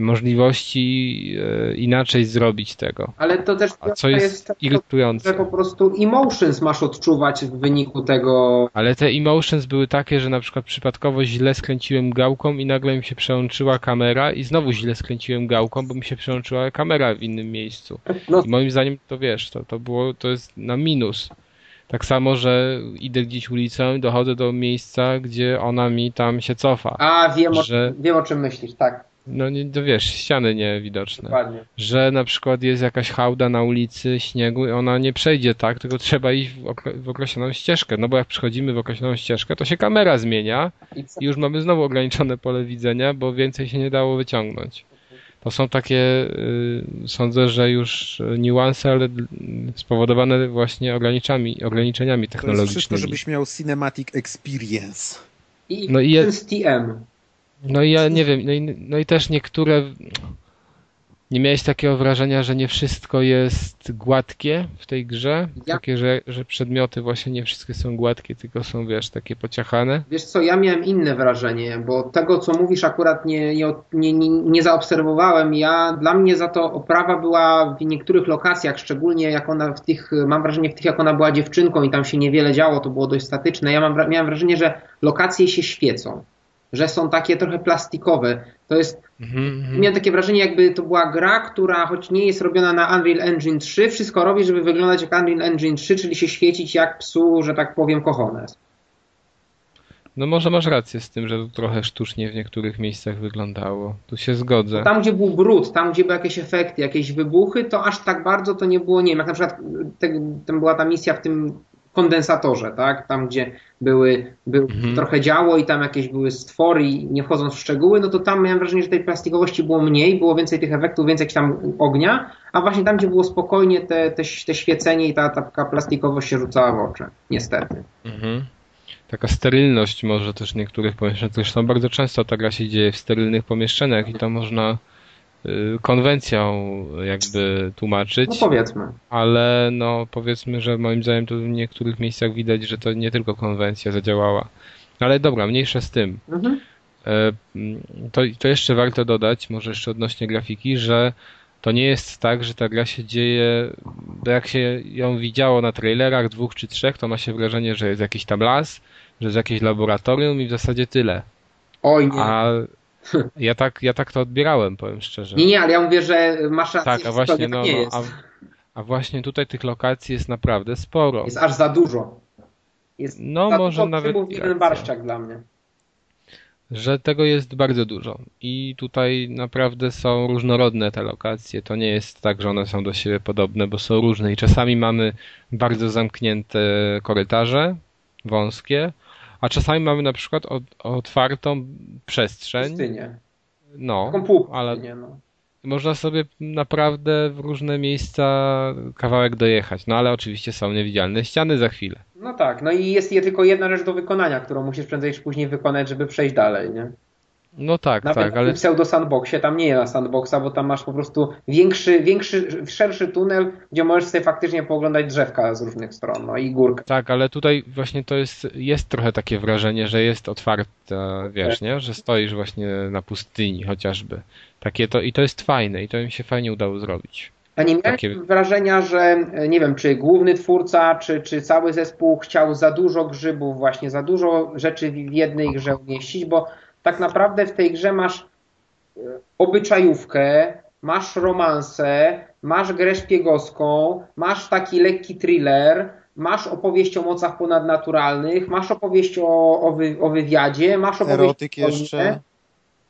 możliwości e, inaczej zrobić tego. Ale to też A co jest, jest irytujące. Że po prostu emotions masz odczuwać w wyniku tego. Ale te emotions były takie, że na przykład przypadkowo źle skręciłem gałką i nagle mi się przełączyła kamera i znowu źle skręciłem gałką, bo mi się przełączyła kamera w innym miejscu. No. I moim zdaniem to wiesz, to, to było, to jest na minus. Tak samo, że idę gdzieś ulicą, dochodzę do miejsca, gdzie ona mi tam się cofa. A, wiem, że... o, wiem o czym myślisz, tak. No nie, to wiesz, ściany niewidoczne. Dokładnie. Że na przykład jest jakaś hałda na ulicy, śniegu i ona nie przejdzie tak, tylko trzeba iść w, okre w określoną ścieżkę. No bo jak przychodzimy w określoną ścieżkę, to się kamera zmienia i, i już mamy znowu ograniczone pole widzenia, bo więcej się nie dało wyciągnąć. To są takie, y, sądzę, że już niuanse, ale spowodowane właśnie ograniczeniami, ograniczeniami technologicznymi. To jest wszystko, żebyś miał cinematic experience. I, no i jest TM. No i ja nie wiem, no i, no i też niektóre nie miałeś takiego wrażenia, że nie wszystko jest gładkie w tej grze? Ja... Takie, że, że przedmioty właśnie nie wszystkie są gładkie, tylko są, wiesz, takie pociachane? Wiesz co, ja miałem inne wrażenie, bo tego, co mówisz, akurat nie, nie, nie, nie zaobserwowałem. Ja, dla mnie za to oprawa była w niektórych lokacjach, szczególnie jak ona w tych, mam wrażenie, w tych, jak ona była dziewczynką i tam się niewiele działo, to było dość statyczne. Ja mam, miałem wrażenie, że lokacje się świecą że są takie trochę plastikowe. To jest, mm-hmm. miałem takie wrażenie, jakby to była gra, która choć nie jest robiona na Unreal Engine 3, wszystko robi, żeby wyglądać jak Unreal Engine 3, czyli się świecić jak psu, że tak powiem, kochones. No może masz rację z tym, że to trochę sztucznie w niektórych miejscach wyglądało. Tu się zgodzę. Tam, gdzie był brud, tam, gdzie były jakieś efekty, jakieś wybuchy, to aż tak bardzo to nie było, nie wiem, jak na przykład te, tam była ta misja w tym kondensatorze, tak? Tam, gdzie były, był mhm. trochę działo i tam jakieś były stwory i nie wchodząc w szczegóły, no to tam miałem wrażenie, że tej plastikowości było mniej, było więcej tych efektów, więcej tam ognia, a właśnie tam, gdzie było spokojnie te, te, te świecenie i ta taka plastikowość się rzucała w oczy, niestety. Mhm. taka sterylność może też niektórych pomieszczeń. Zresztą bardzo często ta gra się dzieje w sterylnych pomieszczeniach i to można konwencją jakby tłumaczyć. No powiedzmy. Ale no powiedzmy, że moim zdaniem to w niektórych miejscach widać, że to nie tylko konwencja zadziałała. Ale dobra, mniejsze z tym. Mhm. E, to, to jeszcze warto dodać, może jeszcze odnośnie grafiki, że to nie jest tak, że ta gra się dzieje, bo jak się ją widziało na trailerach dwóch czy trzech, to ma się wrażenie, że jest jakiś tam las, że jest jakieś laboratorium i w zasadzie tyle. Oj nie. A ja tak, ja tak to odbierałem, powiem szczerze. Nie, nie, ale ja mówię, że masz rację, tak, a właśnie, no, no a, a, właśnie tutaj tych lokacji jest naprawdę sporo. Jest aż za dużo. Jest no za może nawet jeden barszczak dla mnie że tego jest bardzo dużo i tutaj naprawdę są różnorodne te lokacje. To nie jest tak, że one są do siebie podobne, bo są różne i czasami mamy bardzo zamknięte korytarze, wąskie, a czasami mamy na przykład otwartą przestrzeń. Pustynię. No, ale no można sobie naprawdę w różne miejsca kawałek dojechać. No ale oczywiście są niewidzialne ściany za chwilę. No tak, no i jest je tylko jedna rzecz do wykonania, którą musisz prędzej czy później wykonać, żeby przejść dalej, nie? No tak, Nawet tak, ale... w pseudo sandboxie tam nie ma sandboxa, bo tam masz po prostu większy, większy, szerszy tunel, gdzie możesz sobie faktycznie pooglądać drzewka z różnych stron, no i górkę. Tak, ale tutaj właśnie to jest, jest trochę takie wrażenie, że jest otwarte, wiesz, tak. nie? Że stoisz właśnie na pustyni chociażby. Takie to, i to jest fajne i to im się fajnie udało zrobić. A nie miałeś Takie... wrażenia, że nie wiem, czy główny twórca, czy, czy cały zespół chciał za dużo grzybów, właśnie za dużo rzeczy w jednej grze umieścić, bo tak naprawdę w tej grze masz e, obyczajówkę, masz romansę, masz grę szpiegowską, masz taki lekki thriller, masz opowieść o mocach ponadnaturalnych, masz opowieść o, o, wy, o wywiadzie, masz opowieść Erotyk o jeszcze.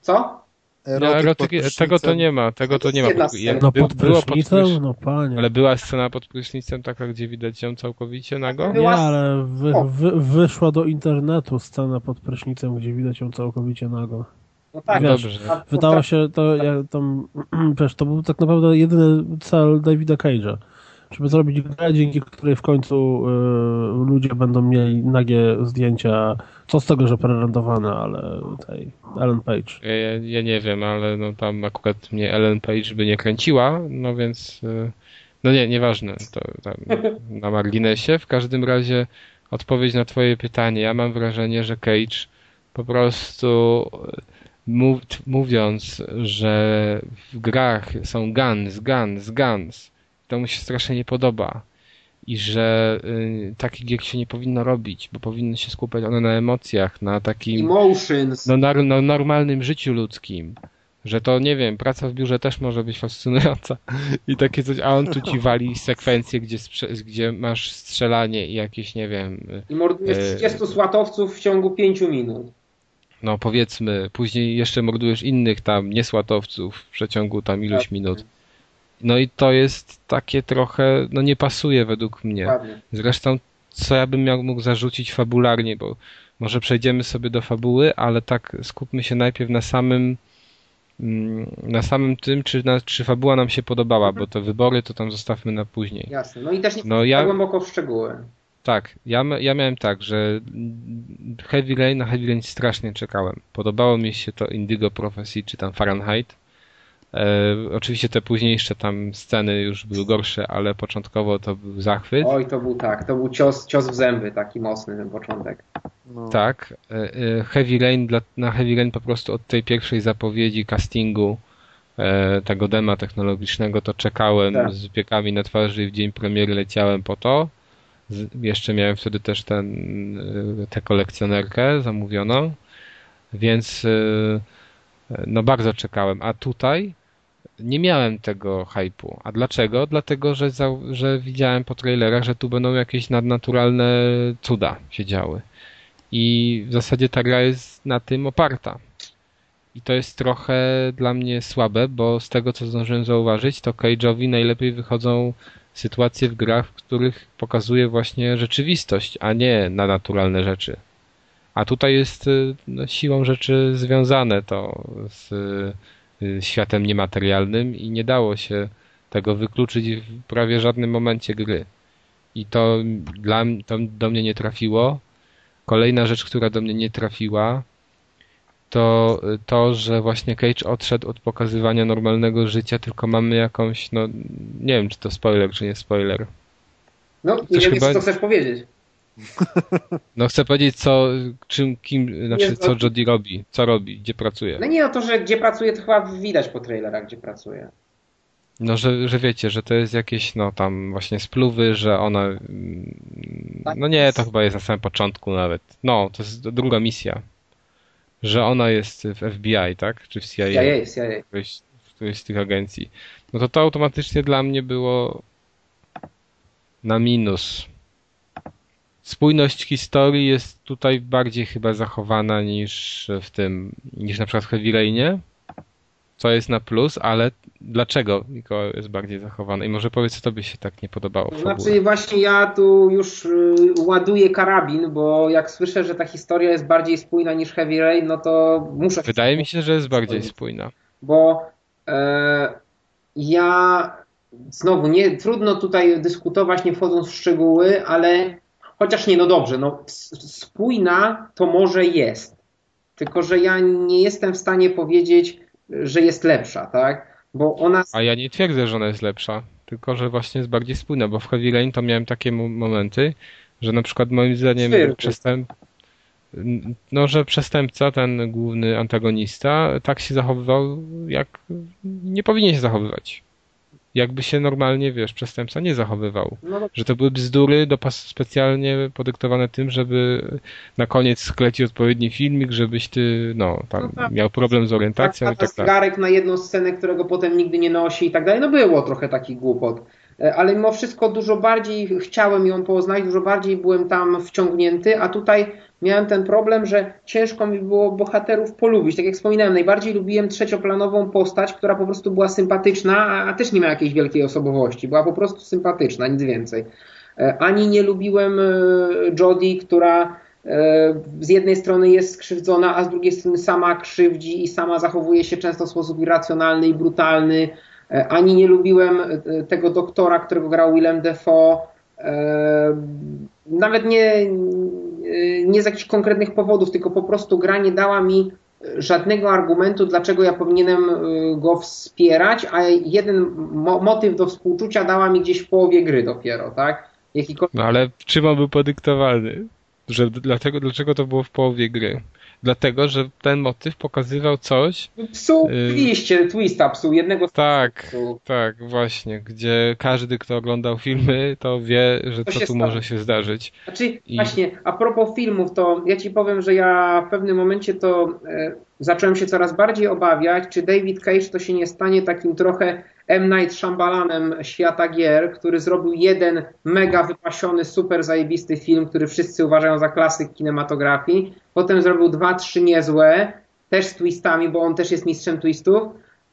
Co? Erotyk no, tego to nie ma, tego to nie ma. Jak no pod prysznicem? No panie. Ale była scena pod prysznicem taka, gdzie widać ją całkowicie nago? Nie, ale wy, wy, wyszła do internetu scena pod prysznicem, gdzie widać ją całkowicie nago. No tak, Wiesz, dobrze. Wydało się to, ja, tam, [clears throat] wiesz, to był tak naprawdę jedyny cel Davida Cage'a żeby zrobić grę, dzięki której w końcu y, ludzie będą mieli nagie zdjęcia. Co z tego, że prerendowane, ale tej Ellen Page. Ja, ja, nie wiem, ale no tam akurat mnie Ellen Page by nie kręciła, no więc y, no nie, nieważne, to tam [laughs] na marginesie. W każdym razie odpowiedź na twoje pytanie. Ja mam wrażenie, że Cage po prostu mów, mówiąc, że w grach są guns, guns, guns, to mu się strasznie nie podoba i że y, takich gier się nie powinno robić, bo powinny się skupiać one na emocjach, na takim Emotions. No, na, na normalnym życiu ludzkim. Że to, nie wiem, praca w biurze też może być fascynująca [laughs] i takie coś, a on tu ci wali sekwencje, gdzie, gdzie masz strzelanie i jakieś, nie wiem... I mordujesz 30 e... słatowców w ciągu 5 minut. No powiedzmy, później jeszcze mordujesz innych tam niesłatowców w przeciągu tam iluś tak. minut. No i to jest takie trochę, no nie pasuje według mnie. Zresztą, co ja bym miał, mógł zarzucić fabularnie, bo może przejdziemy sobie do fabuły, ale tak skupmy się najpierw na samym mm, na samym tym, czy, na, czy fabuła nam się podobała, bo te wybory to tam zostawmy na później. Jasne, no i też nie no ja, głęboko w szczegóły. Tak, ja, ja miałem tak, że Heavy Rain, na Heavy Rain strasznie czekałem. Podobało mi się to Indigo Prophecy, czy tam Fahrenheit. E, oczywiście te późniejsze tam sceny już były gorsze, ale początkowo to był zachwyt. Oj, to był tak, to był cios, cios w zęby, taki mocny ten początek. No. Tak. E, e, Heavy Rain, dla, na Heavy Rain po prostu od tej pierwszej zapowiedzi castingu e, tego dema technologicznego to czekałem tak. z piekami na twarzy i w dzień premiery leciałem po to. Z, jeszcze miałem wtedy też ten, tę kolekcjonerkę zamówioną, więc e, no bardzo czekałem. A tutaj nie miałem tego hypu. A dlaczego? Dlatego, że, za, że widziałem po trailerach, że tu będą jakieś nadnaturalne cuda się działy. I w zasadzie ta gra jest na tym oparta. I to jest trochę dla mnie słabe, bo z tego co zdążyłem zauważyć, to Cage'owi najlepiej wychodzą sytuacje w grach, w których pokazuje właśnie rzeczywistość, a nie na naturalne rzeczy. A tutaj jest no, siłą rzeczy związane to z Y, światem niematerialnym i nie dało się tego wykluczyć w prawie żadnym momencie gry. I to, dla, to do mnie nie trafiło. kolejna rzecz, która do mnie nie trafiła, to to, że właśnie Cage odszedł od pokazywania normalnego życia, tylko mamy jakąś, no nie wiem, czy to spoiler, czy nie spoiler. No, nie wiem, chyba... co chcesz powiedzieć. No chcę powiedzieć, co, czym, kim, znaczy, co Jody robi, co robi, gdzie pracuje. No nie, no to, że gdzie pracuje, to chyba widać po trailerach, gdzie pracuje. No, że, że wiecie, że to jest jakieś, no tam właśnie spluwy, że ona. Mm, tak. No nie, to chyba jest na samym początku nawet. No, to jest druga misja. Że ona jest w FBI, tak? Czy w CIA? CIA, CIA. W którejś z tych agencji. No to to automatycznie dla mnie było na minus. Spójność historii jest tutaj bardziej chyba zachowana niż w tym, niż na przykład w Heavy Rainie co jest na plus, ale dlaczego jest bardziej zachowany? I może powiedz, co tobie się tak nie podobało. To znaczy właśnie ja tu już y, ładuję karabin, bo jak słyszę, że ta historia jest bardziej spójna niż Heavy Rain, no to muszę... Wydaje mi się, że jest bardziej spójna. Bo e, ja znowu, nie, trudno tutaj dyskutować, nie wchodząc w szczegóły, ale chociaż nie, no dobrze, no spójna to może jest. Tylko, że ja nie jestem w stanie powiedzieć, że jest lepsza, tak? Bo ona... A ja nie twierdzę, że ona jest lepsza, tylko że właśnie jest bardziej spójna, bo w Heavy Rain to miałem takie momenty, że na przykład moim zdaniem przestęp... no, że przestępca, ten główny antagonista, tak się zachowywał, jak nie powinien się zachowywać jakby się normalnie, wiesz, przestępca nie zachowywał. No, że to były bzdury dopas specjalnie podyktowane tym, żeby na koniec sklecić odpowiedni filmik, żebyś ty, no, tam no tak. miał problem z orientacją tak, i tak dalej. Garek na jedną scenę, którego potem nigdy nie nosi i tak dalej. No było trochę takich głupot. E, ale mimo wszystko dużo bardziej chciałem ją poznać, dużo bardziej byłem tam wciągnięty, a tutaj miałem ten problem, że ciężko mi było bohaterów polubić. Tak jak wspominałem, najbardziej lubiłem trzecioplanową postać, która po prostu była sympatyczna, a też nie miała jakiejś wielkiej osobowości. Była po prostu sympatyczna, nic więcej. E, ani nie lubiłem e, Jodie, która z jednej strony jest skrzywdzona, a z drugiej strony sama krzywdzi i sama zachowuje się często w sposób irracjonalny i brutalny. E, ani nie lubiłem e, tego doktora, którego grał Willem Defoe. E, nawet nie, nie z jakichś konkretnych powodów, tylko po prostu gra nie dała mi żadnego argumentu, dlaczego ja powinienem go wspierać, a jeden motyw do współczucia dała mi gdzieś w połowie gry dopiero, tak? No ale czym on był podyktowany? Że dlatego, dlaczego to było w połowie gry? Dlatego, że ten motyw pokazywał coś. Psuł y... twista psuł jednego Tak, psuł. tak, właśnie, gdzie każdy, kto oglądał filmy, to wie, że to, to tu stało. może się zdarzyć. Znaczy, I... właśnie, a propos filmów, to ja ci powiem, że ja w pewnym momencie to e, zacząłem się coraz bardziej obawiać, czy David Cage to się nie stanie takim trochę M. Night Shyamalanem świata gier, który zrobił jeden mega wypasiony, super zajebisty film, który wszyscy uważają za klasyk kinematografii. Potem zrobił dwa, trzy niezłe, też z twistami, bo on też jest mistrzem twistów,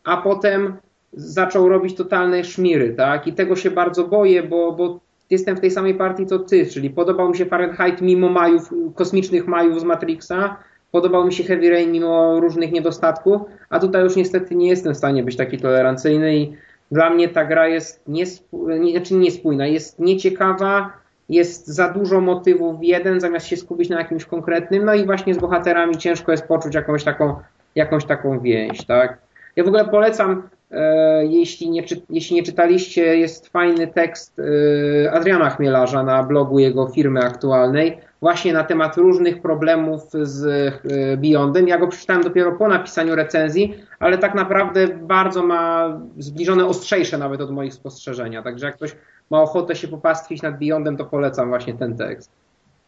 a potem zaczął robić totalne szmiry, tak? I tego się bardzo boję, bo, bo jestem w tej samej partii co ty, czyli podobał mi się Fahrenheit mimo majów, kosmicznych majów z Matrixa, Podobał mi się Heavy Rain mimo różnych niedostatków, a tutaj już niestety nie jestem w stanie być taki tolerancyjny i dla mnie ta gra jest niespójna, znaczy niespójna, jest nieciekawa, jest za dużo motywów w jeden, zamiast się skupić na jakimś konkretnym, no i właśnie z bohaterami ciężko jest poczuć jakąś taką, jakąś taką więź, tak? Ja w ogóle polecam, e, jeśli, nie, jeśli nie czytaliście, jest fajny tekst e, Adriana Chmielarza na blogu jego firmy aktualnej, właśnie na temat różnych problemów z e, Beyondem. Ja go przeczytałem dopiero po napisaniu recenzji, ale tak naprawdę bardzo ma zbliżone, ostrzejsze nawet od moich spostrzeżenia. Także jak ktoś ma ochotę się popastwić nad Beyondem, to polecam właśnie ten tekst.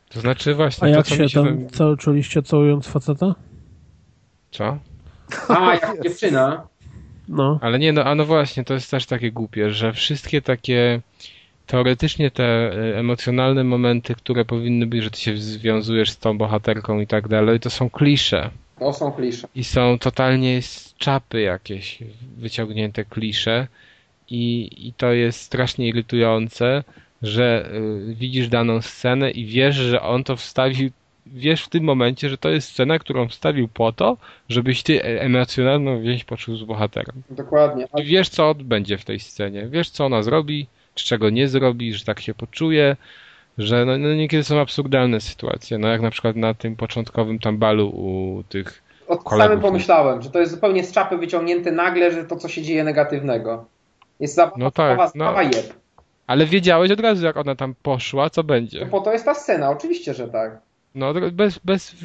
To znaczy właśnie... A jak to, się tam co, czuliście całując faceta? Co? A, jak dziewczyna. No. Ale nie, no, a no właśnie, to jest też takie głupie, że wszystkie takie teoretycznie te e, emocjonalne momenty, które powinny być, że ty się związujesz z tą bohaterką i tak dalej, to są klisze. To są klisze. I są totalnie z czapy jakieś wyciągnięte klisze i, i to jest strasznie irytujące, że y, widzisz daną scenę i wiesz, że on to wstawił wiesz w tym momencie, że to jest scena, którą wstawił po to, żebyś ty e, emocjonalną więź poczuł z bohaterem. Dokładnie. I wiesz, co będzie w tej scenie. Wiesz, co ona zrobi, czego nie zrobi, że tak się poczuje. że no, no niekiedy są absurdalne sytuacje, no jak na przykład na tym początkowym tambalu u tych O tym samym pomyślałem, że to jest zupełnie z czapy wyciągnięte nagle, że to co się dzieje negatywnego. Jest za No tak, no. jeb. Ale wiedziałeś od razu, jak ona tam poszła, co będzie. To po to jest ta scena, oczywiście, że tak. No, bez, bez,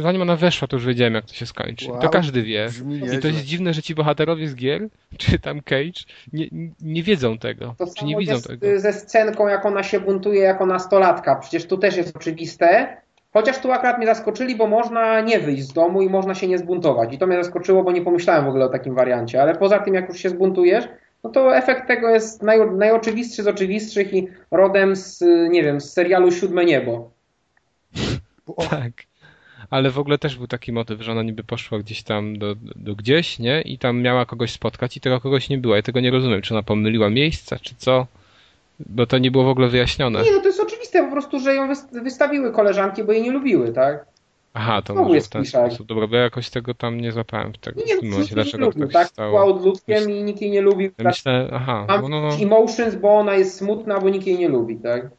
zanim ona weszła, to już wiedziałem, jak to się skończy. Wow, to każdy wie. I to jest dziwne, że ci bohaterowie z gier, [laughs] czy tam Cage, nie, nie wiedzą tego. To czy nie widzą jest tego. ze scenką, jak ona się buntuje jako nastolatka. Przecież tu też jest oczywiste. Chociaż tu akurat mnie zaskoczyli, bo można nie wyjść z domu i można się nie zbuntować. I to mnie zaskoczyło, bo nie pomyślałem w ogóle o takim wariancie. Ale poza tym, jak już się zbuntujesz, no to efekt tego jest naj, najoczywistszy z oczywistszych i rodem z, nie wiem, z serialu Siódme Niebo. Tak. Ale w ogóle też był taki motyw, że ona niby poszła gdzieś tam do, do gdzieś, nie? I tam miała kogoś spotkać i tego kogoś nie było. Ja tego nie rozumiem. Czy ona pomyliła miejsca, czy co? Bo to nie było w ogóle wyjaśnione. Nie, no to jest oczywiste po prostu, że ją wys- wystawiły koleżanki, bo jej nie lubiły, tak? Aha, to Znowu może w ten kliszak. sposób. Dobra, bo ja jakoś tego tam nie złapałem w, tego, Nie, w tym momencie. Dlaczego lubił, tak tak? stało? Była odludkiem i nikt jej nie lubił. Ja myślę, aha, Mam no, no, no. emotions, bo ona jest smutna, bo nikt jej nie lubi, tak?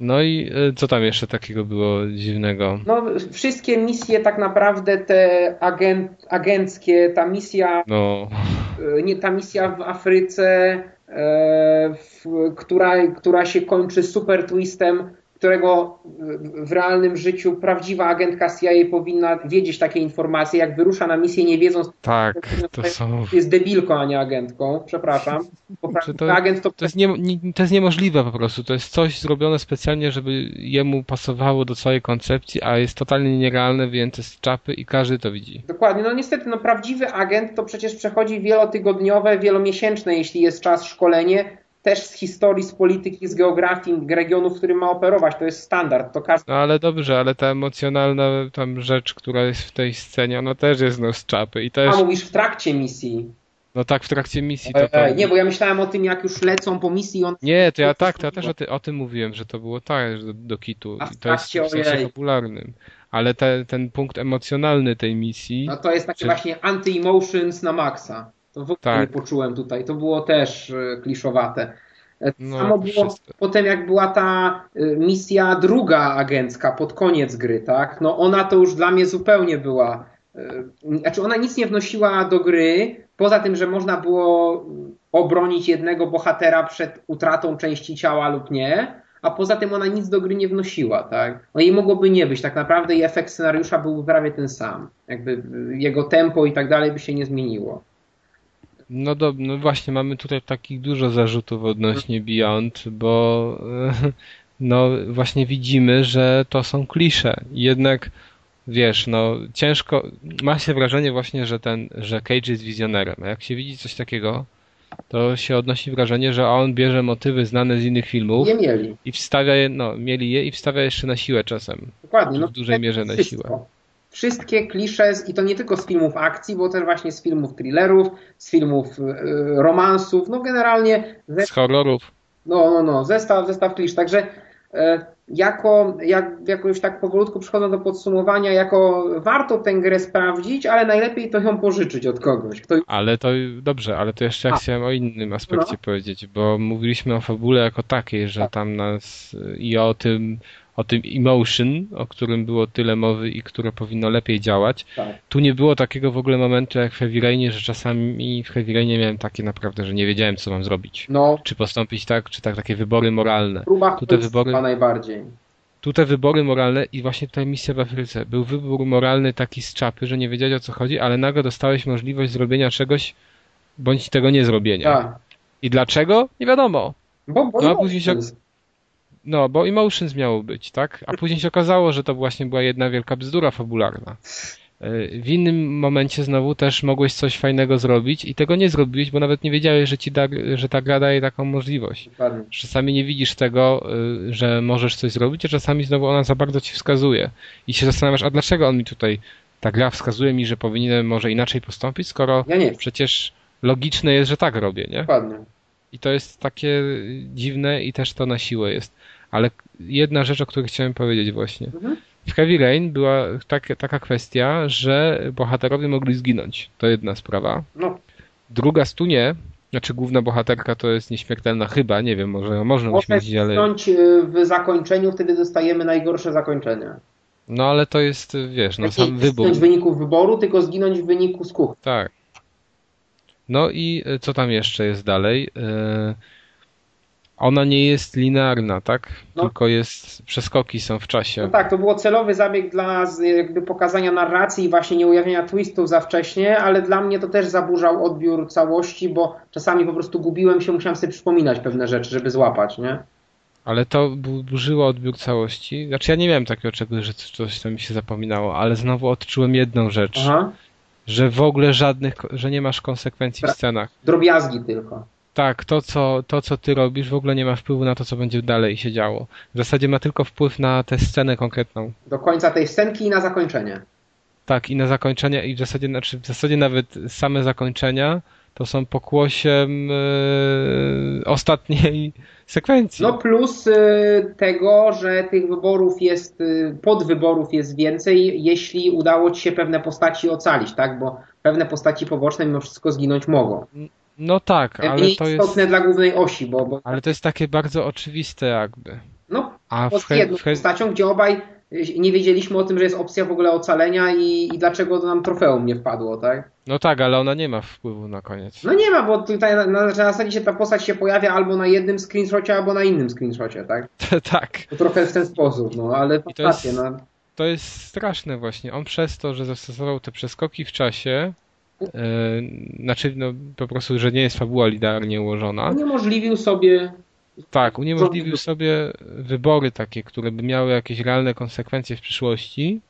No i y, co tam jeszcze takiego było dziwnego? No, wszystkie misje tak naprawdę te agent, agenckie, ta misja, No, e, nie, ta misja w Afryce, e, w, która, która się kończy super twistem, którego w- w realnym życiu prawdziwa agentka CIA powinna wiedzieć takie informacje, jak wyrusza na misję nie wiedząc, tak, to są... jest debilką, a nie agentką, przepraszam. To- agent to To jest, nie, nie, to jest niemożliwe po prostu. To jest coś zrobione specjalnie, żeby jemu pasowało do całej koncepcji, a jest totalnie nierealne, wyjęte z czapy i każdy to widzi. Dokładnie, no niestety, no prawdziwy agent to przecież przechodzi wielotygodniowe, wielomiesięczne, jeśli jest czas szkolenie, też z historii, z polityki, z geografii regionu, w którym ma operować. To jest standard. To każdy No ale dobrze, ale ta emocjonalna tam rzecz, która jest w tej scenie, ona też jest no z czapy i też, A mówisz w trakcie misji. no tak w trakcie misji to. E, nie, bo ja myślałem o tym, jak już lecą po misji. On... Nie, to ja tak, to ja też o, ty, o tym mówiłem, że to było tak, że do, do kitu. I to jest w sensie popularnym. Ale te, ten punkt emocjonalny tej misji, No to jest takie Czy- właśnie anti-emotions na maksa. To w ogóle Tak. nie poczułem tutaj. To było też e, kliszowate. E, No, samo było potem, jak była ta e, misja druga agencka pod koniec gry, tak? No ona to już dla mnie zupełnie była. Znaczy ona nic nie wnosiła do gry, poza tym, że można było obronić jednego bohatera przed utratą części ciała lub nie, a poza tym ona nic do gry nie wnosiła, tak? No i mogłoby nie być, tak naprawdę i efekt scenariusza byłby prawie ten sam. Jakby jego tempo i tak dalej by się nie zmieniło. No, do, no właśnie, mamy tutaj takich dużo zarzutów odnośnie Beyond, bo e, no właśnie widzimy, że to są klisze. Jednak wiesz, no ciężko, ma się wrażenie właśnie, że ten, że Cage jest wizjonerem, a jak się widzi coś takiego, to się odnosi wrażenie, że on bierze motywy znane z innych filmów i wstawia je, no mieli je i wstawia jeszcze na siłę czasem. Dokładnie. No, W dużej mierze na siłę. Wszystkie klisze, i to nie tylko z filmów akcji, bo też właśnie z filmów thrillerów, z filmów y, romansów, no generalnie ze Z horrorów. No, no, no, zestaw, zestaw klisz. Także e, jako, jak, jakoś tak powolutku przychodząc do podsumowania, jako warto tę grę sprawdzić, ale najlepiej to ją pożyczyć od kogoś. Kto, Ale to dobrze, ale to jeszcze ja chciałem o innym aspekcie No. powiedzieć, bo mówiliśmy o fabule jako takiej, że tam nas i o tym, o tym emotion, o którym było tyle mowy i które powinno lepiej działać. tak. Tu nie było takiego w ogóle momentu jak w Heavy Rainie, że czasami w Heavy Rainie miałem takie naprawdę, że nie wiedziałem co mam zrobić. No, Czy postąpić tak, czy tak, takie wybory moralne. próba Tu te wybory- najbardziej. Tu te wybory moralne i właśnie tutaj misja w Afryce. Był wybór moralny taki z czapy, że nie wiedziałeś o co chodzi, ale nagle dostałeś możliwość zrobienia czegoś, bądź tego nie zrobienia. Tak. I dlaczego? Nie wiadomo. Bo, bo No, a no, później się- No, bo Emotions miało być, tak? A później się okazało, że to właśnie była jedna wielka bzdura fabularna. Yy, W innym momencie znowu też mogłeś coś fajnego zrobić i tego nie zrobiłeś, bo nawet nie wiedziałeś, że ci da, że ta gra daje taką możliwość. Czasami nie widzisz tego, yy, że możesz coś zrobić, a czasami znowu ona za bardzo ci wskazuje. I się zastanawiasz, a dlaczego on mi tutaj, ta gra wskazuje mi, że powinienem może inaczej postąpić, skoro Ja nie, przecież logiczne jest, że tak robię, nie? dokładnie. I to jest takie dziwne i też to na siłę jest. Ale jedna rzecz, o której chciałem powiedzieć właśnie. Mhm. W Heavy Rain była tak, taka kwestia, że bohaterowie mogli zginąć. To jedna sprawa. No, Druga stunie Znaczy główna bohaterka to jest nieśmiertelna chyba, nie wiem, może można uśmiercić, ale... y, w zakończeniu, wtedy dostajemy najgorsze zakończenie. No ale to jest, wiesz, no Nie sam wybór. zginąć w wyniku wyboru, tylko zginąć w wyniku skuchu. Tak. No i e, co tam jeszcze jest dalej? E, ona nie jest linearna, tak? No. Tylko jest, przeskoki są w czasie. No tak, to było celowy zabieg dla jakby pokazania narracji i właśnie nie ujawniania twistów za wcześnie, ale dla mnie to też zaburzał odbiór całości, bo czasami po prostu gubiłem się, musiałem sobie przypominać pewne rzeczy, żeby złapać, nie? Ale to bu- burzyło odbiór całości. Znaczy ja nie miałem takiego czegoś, że coś tam mi się zapominało, ale znowu odczułem jedną rzecz, Aha. że w ogóle żadnych, że nie masz konsekwencji w scenach. Drobiazgi tylko. Tak, to co, to co ty robisz w ogóle nie ma wpływu na to, co będzie dalej się działo. W zasadzie ma tylko wpływ na tę scenę konkretną. Do końca tej scenki i na zakończenie. Tak, i na zakończenie, i w zasadzie, znaczy w zasadzie nawet same zakończenia to są pokłosiem e, ostatniej [laughs] sekwencji. No plus y, tego, że tych wyborów jest, y, podwyborów jest więcej, jeśli udało ci się pewne postaci ocalić, tak? Bo pewne postaci poboczne mimo wszystko zginąć mogą. No tak, ale Mniej to istotne jest, dla głównej osi, bo, bo ale to jest takie bardzo oczywiste jakby. no, A he, jedną he, postacią, gdzie obaj y, nie wiedzieliśmy o tym, że jest opcja w ogóle ocalenia i, i dlaczego nam trofeum nie wpadło, tak? no tak, ale ona nie ma wpływu na koniec. No nie ma, bo tutaj na, na, na zasadzie się ta postać się pojawia albo na jednym screenshocie, albo na innym screenshocie, tak? [laughs] tak. To trochę w ten sposób, no, ale I to jest- faktycznie, no. To jest straszne właśnie. On przez to, że zastosował te przeskoki w czasie, e, znaczy no, po prostu, że nie jest fabuła linearnie ułożona, Uniemożliwił sobie Tak, uniemożliwił sobie wybory takie, które by miały jakieś realne konsekwencje w przyszłości,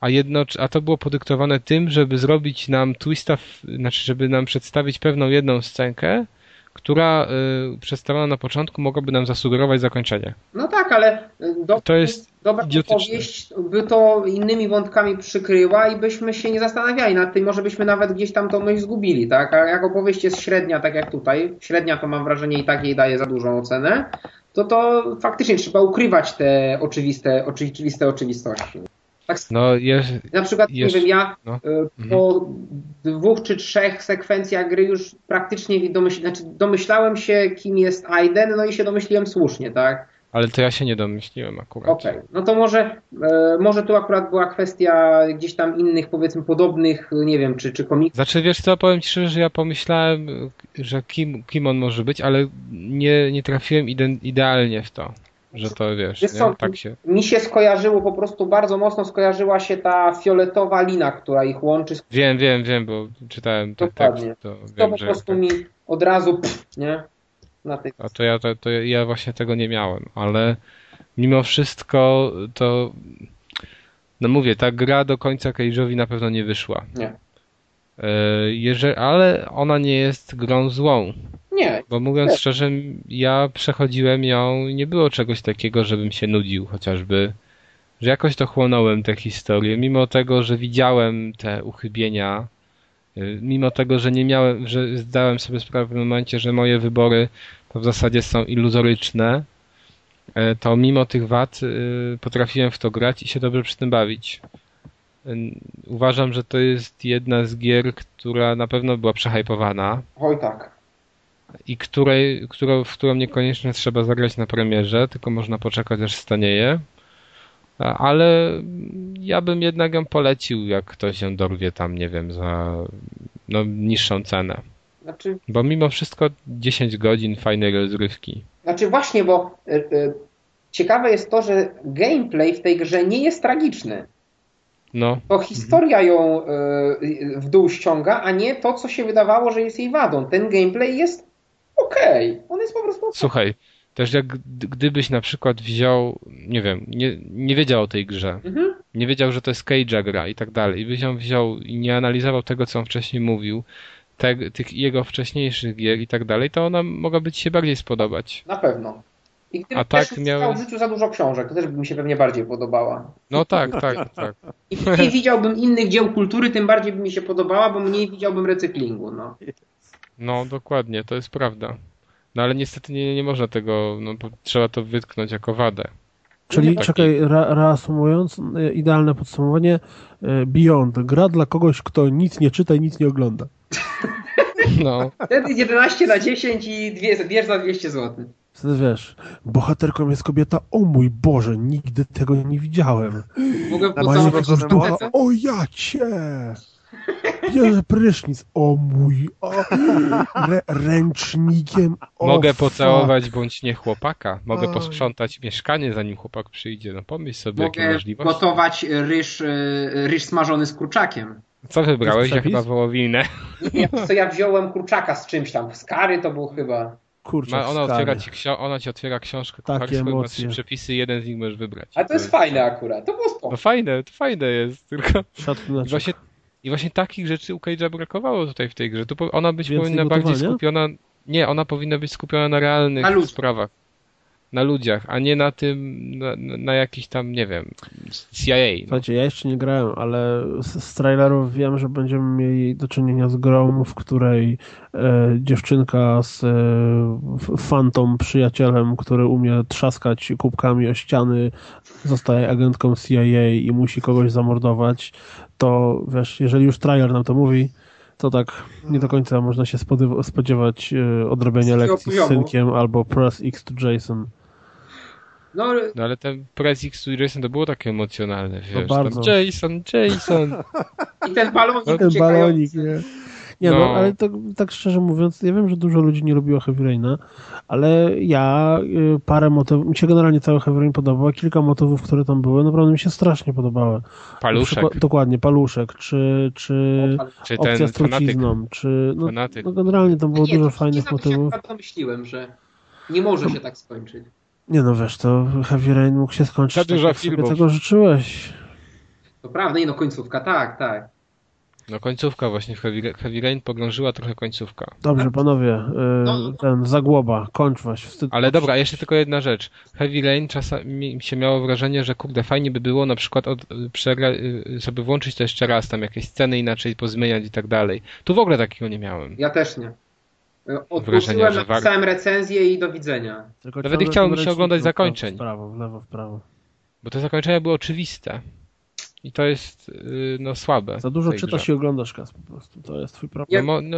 a, jedno, a to było podyktowane tym, żeby zrobić nam twista, znaczy żeby nam przedstawić pewną jedną scenkę, która y, przedstawiona na początku mogłaby nam zasugerować zakończenie. No tak, ale y, do, To jest dobra opowieść by to innymi wątkami przykryła i byśmy się nie zastanawiali nad tym, może byśmy nawet gdzieś tam tą myśl zgubili, tak? A jak opowieść jest średnia, tak jak tutaj, średnia to mam wrażenie i tak jej daje za dużą ocenę, to to faktycznie trzeba ukrywać te oczywiste, oczywiste oczywistości. Tak No, na przykład, nie wiem, ja no. y, po dwóch czy trzech sekwencjach gry już praktycznie domyśl, znaczy domyślałem się, kim jest Aiden, no i się domyśliłem słusznie, tak? ale to ja się nie domyśliłem akurat. Okej, no to może, e, może tu akurat była kwestia gdzieś tam innych, powiedzmy, podobnych, nie wiem, czy, czy komiksów. Znaczy, wiesz co, powiem ci szczerze, że ja pomyślałem, że kim, kim on może być, ale nie, nie trafiłem ide, idealnie w to, że to wiesz, Wiesz co, tak się... Mi się skojarzyło, po prostu bardzo mocno skojarzyła się ta fioletowa lina, która ich łączy. z- Wiem, wiem, wiem, bo czytałem ten Dokładnie. tekst, to To wiem, po prostu mi od razu, pff, nie? Na tej... A to ja, to, to ja właśnie tego nie miałem, ale mimo wszystko to... No mówię, ta gra do końca Cage'owi na pewno nie wyszła. Nie. E, Jeżeli, ale ona nie jest grą złą, Nie, bo mówiąc Nie. szczerze, ja przechodziłem ją i nie było czegoś takiego, żebym się nudził chociażby, że jakoś to chłonąłem tę historię, mimo tego, że widziałem te uchybienia, y, mimo tego, że nie miałem, że zdałem sobie sprawę w pewnym momencie, że moje wybory to w zasadzie są iluzoryczne, e, to mimo tych wad y, potrafiłem w to grać i się dobrze przy tym bawić. Y, Uważam, że to jest jedna z gier, która na pewno była przehypowana oj tak. I której, którą, w którą niekoniecznie trzeba zagrać na premierze, tylko można poczekać aż stanieje. Ale ja bym jednak ją polecił, jak ktoś ją dorwie tam, nie wiem, za no, niższą cenę. Znaczy, Bo mimo wszystko 10 godzin fajnej rozrywki. znaczy właśnie, bo y, y, ciekawe jest to, że gameplay w tej grze nie jest tragiczny. No, To historia ją y, w dół ściąga, a nie to, co się wydawało, że jest jej wadą. Ten gameplay jest okej. On jest po prostu okej. słuchaj, też jak gdy- gdybyś na przykład wziął, nie wiem, nie, nie wiedział o tej grze, Mhm. nie wiedział, że to jest Cage'a gra i tak dalej, i byś ją wziął i nie analizował tego, co on wcześniej mówił, te, tych jego wcześniejszych gier i tak dalej, to ona mogłaby ci się bardziej spodobać. Na pewno. I gdybym A tak czytał w życiu za dużo książek, to też by mi się pewnie bardziej podobała. No tak, tak, tak. Im mniej widziałbym innych dzieł kultury, tym bardziej by mi się podobała, bo mniej widziałbym recyklingu. No. No dokładnie, to jest prawda. No ale niestety nie, nie można tego, no bo trzeba to wytknąć jako wadę. Czyli, Taki- czekaj, ra, reasumując, y, idealne podsumowanie, y, Beyond, gra dla kogoś, kto nic nie czyta i nic nie ogląda. No. Wtedy 11 na 10 i dwie, bierz za 200 zł. Wtedy wiesz, bohaterką jest kobieta, o mój Boże, nigdy tego nie widziałem. Mogę ducha, Boże. o ja cię! Bierze prysznic, o mój, o, rę, ręcznikiem, o Mogę fuck. pocałować bądź nie chłopaka. Mogę Oj. posprzątać mieszkanie, zanim chłopak przyjdzie. No pomyśl sobie, jakie Mogę możliwości. gotować ryż, e, ryż smażony z kurczakiem. Co wybrałeś? Ja chyba wołowinę. Nie, co ja wziąłem kurczaka z czymś tam. Z kary to było chyba. Kurczę, Ma, ona, otwiera ci ksio- ona ci otwiera książkę Takie kucharską, ma trzy przepisy, jeden z nich możesz wybrać. Ale to jest fajne akurat. To było No spoko. fajne, to fajne jest, tylko właśnie, I właśnie takich rzeczy u Cage'a brakowało tutaj w tej grze. Tu po- ona być Więcej powinna bardziej gotowania? skupiona. Nie, ona powinna być skupiona na realnych Na sprawach. Na ludziach, a nie na tym, na, na, jakiś tam, nie wiem, CIA. No. Słuchajcie, ja jeszcze nie grałem, ale z, z trailerów wiem, że będziemy mieli do czynienia z grą, w której e, dziewczynka z e, f- fantą przyjacielem, który umie trzaskać kubkami o ściany, zostaje agentką CIA i musi kogoś zamordować, to wiesz, jeżeli już trailer nam to mówi, to tak nie do końca można się spodziewać e, odrobienia lekcji z synkiem albo press X to Jason. No, No ale ten Press X Jason to było takie emocjonalne, wiesz. bardzo. Tam Jason, Jason. i ten balonik Ten uciekający. balonik, nie? Nie, no, No. ale tak, tak szczerze mówiąc, ja wiem, że dużo ludzi nie lubiło Heavy Raina, ale ja y, parę motywów, mi się generalnie cały Heavy Rain podobał, a kilka motywów, które tam były, naprawdę mi się strasznie podobały. Paluszek. przykład- dokładnie, paluszek, czy, czy Czy opcja ten z fanatyk. trucizną, czy, no, no generalnie tam było Nie, dużo to fajnych nie motywów. Ja domyśliłem, że nie może się tak skończyć. Nie no, wiesz, to Heavy Rain mógł się skończyć Za tak, dużo jak sobie filmów. tego życzyłeś. To prawda, i no końcówka, tak, tak. No końcówka właśnie, w Heavy, Heavy Rain pogrążyła trochę końcówka. Dobrze, panowie, y, No. ten, zagłoba, kończ was, wstyd. Ale dobra, jeszcze tylko jedna rzecz. Heavy Rain czasami się miało wrażenie, że kurde, fajnie by było na przykład od, przegra, y, sobie włączyć to jeszcze raz, tam jakieś sceny inaczej pozmieniać i tak dalej. Tu w ogóle takiego nie miałem. Ja też nie. Wrażenia, Odpuściłem, że war- napisałem recenzję i do widzenia. Tylko Nawet nie tym się oglądać zakończeń. W prawo, w lewo, w prawo. Bo te zakończenia były oczywiste. I to jest y, no słabe. Za dużo czytasz grze. i oglądasz kas po prostu. To jest twój problem. No, no,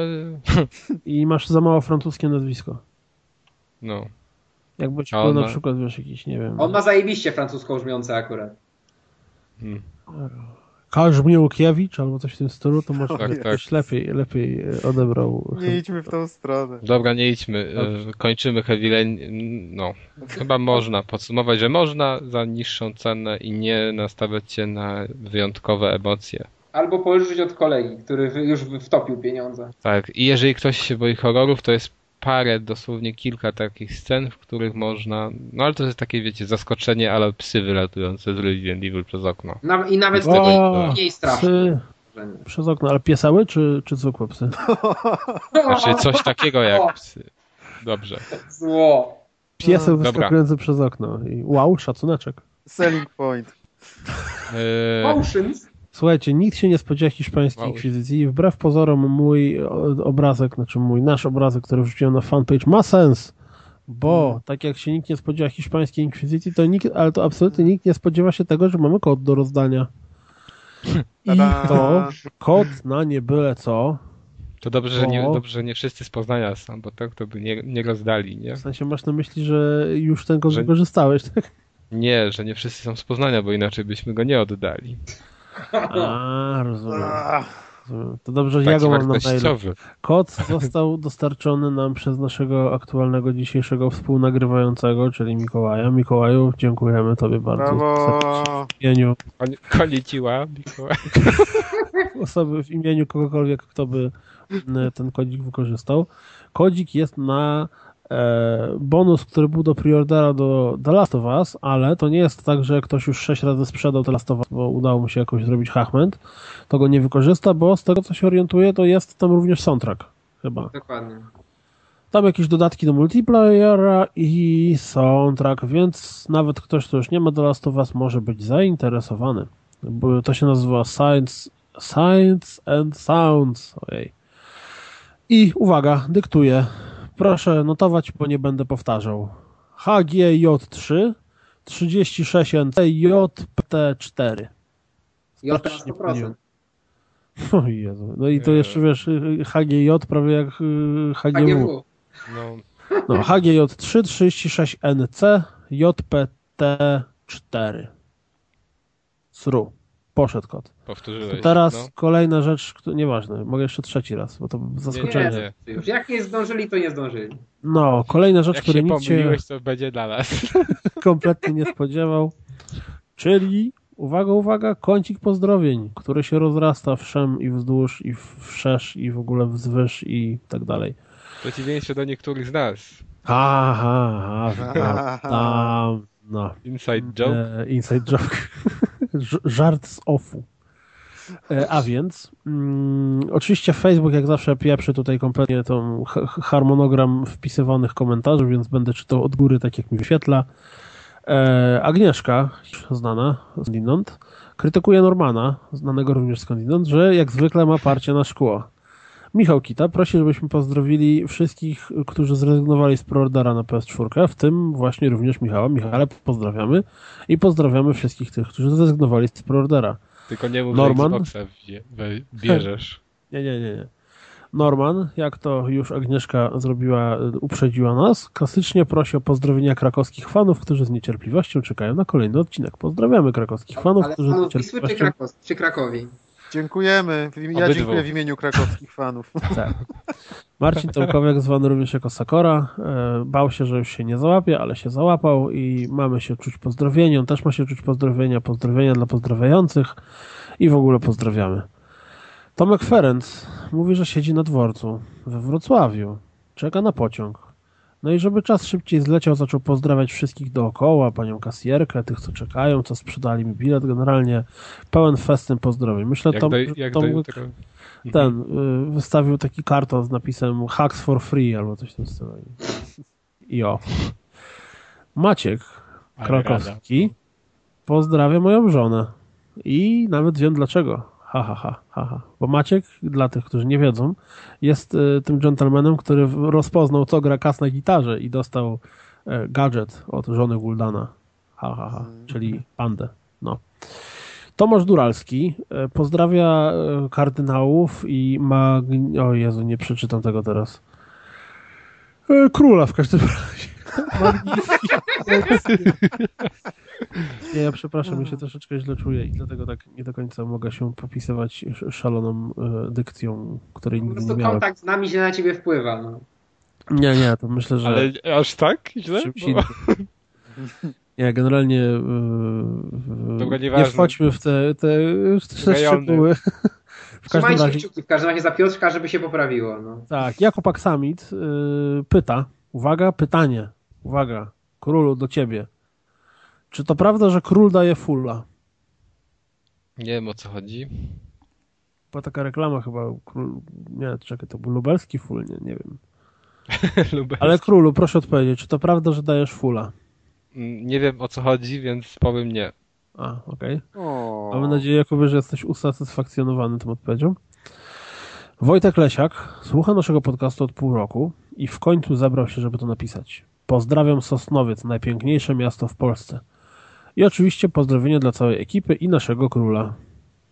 [laughs] I masz za mało francuskie nazwisko. no. Jakby ci było on na ma- przykład, wiesz, jakiś, nie wiem... On ma zajebiście francusko brzmiące akurat. Hmm. Karzmiłkiewicz albo coś w tym stylu, to może [laughs] Tak, ktoś lepiej, lepiej e, odebrał. Nie idźmy w tą stronę. Dobra, nie idźmy. y, Kończymy Heavy Rain. No, chyba można podsumować, że można za niższą cenę i nie nastawiać się na wyjątkowe emocje. Albo pożyczyć od kolegi, który już wtopił pieniądze. Tak, i jeżeli ktoś się boi horrorów, to jest parę, dosłownie kilka takich scen, w których można. No ale to jest takie, wiecie, zaskoczenie, ale psy wylatujące z Resident Evil przez okno. Na, I nawet O, mniej straszne. przez okno, ale piesały czy, czy zwykłe psy? [laughs] [laughs] Znaczy coś takiego jak psy. Dobrze. Zło. Dobra. wyskakujący przez okno. I wow, szacuneczek. Selling point. Eee, Potions. Słuchajcie, nikt się nie spodziewa hiszpańskiej inkwizycji i wbrew pozorom mój o- obrazek, znaczy mój nasz obrazek, który wrzuciłem na fanpage ma sens, bo Hmm. tak jak się nikt nie spodziewa hiszpańskiej inkwizycji, to nikt, ale to absolutnie nikt nie spodziewa się tego, że mamy kod do rozdania. [laughs] I to kod na nie byle co, to dobrze, że nie, dobrze, że nie wszyscy z Poznania są, bo tak to by nie, nie rozdali, nie? w sensie masz na myśli, że już ten kod Że- wykorzystałeś, tak? Nie, że nie wszyscy są z Poznania, bo inaczej byśmy go nie oddali. A, [laughs] rozumiem. Ah, rozumiem. To dobrze, że ja go mam na mailu. Kod został [laughs] dostarczony nam przez naszego aktualnego dzisiejszego współnagrywającego, czyli Mikołaja. Mikołaju, dziękujemy Tobie bardzo. Brawo! W imieniu Koni- Koniciła, Mikołaj. [laughs] osoby, w imieniu kogokolwiek, kto by m, ten kodzik wykorzystał. Kodzik jest na bonus, który był do preordera do The Last of Us, ale to nie jest tak, że ktoś już sześć razy sprzedał The Last of Us, bo udało mu się jakoś zrobić hachment, to go nie wykorzysta, bo z tego co się orientuję, to jest tam również soundtrack chyba. Dokładnie. Tam jakieś dodatki do multiplayera i soundtrack, więc nawet ktoś, kto już nie ma The Last of Us może być zainteresowany. Bo to się nazywa Science, Science and Sounds. Ojej. I uwaga, dyktuję. Proszę notować, bo nie będę powtarzał. HGJ3 36 NC JPT4. I od na Strasznie 100%. pomyliłem. O Jezu. No i to jeszcze wiesz, HGJ prawie jak HGW. HGW. No. no HGJ 336NC JPT4. SRU. Poszedł kod. Powtórzyłeś. teraz no. kolejna rzecz, nieważne, mogę jeszcze trzeci raz, bo to zaskoczenie. Nie, nie. Już jak nie zdążyli, to nie zdążyli. No, kolejna rzecz, jak której nikt się to będzie dla nas. [laughs] kompletnie nie spodziewał, czyli uwaga, uwaga, kącik pozdrowień, który się rozrasta wszem i wzdłuż i wszerz i w ogóle wzwyż i tak dalej. W przeciwieństwie do niektórych z nas. Ha, ha, ha, tam, no. Inside joke? E, inside joke. Żart z offu. E, a więc, mm, oczywiście Facebook jak zawsze pieprzy tutaj kompletnie tą harmonogram wpisywanych komentarzy, więc będę czytał od góry, tak jak mi wyświetla. E, Agnieszka, znana skądinąd, krytykuje Normana, znanego również skądinąd, że jak zwykle ma parcie na szkło. Michał Kita prosi, żebyśmy pozdrowili wszystkich, którzy zrezygnowali z preordera na PS4, w tym właśnie również Michała. Michale, pozdrawiamy i pozdrawiamy wszystkich tych, którzy zrezygnowali z preordera. Tylko nie mów, Norman... że Xboxa bierzesz. [laughs] Nie, nie, nie, nie. Norman, jak to już Agnieszka zrobiła, uprzedziła nas, klasycznie prosi o pozdrowienia krakowskich fanów, którzy z niecierpliwością czekają na kolejny odcinek. Pozdrawiamy krakowskich fanów, Ale którzy z niecierpliwością... Czy, Krakow, czy Krakowi? Dziękujemy. Ja Obydwu. dziękuję w imieniu krakowskich fanów. [laughs] Tak. Marcin Tomkowiak, zwany również jako Sakora, e, bał się, że już się nie załapie, ale się załapał i mamy się czuć pozdrowienia. On też ma się czuć pozdrowienia, pozdrowienia dla pozdrawiających i w ogóle pozdrawiamy. Tomek Ferenc mówi, że siedzi na dworcu we Wrocławiu. Czeka na pociąg. No i żeby czas szybciej zleciał, zaczął pozdrawiać wszystkich dookoła, panią kasjerkę, tych, co czekają, co sprzedali mi bilet. Generalnie pełen festyn pozdrowień. Myślę, jak Tom, daj, jak Tomek ten y, wystawił taki karton z napisem Hacks for free albo coś w tym stylu. I o. Maciek Krakowski pozdrawia moją żonę. I nawet wiem dlaczego ha, ha, ha, ha, ha. Bo Maciek, dla tych, którzy nie wiedzą, jest y, tym gentlemanem, który rozpoznał, co gra kas na gitarze i dostał y, gadżet od żony Guldana. Ha, ha, ha. Mhm. Czyli pandę. No. Tomasz Duralski y, pozdrawia kardynałów i ma... O Jezu, nie przeczytam tego teraz. Króla w każdym [laughs] razie. Nie, ja przepraszam, ja się troszeczkę źle czuję i dlatego tak nie do końca mogę się popisywać szaloną e, dykcją, której nigdy nie miałem. kontakt z nami się na ciebie wpływa. No. Nie, nie, to myślę, że... Ale aż tak źle? Nie, generalnie yy, nie wchodźmy w te, te, te szczegóły. W każdym razie... kciuki w każdym razie za Piotrka, żeby się poprawiło. No. Tak, Jakub Aksamit yy, pyta, uwaga, pytanie, uwaga, królu do ciebie. Czy to prawda, że król daje fulla? Nie wiem o co chodzi. Była taka reklama chyba, król, nie, czekaj, to był lubelski full, nie, nie wiem. [laughs] Ale królu, proszę odpowiedzieć, czy to prawda, że dajesz fulla? Mm, nie wiem o co chodzi, więc powiem nie. A, okej. Okay. Mamy nadzieję, Jakubie, że jesteś usatysfakcjonowany tą odpowiedzią. Wojtek Lesiak słucha naszego podcastu od pół roku i w końcu zabrał się, żeby to napisać. Pozdrawiam Sosnowiec, najpiękniejsze miasto w Polsce. I oczywiście pozdrowienia dla całej ekipy i naszego króla.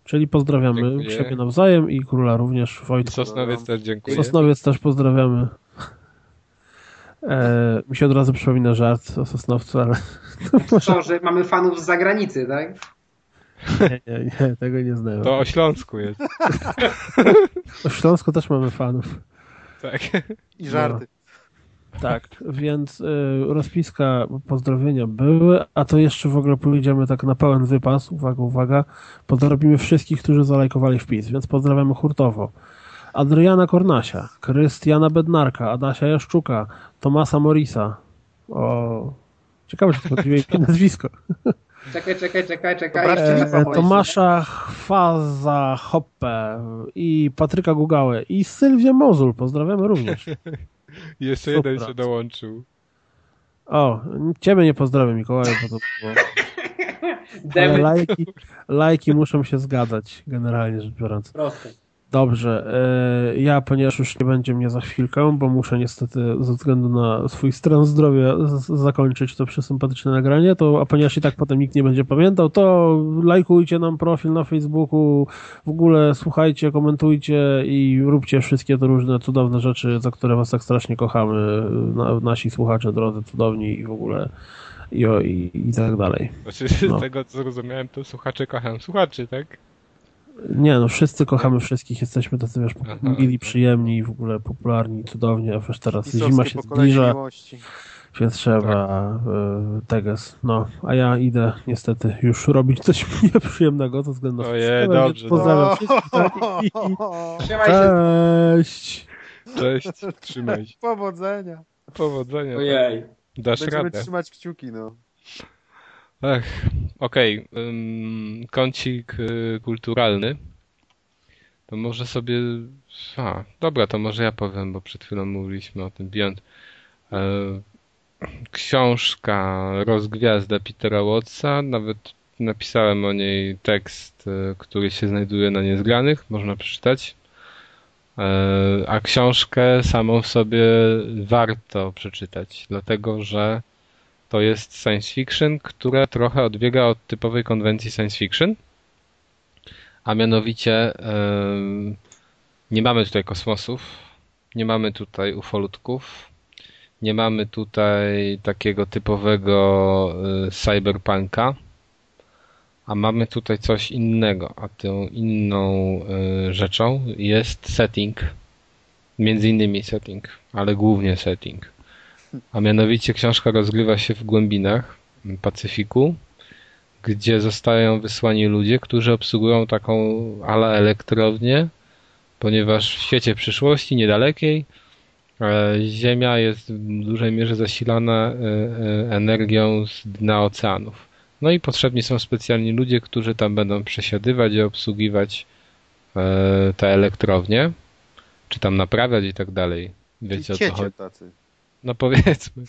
Czyli pozdrawiamy dziękuję. siebie nawzajem i króla również. Wojtku. Sosnowiec też dziękuję. Sosnowiec też pozdrawiamy. E, mi się od razu przypomina żart o Sosnowcu, ale... [laughs] To, że mamy fanów z zagranicy, tak? Nie, nie, nie, tego nie znałem. To o Śląsku jest. [laughs] o Śląsku też mamy fanów. Tak. I żarty. No. Tak, więc y, rozpiska pozdrowienia były, a to jeszcze w ogóle pójdziemy tak na pełen wypas. Uwaga, uwaga. Pozdrowimy wszystkich, którzy zalajkowali wpis, więc pozdrawiamy hurtowo. Adriana Kornasia, Krystiana Bednarka, Adasia Jaszczuka, Tomasa Morisa. O, ciekawe, czy to [laughs] nazwisko. Czekaj, czekaj, czekaj, czekaj. E, Tomasza Chwaza Hoppe i Patryka Gugałę i Sylwię Mozul. Pozdrawiamy również. [laughs] Jeszcze jeden się dołączył. O, ciebie nie pozdrawiam Mikołaju, bo to było... lajki, lajki muszą się zgadzać, generalnie rzecz biorąc. Proste. Dobrze, e, ja ponieważ już nie będzie mnie za chwilkę, bo muszę niestety ze względu na swój stan zdrowia zakończyć to przesympatyczne nagranie, to a ponieważ i tak potem nikt nie będzie pamiętał, to lajkujcie nam profil na Facebooku, w ogóle słuchajcie, komentujcie i róbcie wszystkie te różne cudowne rzeczy, za które was tak strasznie kochamy, na, nasi słuchacze drodzy cudowni i w ogóle i, i, i tak dalej. Znaczy, no. z tego co zrozumiałem, to słuchacze kocham słuchaczy, tak? Nie, no wszyscy kochamy wszystkich, jesteśmy tacy, wiesz, mili, przyjemni, w ogóle popularni, cudownie, a wiesz, teraz zima się zbliża, miłości. więc trzeba tak. y, teges. No, a ja idę niestety już robić coś [laughs] nieprzyjemnego ze względu na Ojej, dobrze. Pozdrawiam no. Tak, [laughs] Trzymaj się. Cześć. Cześć, trzymaj się. Powodzenia. Powodzenia. Ojej. Dasz Będziemy radę. trzymać kciuki, no. Ech, okej. Okay. Kącik y, kulturalny. To może sobie... A, dobra, to może ja powiem, bo przed chwilą mówiliśmy o tym Beyond. E, książka Rozgwiazda Petera Wattsa, nawet napisałem o niej tekst, e, który się znajduje na Niezgranych, można przeczytać. E, a książkę samą w sobie warto przeczytać, dlatego że to jest science fiction, które trochę odbiega od typowej konwencji science fiction, a mianowicie nie mamy tutaj kosmosów, nie mamy tutaj ufolutków, nie mamy tutaj takiego typowego e, cyberpunka, a mamy tutaj coś innego, a tą inną e, rzeczą jest setting, między innymi setting, ale głównie setting. A mianowicie książka rozgrywa się w głębinach Pacyfiku, gdzie zostają wysłani ludzie, którzy obsługują taką ala elektrownię, ponieważ w świecie przyszłości, niedalekiej, e, Ziemia jest w dużej mierze zasilana e, energią z dna oceanów. No i potrzebni są specjalni ludzie, którzy tam będą przesiadywać i obsługiwać e, te elektrownie, czy tam naprawiać i tak dalej. Wiecie o co chodzi? Tacy. No powiedzmy.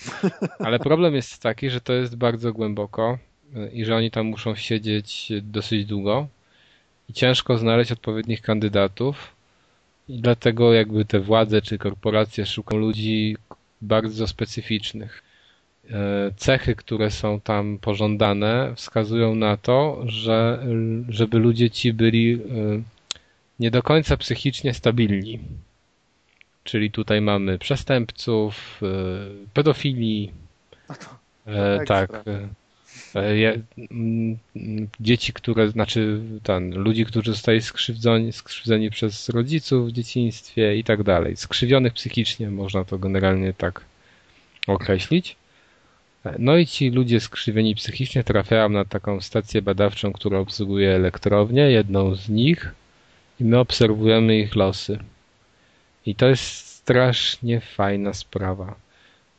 Ale problem jest taki, że to jest bardzo głęboko e, i że oni tam muszą siedzieć dosyć długo i ciężko znaleźć odpowiednich kandydatów i dlatego jakby te władze czy korporacje szukają ludzi bardzo specyficznych. E, cechy, które są tam pożądane, wskazują na to, że żeby ludzie ci byli nie do końca psychicznie stabilni. Czyli tutaj mamy przestępców, e, pedofili, tak, dzieci, które, znaczy ten, ludzi, którzy zostali skrzywdzeni, skrzywdzeni przez rodziców w dzieciństwie i tak dalej. Skrzywionych psychicznie, można to generalnie tak określić. No i ci ludzie skrzywieni psychicznie trafiają na taką stację badawczą, która obsługuje elektrownię, jedną z nich, i my obserwujemy ich losy. I to jest strasznie fajna sprawa,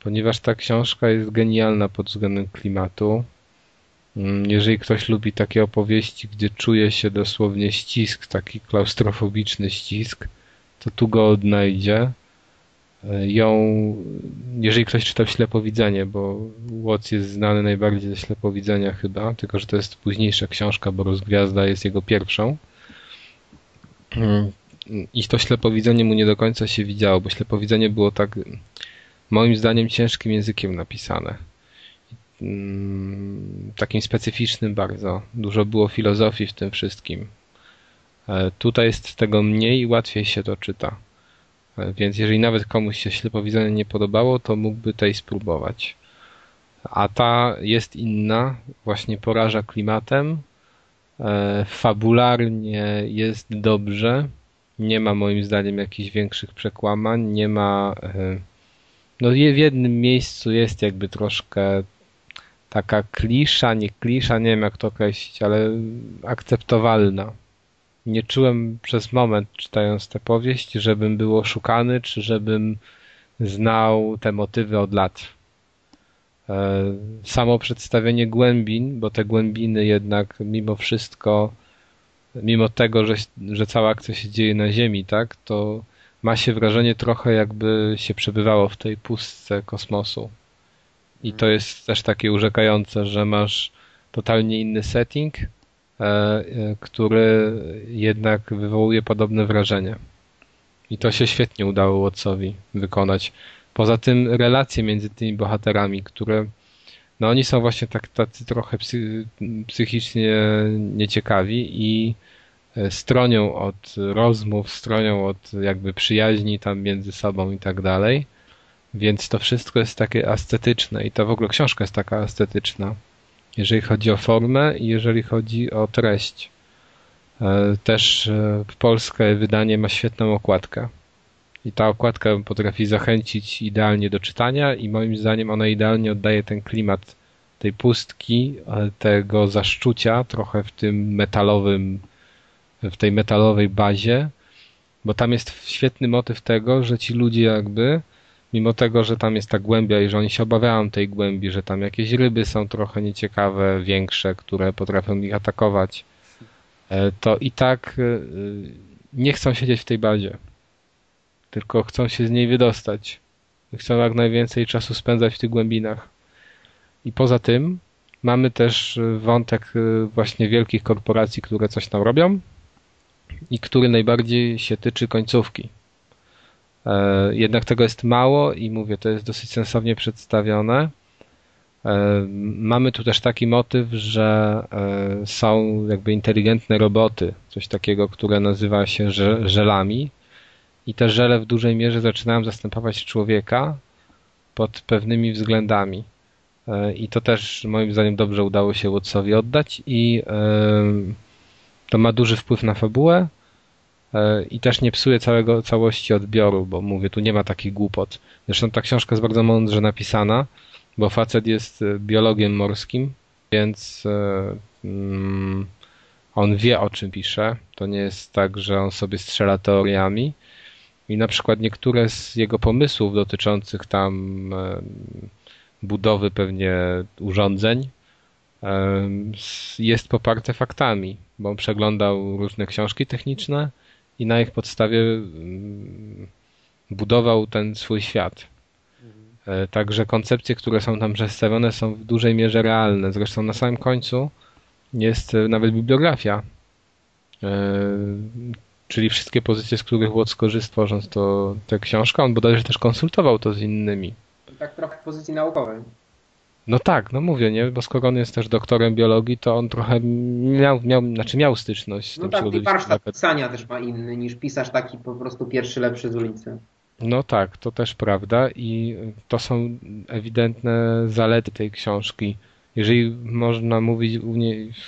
ponieważ ta książka jest genialna pod względem klimatu. Mm, jeżeli ktoś lubi takie opowieści, gdzie czuje się dosłownie ścisk, taki klaustrofobiczny ścisk, to tu go odnajdzie ją, jeżeli ktoś czytał Ślepowidzenie, bo Watts jest znany najbardziej ze Ślepowidzenia chyba, tylko że to jest późniejsza książka, bo Rozgwiazda jest jego pierwszą. I to Ślepowidzenie mu nie do końca się widziało, bo Ślepowidzenie było tak moim zdaniem ciężkim językiem napisane. Takim specyficznym bardzo. Dużo było filozofii w tym wszystkim. E, tutaj jest tego mniej i łatwiej się to czyta. Więc jeżeli nawet komuś się ślepowidzenie nie podobało, to mógłby tej spróbować. A ta jest inna, właśnie poraża klimatem, e, fabularnie jest dobrze, nie ma moim zdaniem jakichś większych przekłamań, nie ma... E, no w jednym miejscu jest jakby troszkę taka klisza, nie klisza, nie wiem jak to określić, ale akceptowalna nie czułem przez moment, czytając tę powieść, żebym był oszukany, czy żebym znał te motywy od lat. E, samo przedstawienie głębin, bo te głębiny jednak mimo wszystko, mimo tego, że, że cała akcja się dzieje na Ziemi, tak, to ma się wrażenie trochę jakby się przebywało w tej pustce kosmosu. I to jest też takie urzekające, że masz totalnie inny setting, który jednak wywołuje podobne wrażenie. I to się świetnie udało Watsowi wykonać. Poza tym relacje między tymi bohaterami, które no oni są właśnie tak, tacy trochę psy, psychicznie nieciekawi i e, stronią od rozmów, stronią od jakby przyjaźni tam między sobą i tak dalej. Więc to wszystko jest takie estetyczne i to w ogóle książka jest taka estetyczna, jeżeli chodzi o formę i jeżeli chodzi o treść. E, też e, polskie wydanie ma świetną okładkę. I ta okładka potrafi zachęcić idealnie do czytania i moim zdaniem ona idealnie oddaje ten klimat tej pustki, tego zaszczucia trochę w tym metalowym, w tej metalowej bazie, bo tam jest świetny motyw tego, że ci ludzie jakby, mimo tego, że tam jest ta głębia i że oni się obawiają tej głębi, że tam jakieś ryby są trochę nieciekawe, większe, które potrafią ich atakować, e, to i tak e, nie chcą siedzieć w tej bazie tylko chcą się z niej wydostać. Chcą jak najwięcej czasu spędzać w tych głębinach. I poza tym mamy też e, wątek e, właśnie wielkich korporacji, które coś tam robią i który najbardziej się tyczy końcówki. E, jednak tego jest mało i mówię, to jest dosyć sensownie przedstawione. Mamy tu też taki motyw, że są jakby inteligentne roboty, coś takiego, które nazywa się żelami i te żele w dużej mierze zaczynają zastępować człowieka pod pewnymi względami. E, I to też moim zdaniem dobrze udało się Watsowi oddać i to ma duży wpływ na fabułę e, i też nie psuje całego, całości odbioru, bo mówię, tu nie ma takich głupot. Zresztą ta książka jest bardzo mądrze napisana, bo facet jest e, biologiem morskim, więc mm, on wie o czym pisze. To nie jest tak, że on sobie strzela teoriami, i na przykład niektóre z jego pomysłów dotyczących tam budowy pewnie urządzeń jest poparte faktami, bo on przeglądał różne książki techniczne i na ich podstawie budował ten swój świat. E, także koncepcje, które są tam przedstawione są w dużej mierze realne. Zresztą na samym końcu jest e, nawet bibliografia e, czyli wszystkie pozycje, z których Watt skorzystał tworząc to, tę książkę. On bodajże też konsultował to z innymi. Tak trochę w pozycji naukowej. No tak, no mówię, nie? Bo skoro on jest też doktorem biologii, to on trochę miał, miał znaczy miał styczność z no tym tak, i warsztat pisania też ma inny niż pisarz taki po prostu pierwszy lepszy z ulicy. No tak, to też prawda i to są ewidentne zalety tej książki. Jeżeli można mówić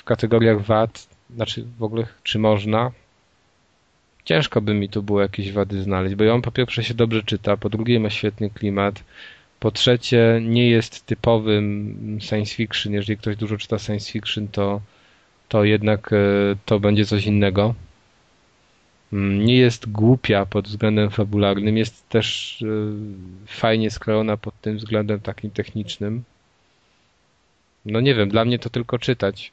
w kategoriach wad, znaczy w ogóle czy można, ciężko by mi tu było jakieś wady znaleźć, bo ją po pierwsze się dobrze czyta, po drugie ma świetny klimat, po trzecie nie jest typowym science fiction. Jeżeli ktoś dużo czyta science fiction, to, to jednak e, to będzie coś innego. Mm, nie jest głupia pod względem fabularnym, jest też e, fajnie skrojona pod tym względem takim technicznym. No nie wiem, dla mnie to tylko czytać.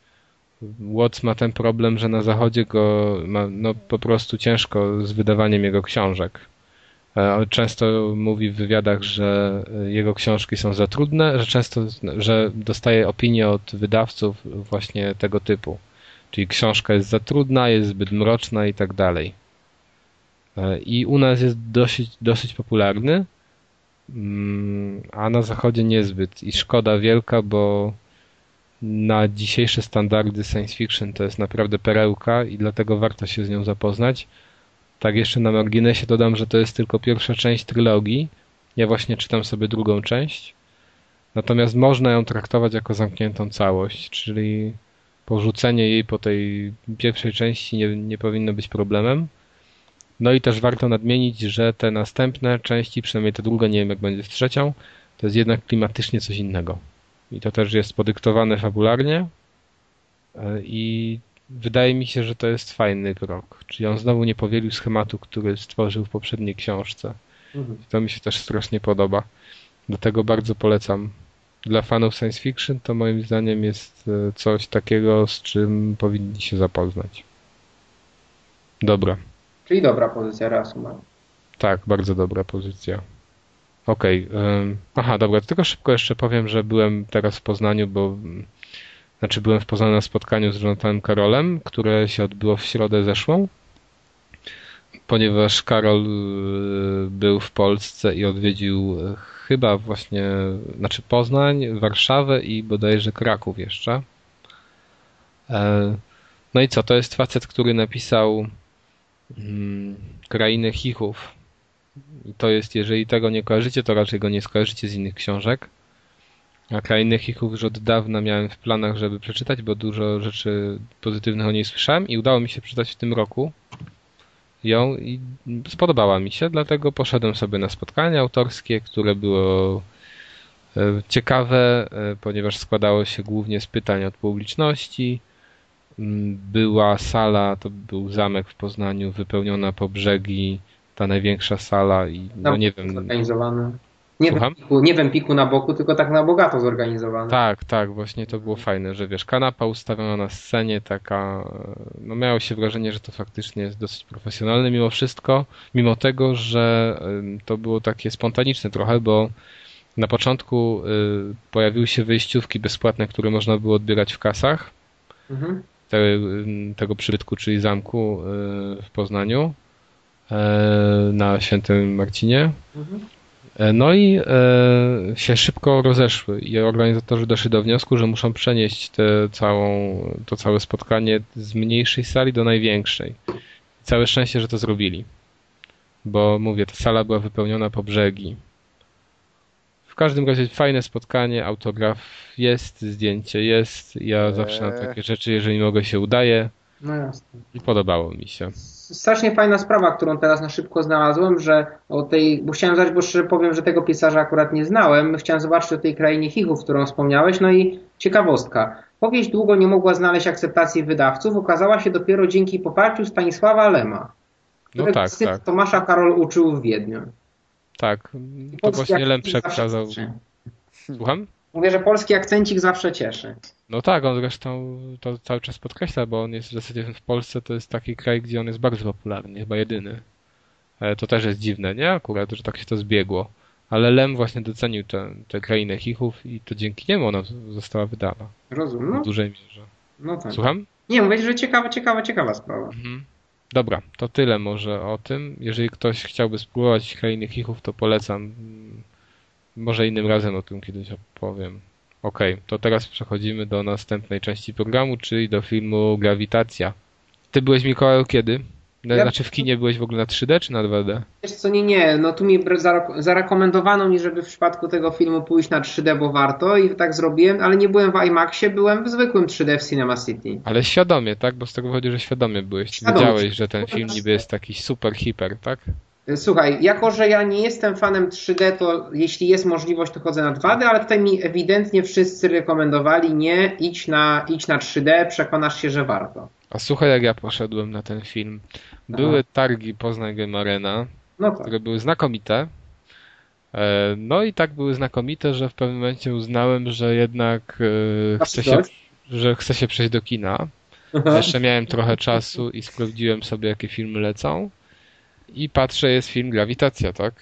Watts ma ten problem, że na zachodzie go ma no, po prostu ciężko z wydawaniem jego książek. E, często mówi w wywiadach, że jego książki są za trudne, że często że dostaje opinie od wydawców właśnie tego typu. Czyli książka jest za trudna, jest zbyt mroczna i tak dalej. E, I u nas jest dosyć, dosyć popularny, mm, a na zachodzie niezbyt. I szkoda wielka, bo na dzisiejsze standardy science fiction to jest naprawdę perełka i dlatego warto się z nią zapoznać. Tak jeszcze na marginesie dodam, że to jest tylko pierwsza część trylogii. Ja właśnie czytam sobie drugą część. Natomiast można ją traktować jako zamkniętą całość, czyli porzucenie jej po tej pierwszej części nie, nie powinno być problemem. No i też warto nadmienić, że te następne części, przynajmniej ta druga, nie wiem jak będzie z trzecią, to jest jednak klimatycznie coś innego. I to też jest podyktowane fabularnie. E, I wydaje mi się, że to jest fajny krok. Czyli on znowu nie powielił schematu, który stworzył w poprzedniej książce. Mhm. To mi się też strasznie podoba. Dlatego bardzo polecam. Dla fanów science fiction to moim zdaniem jest e, coś takiego, z czym powinni się zapoznać. Dobra. Czyli dobra pozycja reasumowana. Tak, bardzo dobra pozycja. Okej. Okay. Aha, dobra, tylko szybko jeszcze powiem, że byłem teraz w Poznaniu, bo znaczy byłem w Poznaniu na spotkaniu z Jonathanem Karolem, które się odbyło w środę zeszłą, ponieważ Karol y, był w Polsce i odwiedził y, chyba właśnie, znaczy Poznań, Warszawę i bodajże Kraków jeszcze. E, no i co, to jest facet, który napisał hmm, Krainy Chichów. I to jest, jeżeli tego nie kojarzycie, to raczej go nie skojarzycie z innych książek. A Krainy Chichów już od dawna miałem w planach, żeby przeczytać, bo dużo rzeczy pozytywnych o niej słyszałem i udało mi się przeczytać w tym roku ją i spodobała mi się, dlatego poszedłem sobie na spotkanie autorskie, które było e, ciekawe, e, ponieważ składało się głównie z pytań od publiczności. Mm, była sala, to był zamek w Poznaniu, wypełniona po brzegi, ta największa sala i no nie wiem. Zorganizowana. Nie w, Empiku, nie w Empiku na boku, tylko tak na bogato zorganizowane. Tak, tak, właśnie to było fajne, że wiesz, kanapa ustawiona na scenie, taka, no miało się wrażenie, że to faktycznie jest dosyć profesjonalne mimo wszystko, mimo tego, że to było takie spontaniczne trochę, bo na początku y, pojawiły się wyjściówki bezpłatne, które można było odbierać w kasach mhm. te, tego przybytku, czyli zamku y, w Poznaniu na Świętym Marcinie. Mhm. E, no i e, się szybko rozeszły i organizatorzy doszli do wniosku, że muszą przenieść całą, to całe spotkanie z mniejszej sali do największej. Całe szczęście, że to zrobili. Bo mówię, ta sala była wypełniona po brzegi. W każdym razie fajne spotkanie, autograf jest, zdjęcie jest. Ja eee. zawsze na takie rzeczy, jeżeli mogę, się udaje. No jasne. I podobało mi się strasznie fajna sprawa, którą teraz na szybko znalazłem, że o tej, bo chciałem zobaczyć, bo szczerze powiem, że tego pisarza akurat nie znałem, chciałem zobaczyć o tej krainie Chichów, którą wspomniałeś, no i ciekawostka. Powieść długo nie mogła znaleźć akceptacji wydawców, okazała się dopiero dzięki poparciu Stanisława Lema, no tak, tak. Tomasza Karol uczył w Wiedniu. Tak, to właśnie Lem przekazał. Słucham? Mówię, że polski akcencik zawsze cieszy. No tak, on zresztą to cały czas podkreśla, bo on jest w zasadzie w Polsce to jest taki kraj, gdzie on jest bardzo popularny, chyba jedyny. E, to też jest dziwne, nie? Akurat, że tak się to zbiegło. Ale Lem właśnie docenił tę, tę krainę Chichów i to dzięki niemu ona została wydana. Rozumiem. No. W dużej mierze. No tak. Słucham? Nie, mówię, że ciekawa, ciekawa, ciekawa sprawa. Mhm. Dobra, to tyle może o tym. Jeżeli ktoś chciałby spróbować krainy Chichów, to polecam. Może innym razem o tym kiedyś opowiem. Okej, okay, to teraz przechodzimy do następnej części programu, czyli do filmu Grawitacja. Ty byłeś Mikołaju kiedy? Ja... Znaczy w kinie byłeś w ogóle na 3D czy na 2D? Wiesz co, nie, nie, no tu mi zarekomendowano mi, żeby w przypadku tego filmu pójść na 3D, bo warto i tak zrobiłem, ale nie byłem w IMAXie, byłem w zwykłym 3D w Cinema City. Ale świadomie, tak? Bo z tego wychodzi, że świadomie byłeś. Świadomie. Wiedziałeś, że ten film niby jest taki super hiper, tak? Słuchaj, jako że ja nie jestem fanem 3D, to jeśli jest możliwość, to chodzę na 2D, ale tutaj mi ewidentnie wszyscy rekomendowali nie, idź na, idź na 3D, przekonasz się, że warto. A słuchaj, jak ja poszedłem na ten film. Były Aha. targi Poznań Game Arena, no tak. które były znakomite. E, no i tak były znakomite, że w pewnym momencie uznałem, że jednak e, chcę się, że chcę się przejść do kina. Aha. Jeszcze miałem trochę czasu i sprawdziłem sobie, jakie filmy lecą i patrzę, jest film Grawitacja, tak?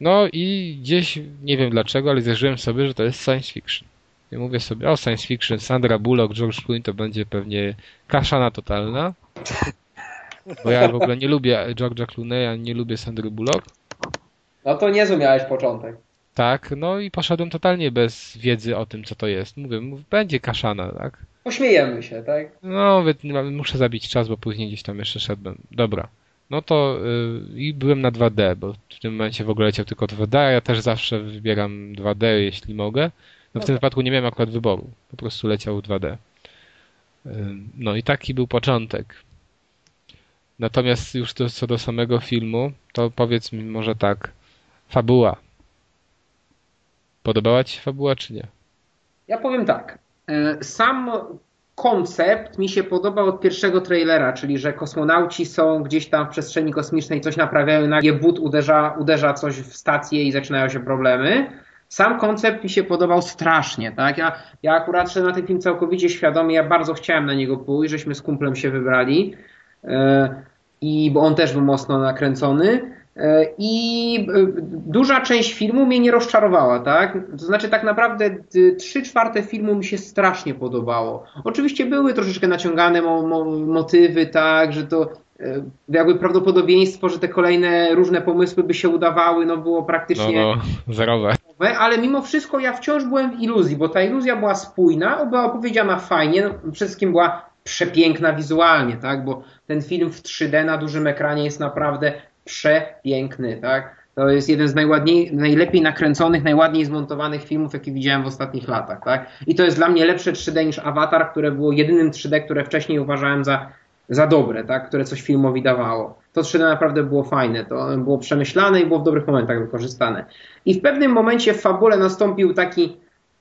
No i gdzieś, nie wiem dlaczego, ale zdarzyłem sobie, że to jest science fiction. I mówię sobie, o science fiction, Sandra Bullock, George Clooney to będzie pewnie kaszana totalna. Bo ja w ogóle nie lubię George'a Clooney'a, nie lubię Sandry Bullock. No to nie miałeś początek. Tak, no i poszedłem totalnie bez wiedzy o tym, co to jest. Mówię, będzie kaszana, tak? Pośmiejemy się, tak? No, muszę zabić czas, bo później gdzieś tam jeszcze szedłem. Dobra. No to yy, i byłem na 2D, bo w tym momencie w ogóle leciał tylko 2D, a ja też zawsze wybieram 2D, jeśli mogę. No w tym wypadku nie miałem akurat wyboru. Po prostu leciał 2D. Yy, no i taki był początek. Natomiast już to, co do samego filmu, to powiedz mi może tak. Fabuła. Podobała Ci się fabuła, czy nie? Ja powiem tak. E, sam koncept mi się podobał od pierwszego trailera, czyli że kosmonauci są gdzieś tam w przestrzeni kosmicznej, coś naprawiają, nagle but uderza, uderza coś w stację i zaczynają się problemy. Sam koncept mi się podobał strasznie, tak? Ja, ja akurat szedłem na ten film całkowicie świadomie, ja bardzo chciałem na niego pójść, żeśmy z kumplem się wybrali. Yy, i bo on też był mocno nakręcony. E, I e, duża część filmu mnie nie rozczarowała, tak? To znaczy, tak naprawdę trzy czwarte filmu mi się strasznie podobało. Oczywiście były troszeczkę naciągane mo mo motywy, tak, że to e, jakby prawdopodobieństwo, że te kolejne różne pomysły by się udawały, no było praktycznie no, no, [laughs] zerowe. Ale mimo wszystko ja wciąż byłem w iluzji, bo ta iluzja była spójna, była opowiedziana fajnie, no, przede wszystkim była przepiękna wizualnie, tak? Bo ten film w 3D na dużym ekranie jest naprawdę przepiękny, tak? To jest jeden z najładniej, najlepiej nakręconych, najładniej zmontowanych filmów, jakie widziałem w ostatnich latach, tak? I to jest dla mnie lepsze 3D niż Avatar, które było jedynym 3D, które wcześniej uważałem za, za dobre, tak? Które coś filmowi dawało. To 3D naprawdę było fajne, to było przemyślane i było w dobrych momentach wykorzystane. I w pewnym momencie w fabule nastąpił taki,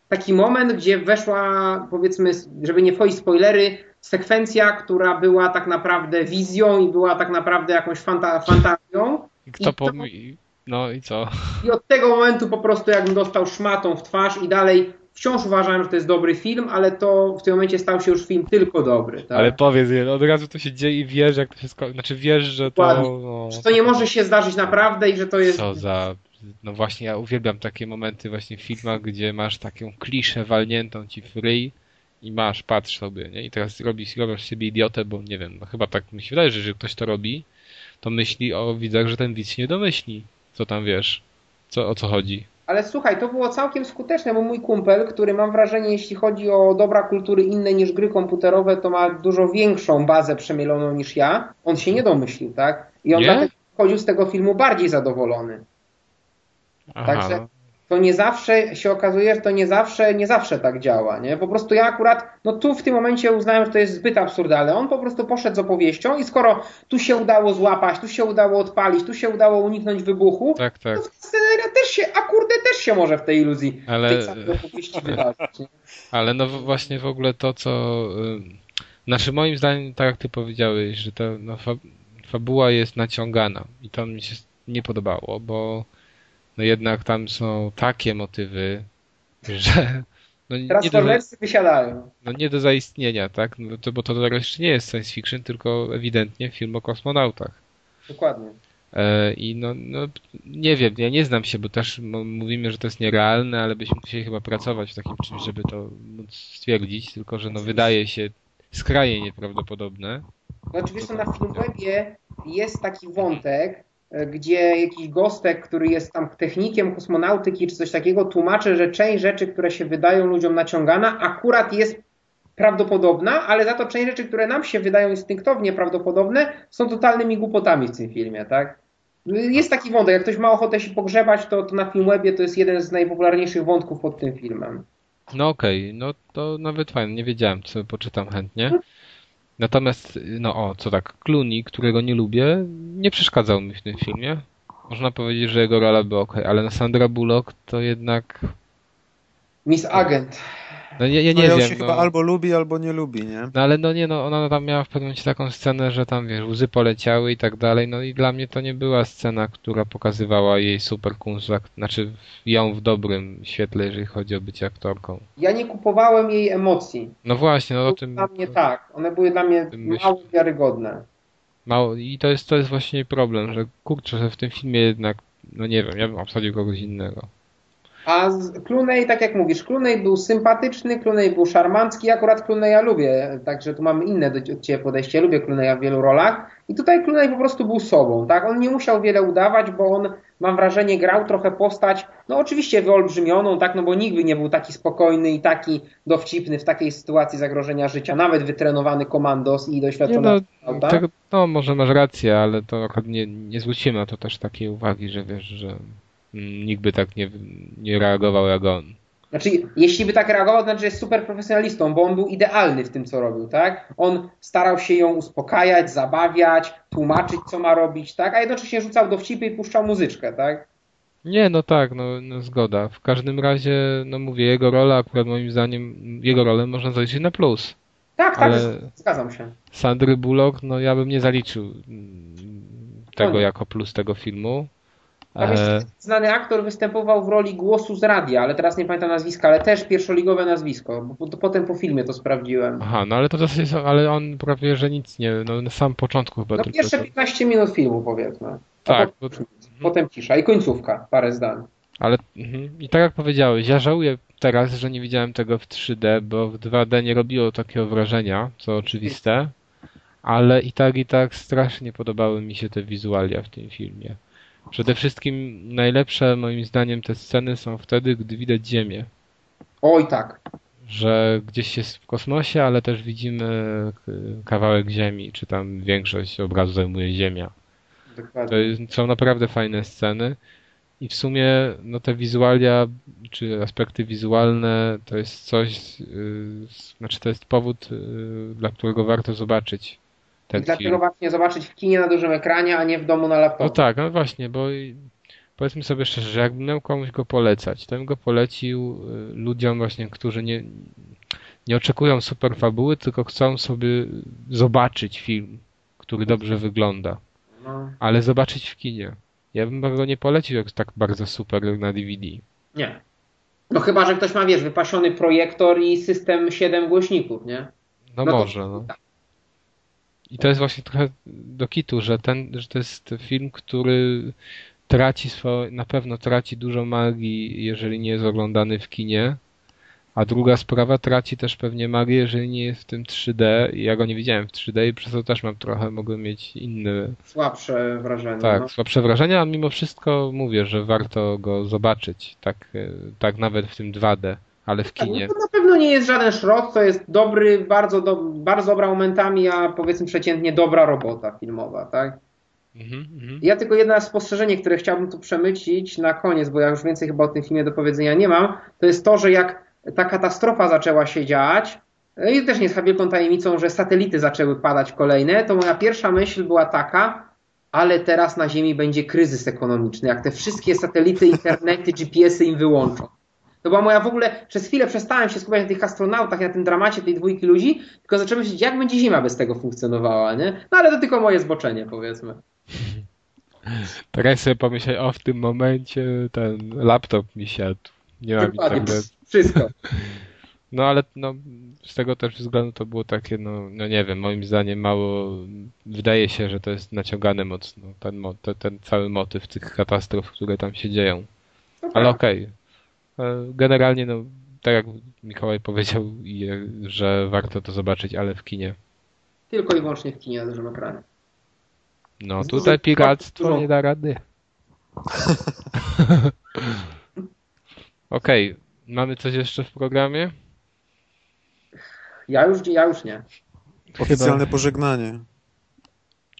taki moment, gdzie weszła, powiedzmy, żeby nie wchodzić spoilery, sekwencja, która była tak naprawdę wizją i była tak naprawdę jakąś fanta fantazją. I kto to... No i co? I od tego momentu po prostu jakbym dostał szmatą w twarz i dalej wciąż uważałem, że to jest dobry film, ale to w tym momencie stał się już film tylko dobry. Tak? Ale powiedz, od razu to się dzieje i wiesz, jak to się. Znaczy wiesz, że to... No, że to nie może się zdarzyć naprawdę i że to jest... Co za... No właśnie, ja uwielbiam takie momenty właśnie w filmach, gdzie masz taką kliszę walniętą ci w ryj i masz, patrz sobie, nie? I teraz robisz, robisz sobie idiotę, bo nie wiem, no chyba tak mi się wydaje, że jeżeli ktoś to robi, to myśli o widzach, że ten widz się nie domyśli, co tam wiesz, co, o co chodzi. Ale słuchaj, to było całkiem skuteczne, bo mój kumpel, który mam wrażenie, jeśli chodzi o dobra kultury inne niż gry komputerowe, to ma dużo większą bazę przemieloną niż ja, on się nie domyślił, tak? I on dlatego chodził z tego filmu bardziej zadowolony. Aha. Także to nie zawsze się okazuje, że to nie zawsze, nie zawsze tak działa, nie? Po prostu ja akurat, no tu w tym momencie uznałem, że to jest zbyt absurdalne. On po prostu poszedł z opowieścią i skoro tu się udało złapać, tu się udało odpalić, tu się udało uniknąć wybuchu, tak, tak. to scenaria też się, a kurde, też się może w tej iluzji, ale, tej samej opowieści wydarzyć. Nie? [laughs] Ale no właśnie w ogóle to, co... Znaczy moim zdaniem, tak jak ty powiedziałeś, że ta no, fabuła jest naciągana i to mi się nie podobało, bo no jednak tam są takie motywy, że no Transformersy do, wysiadają. No nie do zaistnienia, tak? No to, bo to jeszcze nie jest science fiction, tylko ewidentnie film o kosmonautach. Dokładnie. E, I no, no, nie wiem, ja nie znam się, bo też mówimy, że to jest nierealne, ale byśmy musieli chyba pracować w takim czymś, żeby to móc stwierdzić, tylko że no wydaje się skrajnie nieprawdopodobne. No oczywiście na Filmwebie jest taki wątek, gdzie jakiś gostek, który jest tam technikiem kosmonautyki czy coś takiego, tłumaczy, że część rzeczy, które się wydają ludziom naciągana, akurat jest prawdopodobna, ale za to część rzeczy, które nam się wydają instynktownie prawdopodobne, są totalnymi głupotami w tym filmie, tak? Jest taki wątek, jak ktoś ma ochotę się pogrzebać, to, to na Filmwebie to jest jeden z najpopularniejszych wątków pod tym filmem. No okej, okay. no to nawet fajnie, nie wiedziałem, co poczytam chętnie. Natomiast, no o, co tak, Clooney, którego nie lubię, nie przeszkadzał mi w tym filmie. Można powiedzieć, że jego rola była ok, ale na Sandra Bullock to jednak... Miss Agent. No ja, ja nie no, wiem. się no. chyba albo lubi, albo nie lubi, nie? No ale no nie, no ona tam miała w pewnym momencie taką scenę, że tam wiesz, łzy poleciały i tak dalej, no i dla mnie to nie była scena, która pokazywała jej super znaczy ją w dobrym świetle, jeżeli chodzi o bycie aktorką. Ja nie kupowałem jej emocji. No właśnie, no o tym... Dla mnie tak, one były dla mnie mało wiarygodne. Mało, i to jest, to jest właśnie problem, że kurczę, że w tym filmie jednak, no nie wiem, ja bym obsadził kogoś innego. A Clooney, tak jak mówisz, Clooney był sympatyczny, Clooney był szarmancki, akurat Clooney'a lubię, także tu mamy inne do, Ciebie podejście, ja lubię Clooney'a w wielu rolach i tutaj Clooney po prostu był sobą, tak, on nie musiał wiele udawać, bo on, mam wrażenie, grał trochę postać, no oczywiście wyolbrzymioną, tak, no bo nikt by nie był taki spokojny i taki dowcipny w takiej sytuacji zagrożenia życia, nawet wytrenowany komandos i doświadczony nie, no, tego, no, może masz rację, ale to nie, nie zwrócimy na to też takiej uwagi, że wiesz, że nikt by tak nie, nie reagował jak on. Znaczy, jeśli by tak reagował, to znaczy, że jest super profesjonalistą, bo on był idealny w tym, co robił, tak? On starał się ją uspokajać, zabawiać, tłumaczyć, co ma robić, tak? A jednocześnie rzucał do wcipy i puszczał muzyczkę, tak? Nie, no tak, no, no zgoda. W każdym razie, no mówię, jego rola akurat moim zdaniem, jego rolę można zaliczyć na plus. Tak, tak, zgadzam się. Sandry Bullock, no ja bym nie zaliczył mm, tego no jako plus tego filmu. Tam jeszcze e, znany aktor występował w roli głosu z radia, ale teraz nie pamiętam nazwiska, ale też pierwszoligowe nazwisko, bo potem po filmie to sprawdziłem. Aha, no ale to dosyć, ale on prawie, że nic nie, no na samym początku chyba. No pierwsze to... 15 minut filmu powiedzmy. Tak, bo, potem cisza i końcówka, parę zdań. Ale mhm. i tak jak powiedziałeś, ja żałuję teraz, że nie widziałem tego w 3D, bo w 2D nie robiło takiego wrażenia, co oczywiste, ale i tak, i tak strasznie podobały mi się te wizualia w tym filmie. Przede wszystkim najlepsze moim zdaniem te sceny są wtedy, gdy widać Ziemię. Oj tak. Że gdzieś jest w kosmosie, ale też widzimy kawałek Ziemi, czy tam większość obrazu zajmuje Ziemia. Dokładnie. To są naprawdę fajne sceny. I w sumie no te wizualia, czy aspekty wizualne to jest coś, yy, znaczy to jest powód, yy, dla którego warto zobaczyć ten I dlatego właśnie zobaczyć w kinie na dużym ekranie, a nie w domu na laptopie. No tak, no właśnie, bo powiedzmy sobie szczerze, że jakbym miał komuś go polecać, to bym go polecił yy, ludziom właśnie, którzy nie, nie oczekują super fabuły, tylko chcą sobie zobaczyć film, który dobrze wygląda. No. Ale zobaczyć w kinie. Ja bym go nie polecił jak tak bardzo super na DVD. Nie. No chyba, że ktoś ma, wiesz, wypasiony projektor i system 7 głośników, nie? No, no może, to, no. Tak. I to jest właśnie trochę do kitu, że, ten, że to jest film, który traci swoje, na pewno traci dużo magii, jeżeli nie jest oglądany w kinie. A druga sprawa, traci też pewnie magię, jeżeli nie jest w tym 3D. Ja go nie widziałem w 3D i przez to też mam trochę, mogłem mieć inne... Słabsze wrażenie. Tak, no. słabsze wrażenia, a mimo wszystko mówię, że warto go zobaczyć. Tak, e, tak nawet w tym 2D, ale w tak, kinie. Tak, no to na pewno nie jest żaden szrot, to jest dobry, bardzo, do, bardzo dobra momentami, a powiedzmy przeciętnie dobra robota filmowa, tak? Mhm, mhm. Ja tylko jedno spostrzeżenie, które chciałbym tu przemycić na koniec, bo ja już więcej chyba o tym filmie do powiedzenia nie mam, to jest to, że jak ta katastrofa zaczęła się dziać, no i też nie jest wielką tajemnicą, że satelity zaczęły padać kolejne, to moja pierwsza myśl była taka, ale teraz na Ziemi będzie kryzys ekonomiczny, jak te wszystkie satelity, internety, GPS-y im wyłączą. To była moja w ogóle, przez chwilę przestałem się skupiać na tych astronautach, na tym dramacie tej dwójki ludzi, tylko zacząłem myśleć, jak będzie Ziemia bez tego funkcjonowała, nie? No ale to tylko moje zboczenie, powiedzmy. [laughs] Teraz sobie pomyśleć, o w tym momencie ten laptop mi siadł. Nie mam internetu. [laughs] Wszystko. [laughs] No ale no, z tego też względu to było takie, no, no nie wiem, moim zdaniem mało, wydaje się, że to jest naciągane mocno, ten, ten, ten cały motyw tych katastrof, które tam się dzieją. Ale okej. Okay. E, generalnie, no, tak jak Mikołaj powiedział, że warto to zobaczyć, ale w kinie. Tylko i wyłącznie w kinie na dużym ekranie. No, tutaj piractwo nie da rady. [laughs] Okej, okay. Mamy coś jeszcze w programie? Ja już, ja już nie. Oficjalne Chyba... pożegnanie.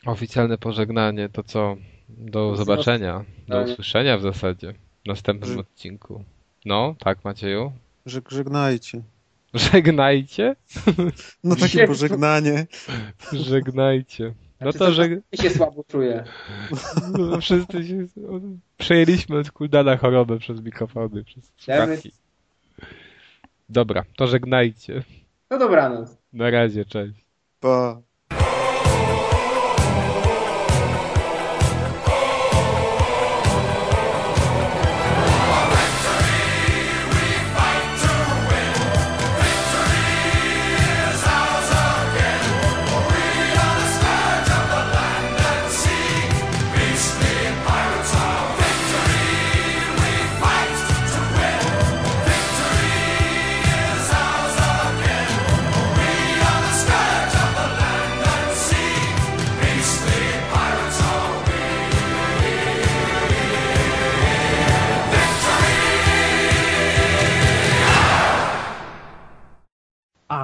Oficjalne pożegnanie to co? Do zobaczenia, do usłyszenia w zasadzie w następnym odcinku. No, tak Macieju? żegnajcie. [laughs] Żegnajcie? No takie pożegnanie. Żegnajcie. No to, że... się słabo czuję. [laughs] No, wszyscy się... Przejęliśmy od Kuldana chorobę przez mikrofony, przez słuchawki. Dobra, to żegnajcie. No dobranoc. Na razie, cześć. Pa.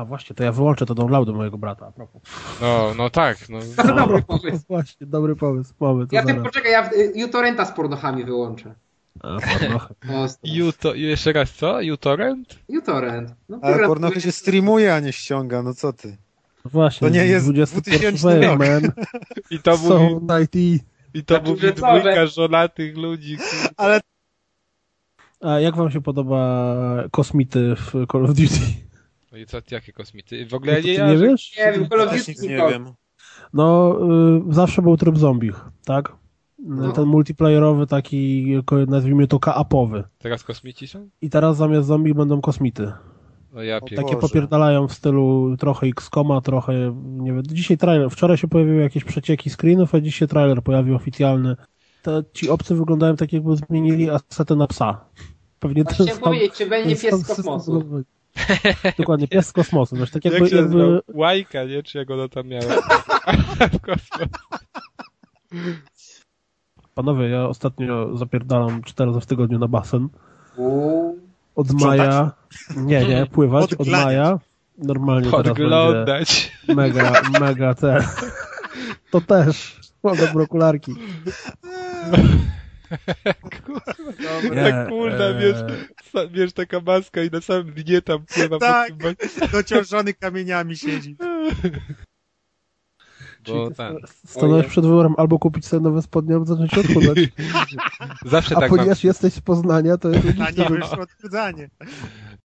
A, właśnie, to ja wyłączę to downloadu mojego brata. No, no tak. No. [laughs] no. Dobry pomysł. Właśnie, dobry pomysł. Mamy ja tym poczekaj, ja uTorrenta z pornochami wyłączę. A. [laughs] Juto, jeszcze raz co? uTorrent? uTorrent. No, Ale pornochy się streamuje, a nie ściąga, no co ty? No właśnie, to nie jest 2000 rok. Man. [laughs] I to mówi, I to znaczy, mówi dwójka żonatych ludzi. Ale a jak wam się podoba kosmity w Call of Duty? No i co, jakie kosmity? W ogóle nie, ja, nie wiesz? Nie wiem, Call of Duty nie wiem. No, y, zawsze był tryb zombich, tak? No. Ten multiplayerowy taki, nazwijmy to kaapowy. Teraz kosmici są? I teraz zamiast zombie będą kosmity. No ja Takie Boże. popierdalają w stylu trochę X-Koma, trochę, nie wiem, dzisiaj trailer, wczoraj się pojawiły jakieś przecieki screenów, a dzisiaj trailer pojawił oficjalny. te, ci obcy wyglądają tak, jakby zmienili asetę na psa. Pewnie Właśnie ten sam, powiedzieć, czy będzie pies z kosmosu. [laughs] Dokładnie, pies z kosmosu. Wiesz, tak jakby, jak jakby... Łajka, nie? Czy jak ona tam miała? [laughs] Panowie, ja ostatnio zapierdalam cztery razy w tygodniu na basen. Od maja... Nie, nie, pływać. Od maja. Normalnie Podglądać. teraz mega, mega te... [laughs] To też. Mam dobre okularki. Kurwa, tak kurna, e... wiesz, wiesz, taka maska i na samym dnie tam pływa tak, dociążony kamieniami siedzi. Bo ten... Stanąłeś przed wyborem albo kupić sobie nowe spodnie, albo zacząć odchudzać. [laughs] Zawsze A tak ponieważ mam... jesteś z Poznania, to jest... A nie wyszło odchudzanie.